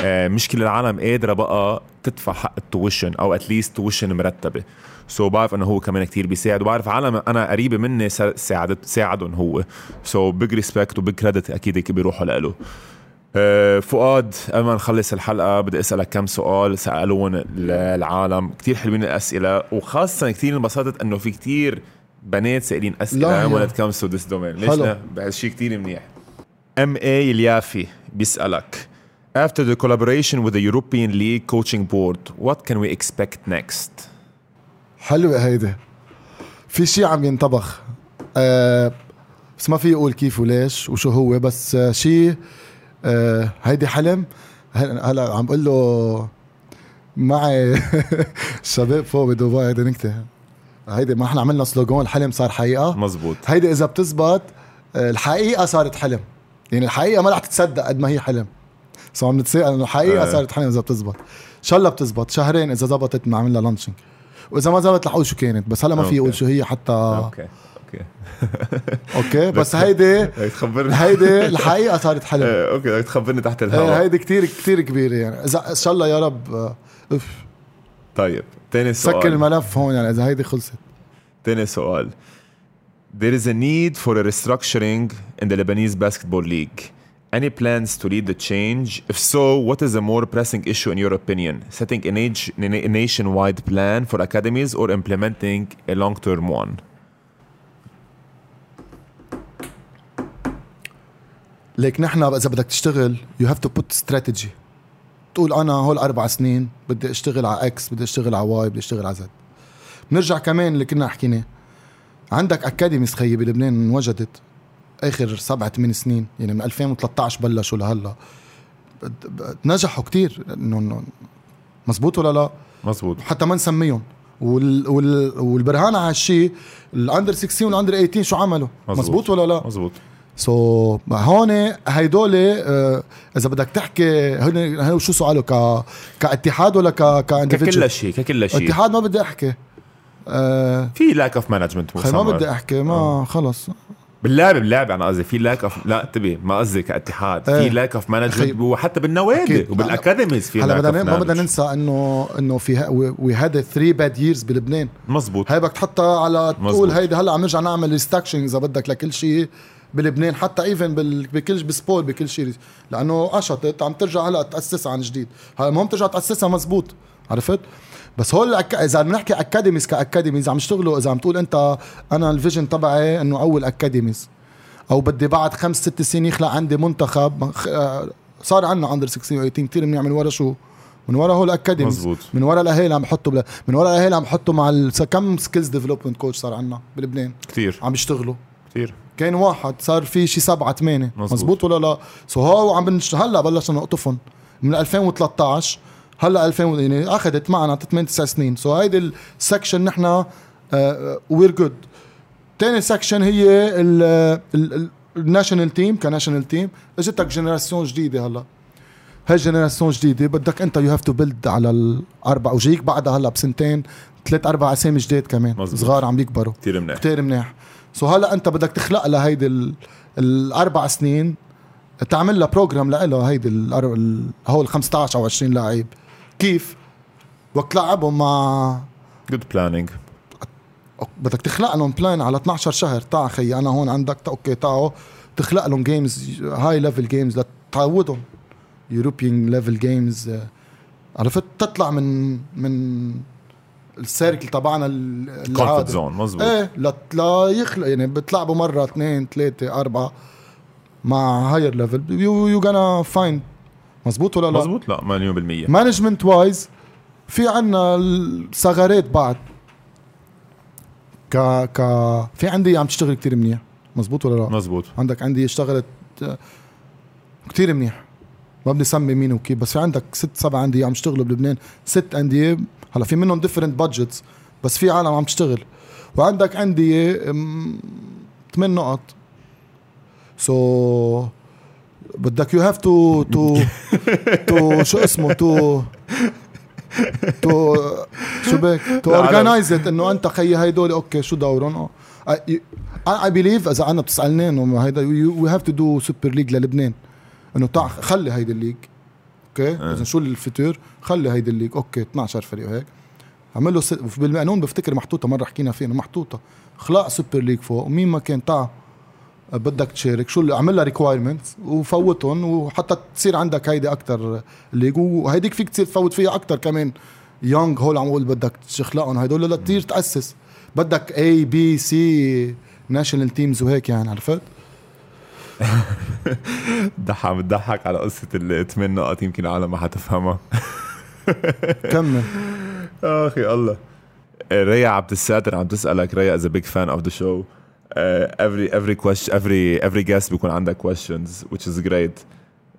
آه، مش كل العالم قادرة بقى تدفع حق ال tuition أو at least tuition مرتبة. so بعرف إنه هو كمان كتير بيساعد وبعرف عالم أنا قريبة مني ساعدت ساعدهم هو. so big respect و big credit أكيد بيروحوا له آه، فؤاد قبل ما نخلص الحلقة بدي أسألك كم سؤال سالون العالم. كتير حلوين الأسئلة وخاصة كتير انبسطت إنه في كتير بنات سائلين أسئلة it comes to this domain. ليش بهالشيء كتير منيح. ام اي إليافي بيسألك After the collaboration with the European League coaching board, what can we expect next? حلوة هيدي. في شيء عم ينطبخ. أه بس ما في أقول كيف وليش وشو هو بس آه شيء أه هيدي حلم. هلا عم بقول له معي الشباب فوق بدبي هيدي نكتة. هيدي ما إحنا عملنا slogan الحلم صار حقيقة. مزبوط. هيدي إذا بتزبط آه، الحقيقة صارت حلم. يعني الحقيقة ما رح تتصدق قد ما هي حلم. so عم نتساءل إنه الحقيقة آه. صارت حلم إذا بتزبط. إن شاء الله بتزبط. شهرين إذا زبطت بنعمل لها launching وإذا ما زبطت رح أقول شو كانت بس هلا ما في أقول شو هي حتى okay. okay. okay بس هيدي تخبرني. هيدي الحقيقة صارت حلم آه، okay بدك تخبرني تحت الهواء. هيدي كثير كثير كبيرة يعني. اذا إن شاء الله يا رب أوف. طيب ثاني سؤال. سكر الملف هون يعني إذا هيدي خلصت. ثاني سؤال. There is a need for a restructuring in the Lebanese basketball league. Any plans to lead the change? If so, what is a more pressing issue in your opinion? Setting a, nation, a nationwide plan for academies or implementing a long-term one? ليك نحن إذا بدك تشتغل you have to put strategy تقول أنا هول أربع سنين بدي أشتغل على X بدي أشتغل على Y بدي أشتغل على Z بنرجع كمان اللي كنا حكينا عندك academy خيي بلبنان انوجدت آخر سبع ثمان سنين يعني من 2013 بلشوا لهلأ. نجحوا كتير. إنه مزبوط ولا لا؟ مزبوط حتى ما نسميهم. وال وال والبرهان على هالشيء ال under 16 وال under 18 شو عملوا؟ مزبوط, مزبوط ولا لا؟ مزبوط so, هون هيدول uh, إذا بدك تحكي هن شو سؤاله ك كاتحاد ولا ك ككل شيء ككل شيء. اتحاد ما بدي أحكي. آه في lack of management ما بدي أحكي ما آه. خلص. باللعب باللعب أنا قصدي في لاك اوف لا انتبه ما قصدي كاتحاد إيه. في lack of management وحتى بالنوادي وبال academies في هلا بدنا ما بدنا ننسى إنه إنه في we had 3 bad years بلبنان. مزبوط هاي بدك تحطها على تقول هيدي هلا عم نرجع نعمل restructuring إذا بدك لكل شيء بلبنان حتى even بكل basketball بكل شيء. لأنه قشطت عم ترجع هلا تاسسها عن جديد. هلا المهم ترجع تأسسها مزبوط عرفت؟ بس هول أك... إذا بنحكي academies ك academies عم يشتغلوا إذا عم تقول أنت أنا ال vision تبعي إنه أول academies أو بدي بعد خمس ست سنين يخلق عندي منتخب صار عندنا under 16 و18 كثير بنعمل ورا شو؟ من ورا هول ال academies مزبوط. من ورا الاهالي عم بحطوا بلا من ورا الاهالي عم بحطوا مع ال... كم skills development coach صار عندنا بلبنان؟ كثير عم يشتغلوا. كثير كان واحد صار في شي سبعة ثمانية. مزبوط. ولا لا؟ so هو عم بنش... هلا بلشنا نقطفهم. من 2013 هلا 2000 يعني أخذت معنا 8 9 سنين. so هيدي ال section نحن we're good ثاني section هي ال national team ك national team اجتك génération جديدة هلا. هاي génération جديدة. بدك أنت you have to build على الاربع وجيك بعدها هلا بسنتين ثلاث أربع أسامي جداد كمان. مزبوط. صغار عم بيكبروا كثير منيح. كثير منيح. so هلا أنت بدك تخلق لها هيدي الاربع سنين تعمل لها program لها هيدي هول 15 أو 20 لاعب. كيف؟ وقت تلعبهم مع good planning بدك تخلق لهم plan على 12 شهر. تاع خي أنا هون عندك. تا okay تعوا تخلق لهم games high level games لتعودهم. European level games عرفت؟ تطلع من من ال circle تبعنا العادي. zone مزبوط. إيه لا يخلق يعني بتلعبوا مرة اثنين ثلاثة أربعة مع higher level you you find مزبوط ولا لا؟ مزبوط لا مليون بالمية. management wise في عنا الثغرات بعد. ك ك في عندي عم تشتغل كتير منيح. مزبوط ولا لا؟ مزبوط. عندك عندي اشتغلت كتير منيح. ما بدي سمي مين وكيف بس في عندك ست سبع انديه عم يشتغلوا بلبنان ست انديه هلا في منهم different budgets بس في عالم عم تشتغل. وعندك انديه ثمان نقط. so, بدك you have to to تو شو اسمه تو تو شو بك تو اورجنايز إنه أنت خيي هيدول أوكي شو دورهم؟ اي بليف إذا أنا بتسألني إنه هيدا وي هاف تو دو سوبر ليج للبنان. إنه تاع خلي هيدي الليج أوكي؟ آه. إذا شو الفطور خلي هيدي الليج أوكي 12 فريق وهيك عمل له بالقانون بفتكر محطوطة مرة حكينا فيها محطوطة. خلق سوبر ليج فوق ومين ما كان تاع بدك تشارك. شو اللي اعمل لها requirement وفوتهم وحتى تصير عندك هيدي أكثر league وهيديك فيك تصير تفوت فيها أكثر كمان. young هول عم أقول بدك تخلقهم هدول لا تصير تأسس. بدك A B C national teams وهيك يعني عرفت؟ ضحك بتضحك على قصة الثمان نقط يمكن العالم ما حتفهمها. كمل. آخي الله. ريا عبد الساتر عم تسألك ريا is big fan of the show every every question every every guest بيكون عندك questions which is great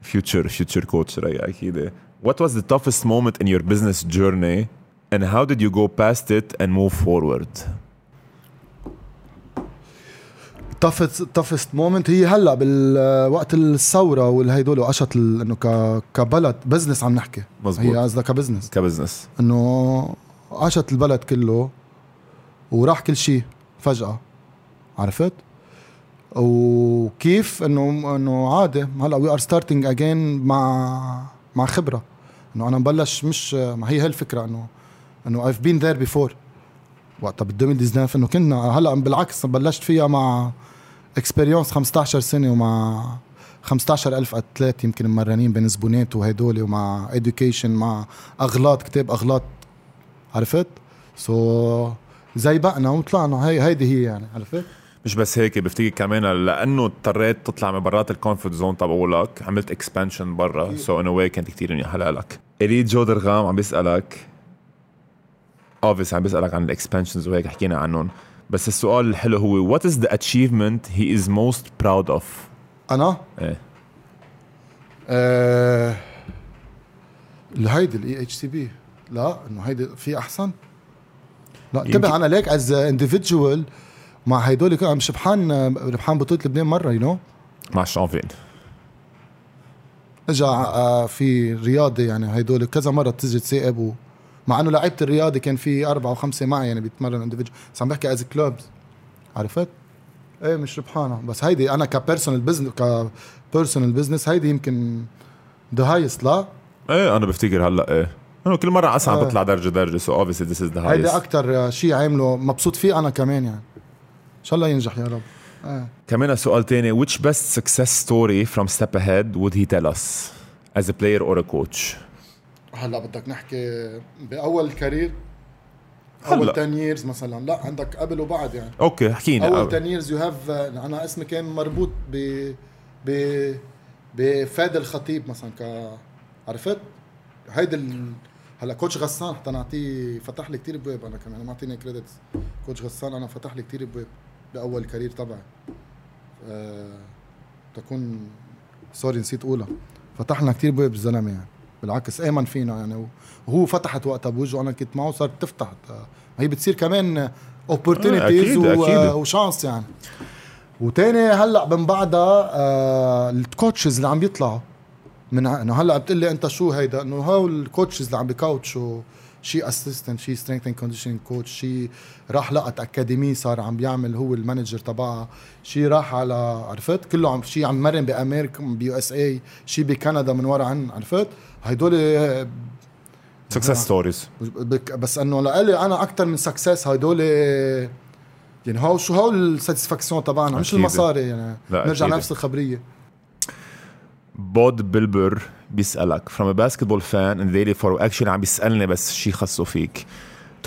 future future coach ريا اكيد what was the toughest moment in your business journey and how did you go past it and move forward toughest toughest moment هي هلا بالوقت الثوره والهيدول وقشط انه كبلد بزنس عم نحكي مزبوط هي قصدها كبزنس كبزنس انه قشط البلد كله وراح كل شيء فجاه عرفت؟ وكيف انه إنه عادي هلأ we are starting again مع مع خبرة إنه أنا مبلش مش ما هي هالفكرة انه إنه I've been there before وقتها بال 2019 إنه كنا هلأ بالعكس بلشت فيها مع experience 15 سنة ومع 15000 athlete يمكن مرنين بين زبونات وهدول ومع education مع أغلاط كتاب أغلاط عرفت؟ so so, زي بقنا وطلعنا هي هيدي هي يعني عرفت؟ مش بس هيك بفتكر كمان لأنه اضطريت تطلع من برات ال comfort zone تبعولك عملت expansion برا. so in a way كانت كثير منيحه لك. اريد جو درغام عم بيسألك oops عم بيسألك عن ال expansions وهيك حكينا عنهم. بس السؤال الحلو هو what is the achievement he is most proud of أنا؟ إيه. آه هيدي الاي اتش سي بي لا إنه هيدي في أحسن؟ لا انتبه أنا ليك از انديفيدجوال مع هيدول كان عم شبحان ربحان بطولة لبنان مرة يو نو مع الشامبيون اجى آه، في رياضي يعني هيدول كذا مرة تيجي تسائب مع إنه لعيبة الرياضي كان في أربعة وخمسة معي يعني بيتمرن اندفيدجوال بس عم بحكي از كلوبز عرفت؟ إيه مش ربحانة. بس هيدي أنا ك personal business ك personal business هيدي يمكن the highest لا؟ إيه أنا بفتكر هلأ إيه. إنه كل مرة اسعى آه. بطلع درجة درجة. so obviously this is the highest هيدي أكثر شيء عامله مبسوط فيه أنا كمان يعني. شاء الله ينجح يا رب. آه. كمان سؤال تاني. Which best success story from step ahead would he tell us as a player or a coach? هلا بدك نحكي بأول career أول 10 years مثلا. لا عندك قبل وبعد يعني. okay حكينا أول 10 years you have أنا اسمي كان مربوط ب ب بفادي الخطيب مثلا. ك عرفت؟ هيدي ال... هلا coach غسان حتى نعطيه فتح لي كثير ابواب أنا كمان ما أعطيني credits coach غسان أنا فتح لي كثير ابواب بأول career تبعي أه... تكون sorry نسيت أقولها. فتح لنا كثير ابواب الزلمة يعني. بالعكس آمن فينا يعني. وهو فتحت وقتها بوجهه أنا كنت معه صارت تفتح. هي بتصير كمان opportunities آه و chance يعني. وتاني هلأ من بعدها آه ال coaches اللي عم يطلعوا من إنه هلأ بتقول لي أنت شو هيدا؟ إنه هول ال coaches اللي عم بكوتشوا شي assistant شي strength and conditioning coach شي راح لقط academy صار عم بيعمل هو ال manager تبعها. شي راح على عرفت؟ كله عم شي عم مرن بأمريكا ب USA شي بكندا من ورا عن عرفت؟ هدول success stories بس إنه لإلي أنا أكثر من success هدول يعني هو شو هو ال satisfaction تبعنا مش المصاري يعني نرجع نفس الخبرية. بود بيلبر بيسألك from a basketball fan in daily for actually عم بيسألني بس شيء خاصه فيك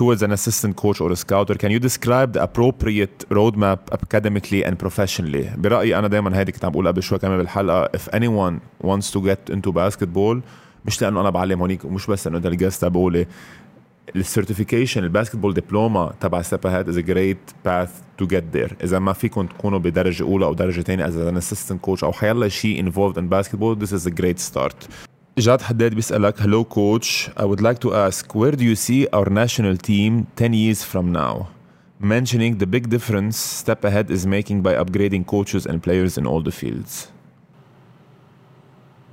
towards an assistant coach or a scouter can you describe the appropriate roadmap academically and professionally برأيي أنا دايما هيدي كنت عم بقول قبل شوي كمان بالحلقة if anyone wants to get into basketball مش لأنه أنا بعلم هونيك ومش بس لأنه ال guests تبعولي ال certification ال basketball diploma تبع Step Ahead is a great path to get there إذا ما فيكم تكونوا بدرجة أولى أو درجة ثانية as an assistant coach أو حيلا شيء involved in basketball this is a great start جاد حداد بيسألك hello coach. I would like to ask where do you see our national team 10 years from now? Mentioning the big difference step ahead is making by upgrading coaches and players in all the fields.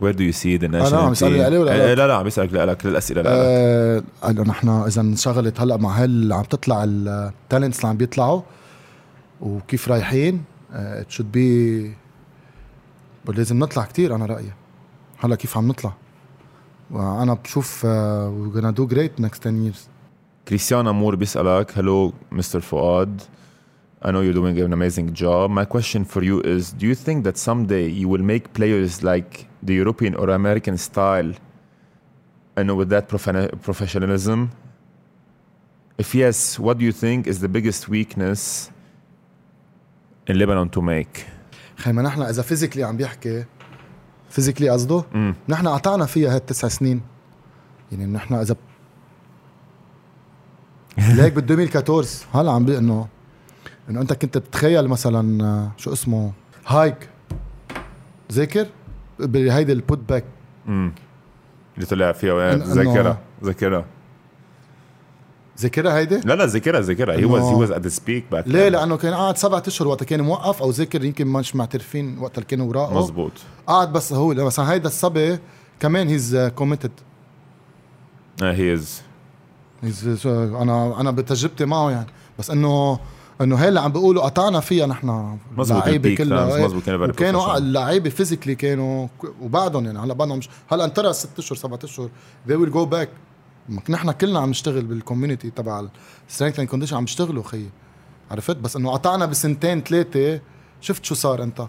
Where do you see the national عم بيسألني عليه ولا إيه،؟ لا؟ لا عم بيسألك لك للأسئلة لا آه نحن إذا انشغلت هلأ مع هال عم تطلع ال talents اللي عم بيطلعوا وكيف رايحين it should be لازم نطلع كتير أنا رأيي. هلأ كيف عم نطلع؟ وأنا بشوف we gonna do great next 10 years. Christian Amour بيسألك hello Mr. Fuad I know you're doing an amazing job. My question for you is Do you think that someday you will make players like the European or American style and with that profe- professionalism? If yes, what do you think is the biggest weakness in Lebanon to make? خيما نحن اذا فيزيكلي عم بيحكي فيزيكلي قصده مم. نحن قطعنا فيها هالتسع سنين يعني نحن اذا ليك بال 2014 هلا عم بي انه إنه أنت كنت تتخيل مثلا آه، شو اسمه؟ هايك. ذاكر؟ بهيدي البوت باك مم. اللي طلع فيها وين إنه- ذاكرة. ذاكرة. ذاكرها هيدي؟ لا لا ذاكرة he was he was at the peak back ليه؟ لأنه كان قاعد سبعة أشهر وقتها كان موقف أو ذاكر يمكن مش معترفين وقت اللي كانوا وراءه. مزبوط قاعد بس هو مثلا هيدا الصبي كمان هيز كوميتد he is. أنا أنا بتجربتي معه يعني. بس إنه انه هي اللي عم بيقولوا قطعنا فيها نحن اللعيبه ال peak كلها إيه. وكانوا. اللعيبه physically كانوا وبعدهم يعني هلا بعدهم مش هلا انطرى ست أشهر سبعة أشهر they will go back نحن كلنا عم نشتغل بال community تبع ال strength and condition عم نشتغلوا خيي عرفت بس إنه قطعنا بسنتين ثلاثة شفت شو صار انت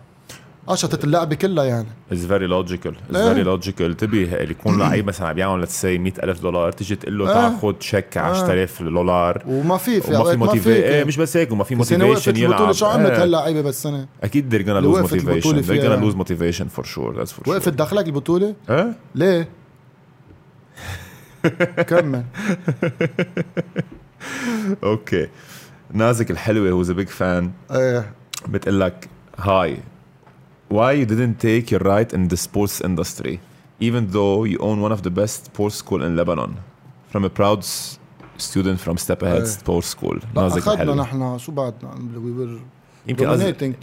قشطت اللعبه كلها يعني. Logical. It's إيه. very logical. انتبه اللي يكون لعيب مثلا عم يعمل let's say 100000 دولار تيجي تقول له إيه. تاخذ تشيك 10000 دولار وما في في وما في أوقات موتيفي إيه مش بس هيك وما في motivation يلعب. شو عملت إيه. هاللعيبه بالسنه أكيد they're gonna اللي lose وقفت البطولة motivation they're فيها. gonna lose motivation for sure that's for sure. وقفت دخلك البطولة؟ إيه؟ ليه؟ كمل. أوكي نازك الحلوة a big fan. إيه. بتقول لك هاي why you didn't take your right in the sports industry even though you own one of the best sports school in Lebanon from a proud student from Step Ahead إيه. Sports School الحلوه نحن شو بعدنا وي وير يمكن قصدي تن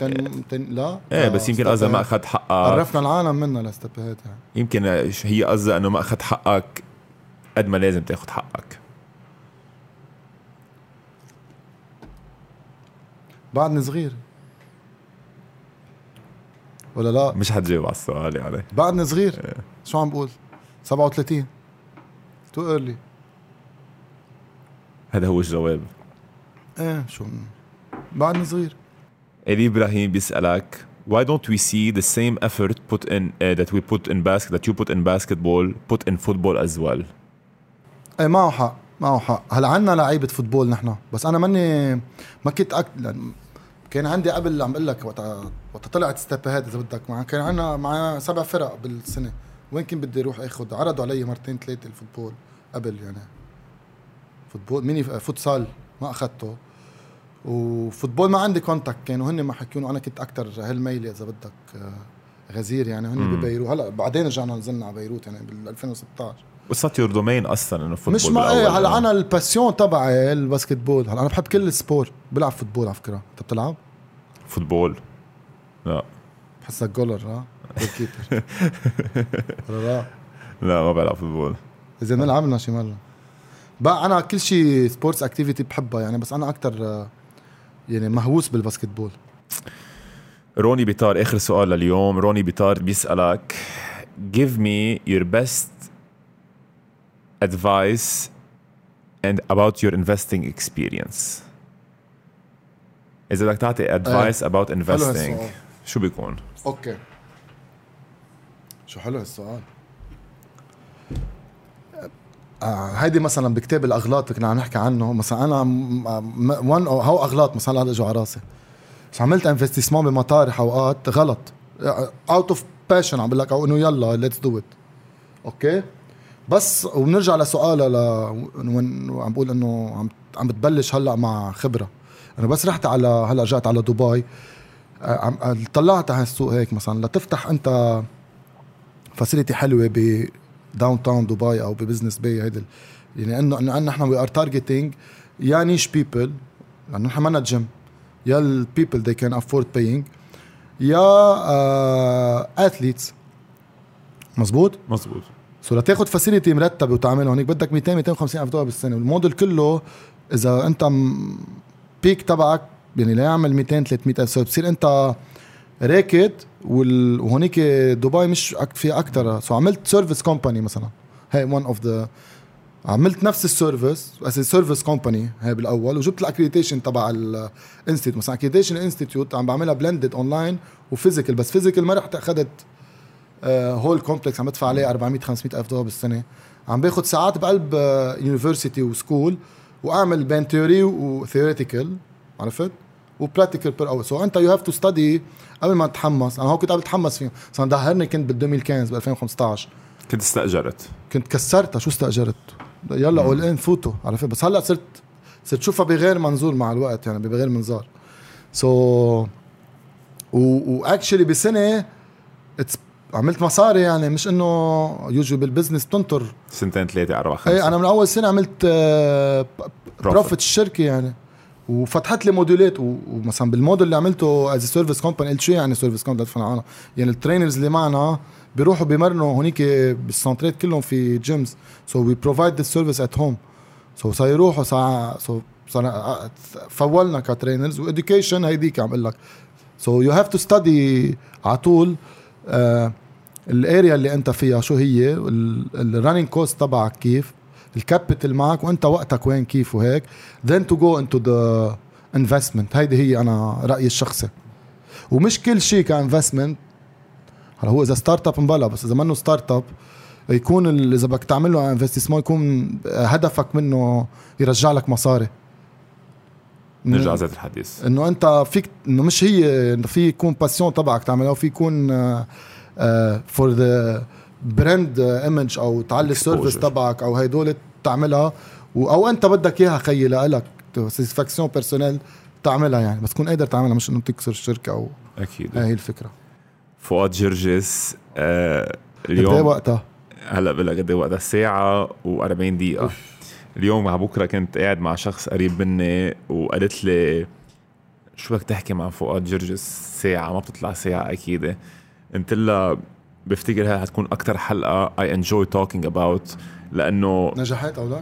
تن لا إيه بس يمكن قصدها ما. اخذ حقك عرفنا العالم منا لاستبهات يعني يمكن هي قصدها انه ما اخذ حقك قد ما لازم تاخذ حقك بعدني صغير ولا لا؟ مش حتجاوب على السؤال يعني بعدني صغير؟ شو عم بقول؟ 37 تو إيرلي. هذا هو الجواب. إيه شو؟ بعدني صغير. إلي إبراهيم بيسألك why don't we see the same effort put in uh, that we put in basket that you put in basketball put in football as well? إيه معه حق معه حق. هلأ عنا لعيبة football نحن. بس أنا ماني ما كنت أك... كان عندي قبل عم بقول لك وقت وقت طلعت ستيبهات إذا بدك مع كان عنا مع سبع فرق بالسنة. وين كنت بدي أروح اخذ عرضوا علي مرتين ثلاثة ال football قبل يعني. football mini futsal ما اخذته و football ما عندي contact كانوا هن ما حكوني أنا كنت أكثر هالميلة إذا بدك آه، غزير يعني. هن. ببيروت. هلأ بعدين رجعنا نزلنا على بيروت يعني بال 2016 Not your domain أصلا إنه football مش ما إيه هلا. أنا ال passion تبعي ال basketball. هلا أنا بحب كل ال sport بلعب football على فكرة. أنت بتلعب؟ football لا. بحسك goaler ها؟ keeper لا لا. ما بلعب football إذا نلعب لنا شي مره بقى أنا كل شيء sports activity بحبها يعني بس أنا أكثر يعني مهووس بال basketball. روني بيطار آخر سؤال لليوم. روني بيطار بيسألك give me your best advice and about your investing experience. إذا بدك تعطي advice about investing. شو بيكون؟ okay. شو حلو هالسؤال. آه هيدي مثلا بكتاب الأغلاط كنا عم نحكي عنه. مثلا أنا one of أغلاط مثلا هلا إجوا على راسي. بس عملت؟ investissement بمطارح اوقات غلط. out of passion عم بقول لك أو إنه يلا let's do it okay؟ بس وبنرجع لسؤالها ل وين عم بقول إنه عم عم بتبلش هلأ مع خبرة. أنا بس رحت على هلأ رجعت على دبي. عم طلعت على السوق هيك مثلا لتفتح أنت facility حلوة ب downtown دبي أو ب Business Bay هيدي يعني انه إنه نحن we are targeting a niche people لأنه نحن مانا جيم يا ال people they can afford paying يا athletes مزبوط؟ مزبوط. so لتاخذ facility مرتبه وتعملها هونيك بدك 200 250 ألف دولار بالسنة. والموديل كله إذا أنت peak تبعك يعني لا يعمل 200 300 ألف. بتصير أنت راكد وهونيك دبي مش في أكثر so عملت service company مثلا. هي one of the عملت نفس ال service بس service company هي بالأول وجبت ال accreditation تبع ال institute مثلا accreditation institute عم بعملها blended online و physical بس physical ما رحت أخذت whole complex عم بدفع عليه 400 500 ألف دولار بالسنة. عم باخذ ساعات بقلب university و school وأعمل بين theory و theoretical عرفت؟ و practical per hour so أنت you have to study قبل ما تتحمس. أنا هو كنت قبل اتحمس فيه صار دهرني كنت بال 2015 ب 2015 كنت استأجرت. كنت كسرتها. شو استأجرت؟ يلا all in فوتوا عرفت؟ بس هلأ صرت صرت شوفها بغير منظور مع الوقت يعني بغير منظار. so so, و actually بسنة عملت مصاري يعني مش إنه usually بال business بتنطر سنتين ثلاثة أربعة خمسة. اي أنا من أول سنة عملت profit الشركة يعني. وفتحت لي موديلات ومثلا بالموديل اللي عملته as service company قلت شو يعني service company يعني ال trainers اللي معنا بيروحوا بيمرنوا هونيك بالسنترات كلهم في gyms so we provide the service at home so صار يروحوا ساعة so صار full نا ك trainers و education هيديك عم أقول لك. so you have to study على طول آه ال area اللي انت فيها شو هي؟ ال running cost تبعك كيف؟ ال capital معك وانت وقتك وين كيف وهيك. Then to go into the investment. هيدي هي أنا رأيي الشخصي. ومش كل شيء ك investment هلا هو إذا startup مبلا بس إذا منه startup يكون إذا بدك تعمل له investissement يكون هدفك منه يرجع لك مصاري. نرجع ذات الحديث. إنه أنت فيك إنه مش هي إنه في يكون passion تبعك تعملها وفي يكون for the brand image أو تعلي ال service تبعك أو هدول تعملها أو أنت بدك إياها خيي لك satisfaction personnelle تعملها يعني بس تكون قادر تعملها مش إنه تكسر الشركة أو أكيد. هي الفكرة. فؤاد جرجس آه اليوم قد وقتها؟ هلأ بقول لك قد وقتها؟ ساعة و40 دقيقة. اليوم على بكرة كنت قاعد مع شخص قريب مني وقالت لي شو بدك تحكي مع فؤاد جرجس؟ ساعة ما بتطلع ساعة أكيد. قلت لها بفتكر هاي حتكون أكثر حلقة I enjoy talking about لأنه نجحت أو لا؟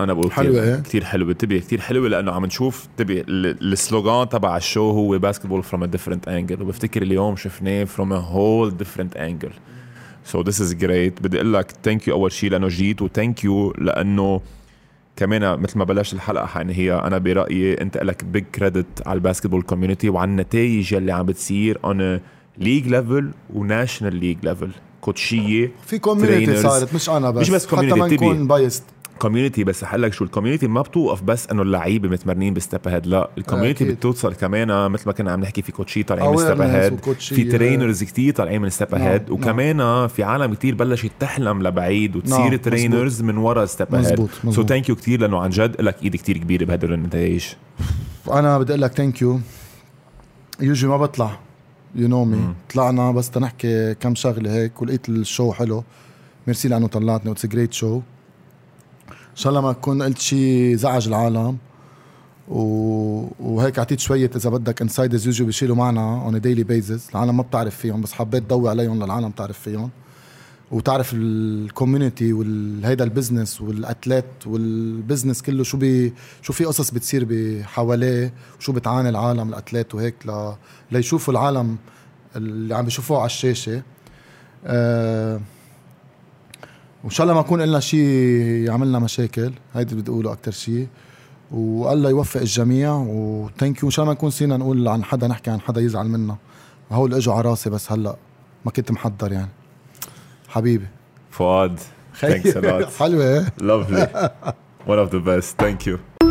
أنا بقول حلوة إيه؟ كثير حلوة انتبه كثير حلوة لأنه عم نشوف انتبه ال slogan تبع ال show هو basketball from a different angle وبفتكر اليوم شفناه from a whole different angle So this is great بدي أقول لك thank you أول شيء لأنه جيت و thank you لأنه كمان مثل ما بلشت الحلقة يعني هي أنا برأيي أنت لك big credit على ال basketball community وعلى النتائج اللي عم بتصير on league level و national league level كوتشيه في community صارت مش أنا بس. مش بس community حتى ما نكون biased community بس حقول لك شو ال community ما بتوقف بس إنه اللعيبة متمرنين ب Step Ahead لا. ال community بتوصل كمان مثل ما كنا عم نحكي في كوتشي طالعين من Step Ahead في trainers كتير طالعين من Step Ahead نعم، وكمان نعم. في عالم كتير بلشت تحلم لبعيد وتصير trainers من ورا Step Ahead so thank you كثير لأنه عن جد لك إيد كتير كبيرة بهدول النتائج أنا بدي أقول لك thank you usually ما بطلع. You know me طلعنا بس تنحكي كم شغلة هيك ولقيت ال show حلو. ميرسي لأنه طلعتني it's great show إن شاء الله ما اكون قلت شيء زعج العالم. و... وهيك أعطيت شوية إذا بدك insiders يجوا بيشيلوا معنا on daily basis العالم ما بتعرف فيهم بس حبيت ضوي عليهم للعالم تعرف فيهم. وتعرف ال community وهيدا ال business وال athlete وال business كله شو بي شو في قصص بتصير بحواليه وشو بتعاني العالم الأتليت وهيك ل... ليشوفوا العالم اللي عم بيشوفوه على الشاشة. أه وإن شاء الله ما يكون لنا شيء يعملنا مشاكل هيدي بدي أقوله أكثر شيء والله يوفق الجميع وثانك يو ان شاء الله ما نكون سينا نقول عن حدا نحكي عن حدا يزعل منا. هول إجوا على راسي بس هلأ ما كنت محضر يعني. حبيبي. فؤاد ثانكس حلوة. لافلي one of the best. Thank you.